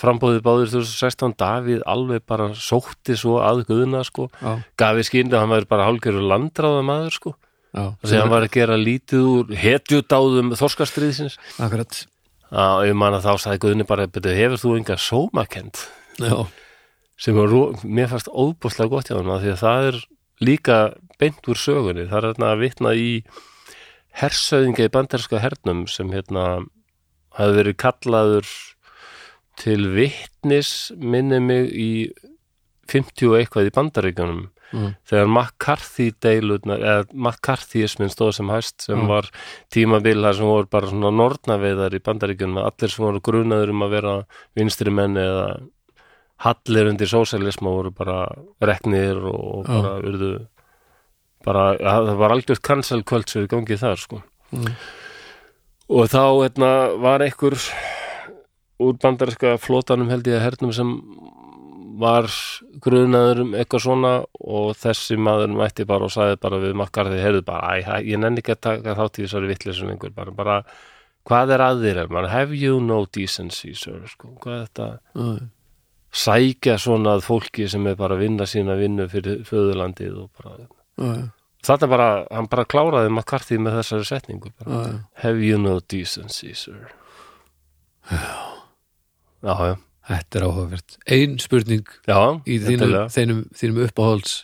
Frambóðið báður 2016 Davíð alveg bara sótti svo að Guðna sko, já, gafi skýrni að hann væri bara hálfgerður landráða maður sko. Já, þegar hann var að gera lítið úr hetjudáðum þorskastriðsins akkurat. Að ég man að þá sagði Guðni bara "Bíddu, hefur þú enga sómakend sem mér fannst óbúslega gott hjá hann því að það er líka beint úr sögunni, það er hérna að vitna í hersöðinga í banderska hernum sem hérna hafi verið kallaður til vittnis minni mig í 50 og eitthvað í bandaríkjunum Mm. þegar McCarthy deilutnar eða McCarthyismin stóð sem hæst sem Mm. var tímabil þar sem voru bara svona nornaveiðar í bandaríkjunum allir sem voru grunaður um að vera vinstri menn eða hallir undir sósælisma voru bara reknir og, bara urðu bara, það var algjört cancel culture í gangi þar sko Mm. og þá hérna, var einhver úr bandaríska flótanum held ég að hernum sem var grunaður um eitthvað svona og þessi maður mætti bara og sagði bara við makkar þeir heyrðu bara, æ, ég nenni ekki að taka þátt í þessari vittlesun einhver, bara, bara hvað er að þér, man, have you no decency sir, sko, hvað er þetta? Já, sækja svona að fólki sem er bara að vinna sína vinnu fyrir föðurlandið og bara, já, þetta bara hann bara kláraði McCarthy með þessari setningu bara, já. have you no decency sir? Já, já, þetta er áhugavert. Ein spurning já í þínum, þínum, þínum uppáhalds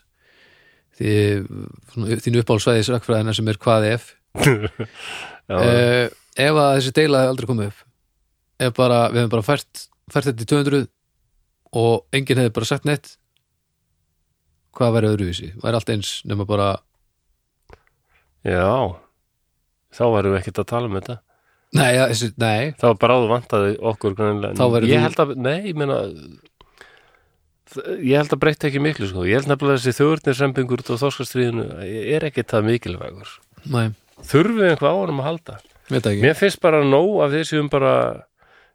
þínu uppáhaldsvæðis rakfræðina sem er hvað ef? Já, uh, ef að þessi deila hefði aldrei komið upp ef bara, við hefum bara fært, fært þetta í 200 og enginn hefði bara sagt neitt hvað væri öðruvísi? væri allt eins nema bara já þá varum við ekkert að tala um þetta nei, ja, þessi, nei, þá bráðu vantaði okkur greinilega. Þá væri ég held að, nei, ég meina ég held að breyta ekki miklu sko. ég held nefnilega að þessi þjóðurnir út á þorskastriðinu er ekki það mikilvægur nei, þurfum við einhvað á honum að halda veit það ekki mér finnst bara nóg af þessum bara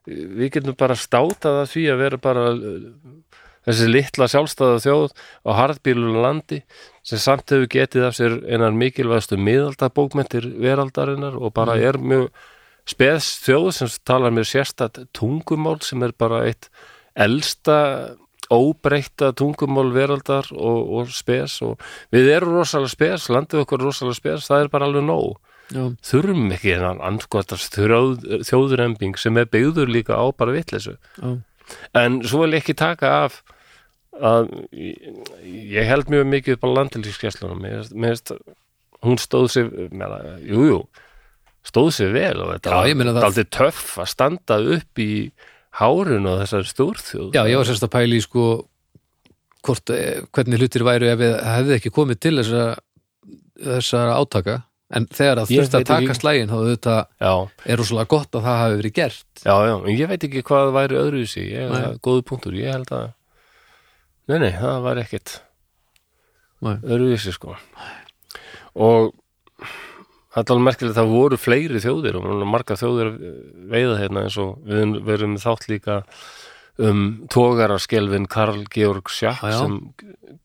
við getum bara státað að því að vera bara þessi litla sjálfstæða þjóð á harðbílunum landi sem samt hefur getið af sér einar mikilvægastu miðaldabókmentir veraldarinnar og bara Mm. er mjög speðs þjóð sem talar með sérstætt tungumál sem er bara eitt elsta óbreytta tungumál veraldar og, og spes og við erum rosalega spes, landið okkur rosalega spes, það er bara alveg nóg. Já, þurfum ekki hennan anskotast þjóð, þjóðrembing sem er byggður líka á bara vitleysu. Já, en svo vil ekki taka af að ég held mjög mikið upp á landilíkskesslunum hún stóð sér meðla, jú, jú stóð sér vel og þetta Já, ég var það- aldrei töff að standa upp í hárun og þessari stórþjóð. Já, ég var sérst að pæli í sko hvort, eh, hvernig hlutir væru ef við hefði ekki komið til þessara, þessara átaka. En þegar að Ég þurfti að taka slægin þá þetta er rosalega gott að það hafi verið gert. Já, já, en ég veit ekki hvað væri öðruvísi, ég Nei. er góðu punktur. Ég held að nei, nei, það væri ekkit Nei. öðruvísi sko. Og alveg merkilegt að það voru fleiri þjóðir og marga þjóðir veiða hérna eins og við verum þátt líka um tógaraskelvin Karl Georg Schack já. sem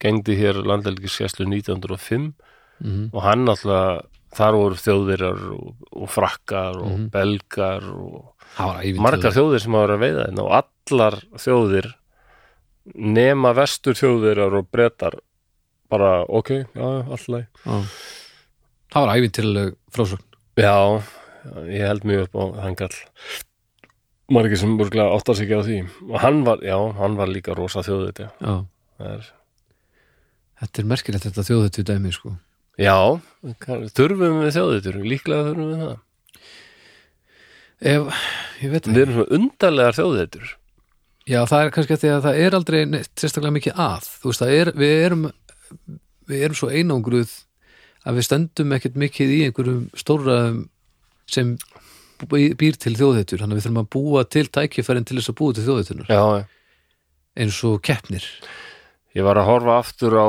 gengdi hér landelgiskeslu 1905 mm og hann alltaf þar voru þjóðirar og, og frakkar og Mhm. belgar og margar þjóðir sem hafa verið að veiða hérna og allar þjóðir nema vestur þjóðirar og brettar bara ok, já, alltaf Já. Það var ævintýraleg frásögn. Já, ég held mjög upp á hann kall margir sem burglega áttar sig ekki á því. Og hann var, já, hann var líka rosa þjóð þetta Já. er, þetta er merkilegt þetta þjóðutu dæmi sko. Já, þurfum við þjóðitur líklega þurfum við það. Ef, ég veit Við erum svona undarlegar þjóðitur Já, það er kannski að því að það er aldrei sérstaklega mikið að. Þú veist, það er, við erum við erum svo einangruð að við stöndum ekkert mikið í einhverjum stóraðum sem bý- býr til þjóðheitur, þannig að við þurfum að búa til tækifærin til þess að búa til þjóðheitunar Já, eins og keppnir. ég var að horfa aftur á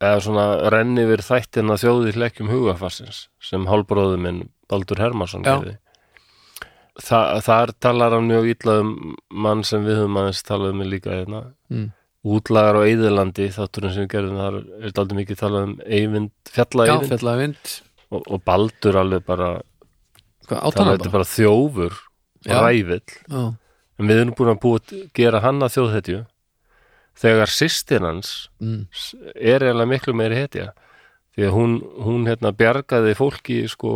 eða svona renni yfir þættina þjóði hlekkjum hugafarsins sem hálbróðu minn Baldur Hermansson gerði. Þa, þar talar hann mjög illa um mann sem við höfum aðeins talað um líka hérna. Mm. Útlagar á Eðilandi þátturinn sem við gerðum þar er daldið mikið talað um Eyvind, fjalla Já, Eyvind fjallaði vind. og, og Baldur alveg bara það átana er bara? þjófur og rævill en við erum búin að búið að gera hann að þjóðhetju. Þegar systir hans mm, er eiginlega miklu meiri hetja. Því að hún, hún hérna bjargaði fólki sko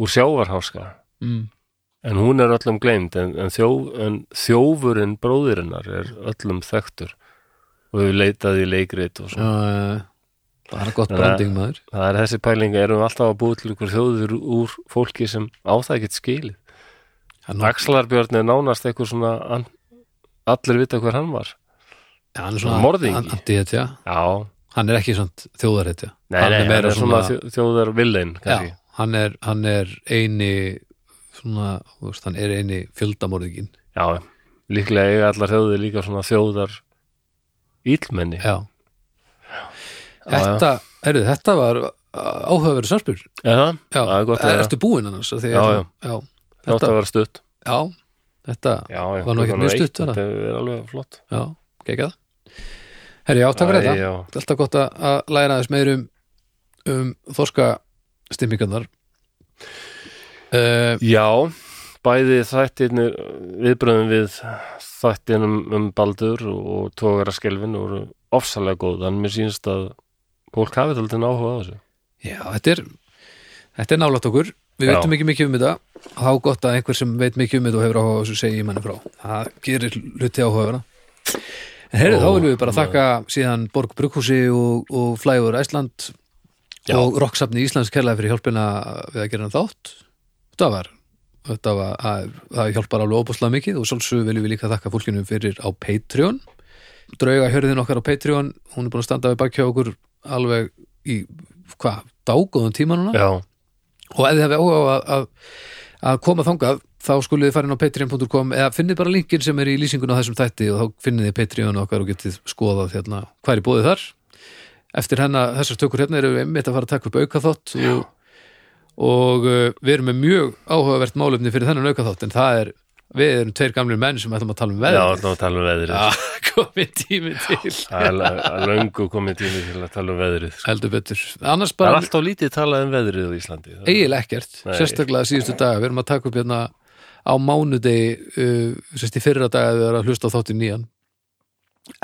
úr sjávarháska. Mm, en hún er öllum gleimt en, en, þjó, en þjófurinn bróðirinnar er öllum þekktur. Og við leitaði í leikrit og já, svo já, það er gott branding maður. það er þessi pæling, erum við alltaf að búið til ykkur þjóður úr fólki sem á það ekkert skilið? Axlarbjörn er nánast eitthvað svona an, allir vita hver hann var. Hann er svona Morðingi. hann- er ekki svona þjóðarhetja. hann hann er svona, svona, svona þjóðar villein já, hann hann er eini svona, þú veist, hann er eini fjöldamorðingin. já, líklega eiga allar þjóðir líka svona þjóðar ílmenni Já. Já, Þetta, erðu, þetta var áhugaverið samspil. Eða, Já, það er gott að ertu búinn annars? Já, já. já. þetta Þetta, vera stutt já, þetta já, Var nú ekkert mjög stutt, var það? Þetta er alveg flott já, geggjað. Herri, Æ, þetta. Það er alltaf gott að læra aðeins meir um, um þorska stimmingarnar. Uh, Já, bæði þættirnir viðbröðum við þættinum um Baldur og tógara skelfin voru ofsalega góð, en mér sýnst að fólk hafið aldrei áhuga á þessu já, þetta er, þetta er nálægt okkur. Við Já. veitum ekki mikið um þetta. Þá gott að einhver sem veit mikið um þetta og hefur áhuga á þessu segi manni frá. Það gerir hluti áhugaverða. En heyrðu, Ó, þá viljum við bara þakka síðan Borg Brukhúsi og, og Flægur Æsland Já. og Rocksafni Íslands kærlega fyrir hjálpina við að gera þátt. Þetta var, þetta var að, það hjálpar alveg óbúslega mikið og svolsög viljum við líka þakka fólkinu fyrir á Patreon. Drauga hjörðin okkar á Patreon, hún er búin að standa við bakki á okkur alveg í, hvað, dágóðum tíma núna? Já, og ef þið hefði áhuga á að, að, að koma þangað þá skulið þið fara inn á patreon.com eða finnið bara linkin sem er í lýsingun á þessum þætti og þá finnið þið Patreon okkar og getið skoðað hérna hvað er bóðið þar. Eftir hennar, þessar tökur hérna erum við einmitt að fara að taka upp aukaþátt og, uh, við erum með mjög áhugavert málefni fyrir þennan aukaþátt en það er, við erum tveir gamlir menn sem ætlum að tala um já, veðrið. þá tala um veðrið. Já, komið tími til. að löngu komið tími til að tala um veðrið sko. heldur betur, annars Það er bara alltaf lítið talað um veðrið á Íslandi. Eiginlega ekkert, Nei. sérstaklega síðustu daga. Við erum að taka upp hérna á mánudegi uh, sérst í fyrra daga við erum að hlusta á þátti nýjan.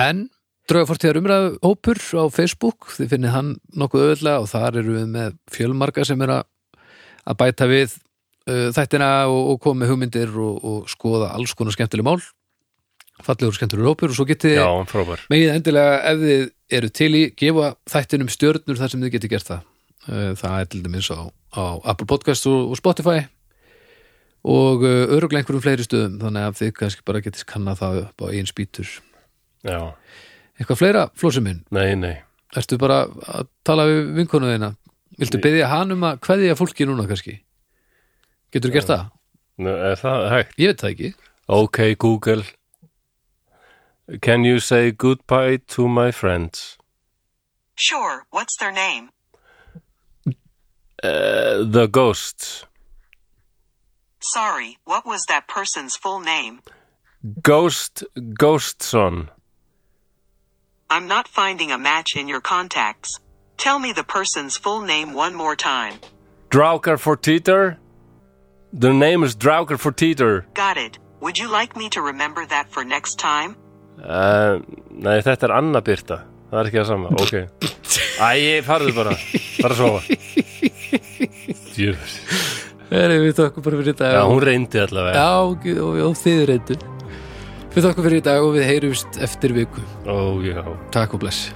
En draugafortíðar umræðu hópur á Facebook, þið finnið hann nokkuð öðlega og þar eru við með fjölmarga sem er að, að bæta við uh, þættina og, og koma með hugmyndir og, og skoða alls konar skemmtileg mál. Fallegur skemmtilegur hópur. Og svo getið megið endilega ef þið eru til í gefa þættinum stjörnur þar sem þið getið gert það. Eh, það er til dæmis á, á Apple Podcast og, og Spotify. Og uh, öruglega einhverjum fleiri stöðum þannig að þið kannski bara getið kanna það upp á einn spýtur. Já, Eitthvað fleira, Flósi minn? nei, nei. Ertu bara að tala við vinkonu þeina? Viltu byggja hann um að kveðja fólki núna kannski? Getur gert það? Nú, er það hægt? Ég veit það ekki. Ok, Google Can you say goodbye to my friends? Sure, what's their name? Uh, the ghosts Sorry, what was that person's full name? Ghost Ghostson I'm not finding a match in your contacts. Tell me the person's full name one more time. Draukar for Teeter The name is Draukar for Teeter Got it. Would you like me to remember that for next time? uh, Nei, þetta er Anna Birta Það er ekki það sama, ok Æ, farðu bara, bara að sofa Djöfur Heri, við þakkum bara fyrir þetta. Já, hún reyndi allavega Já, og, og, og þið reyndu. Við þakkum fyrir þetta og við heyrumst eftir viku. Ó, já Takk og bless.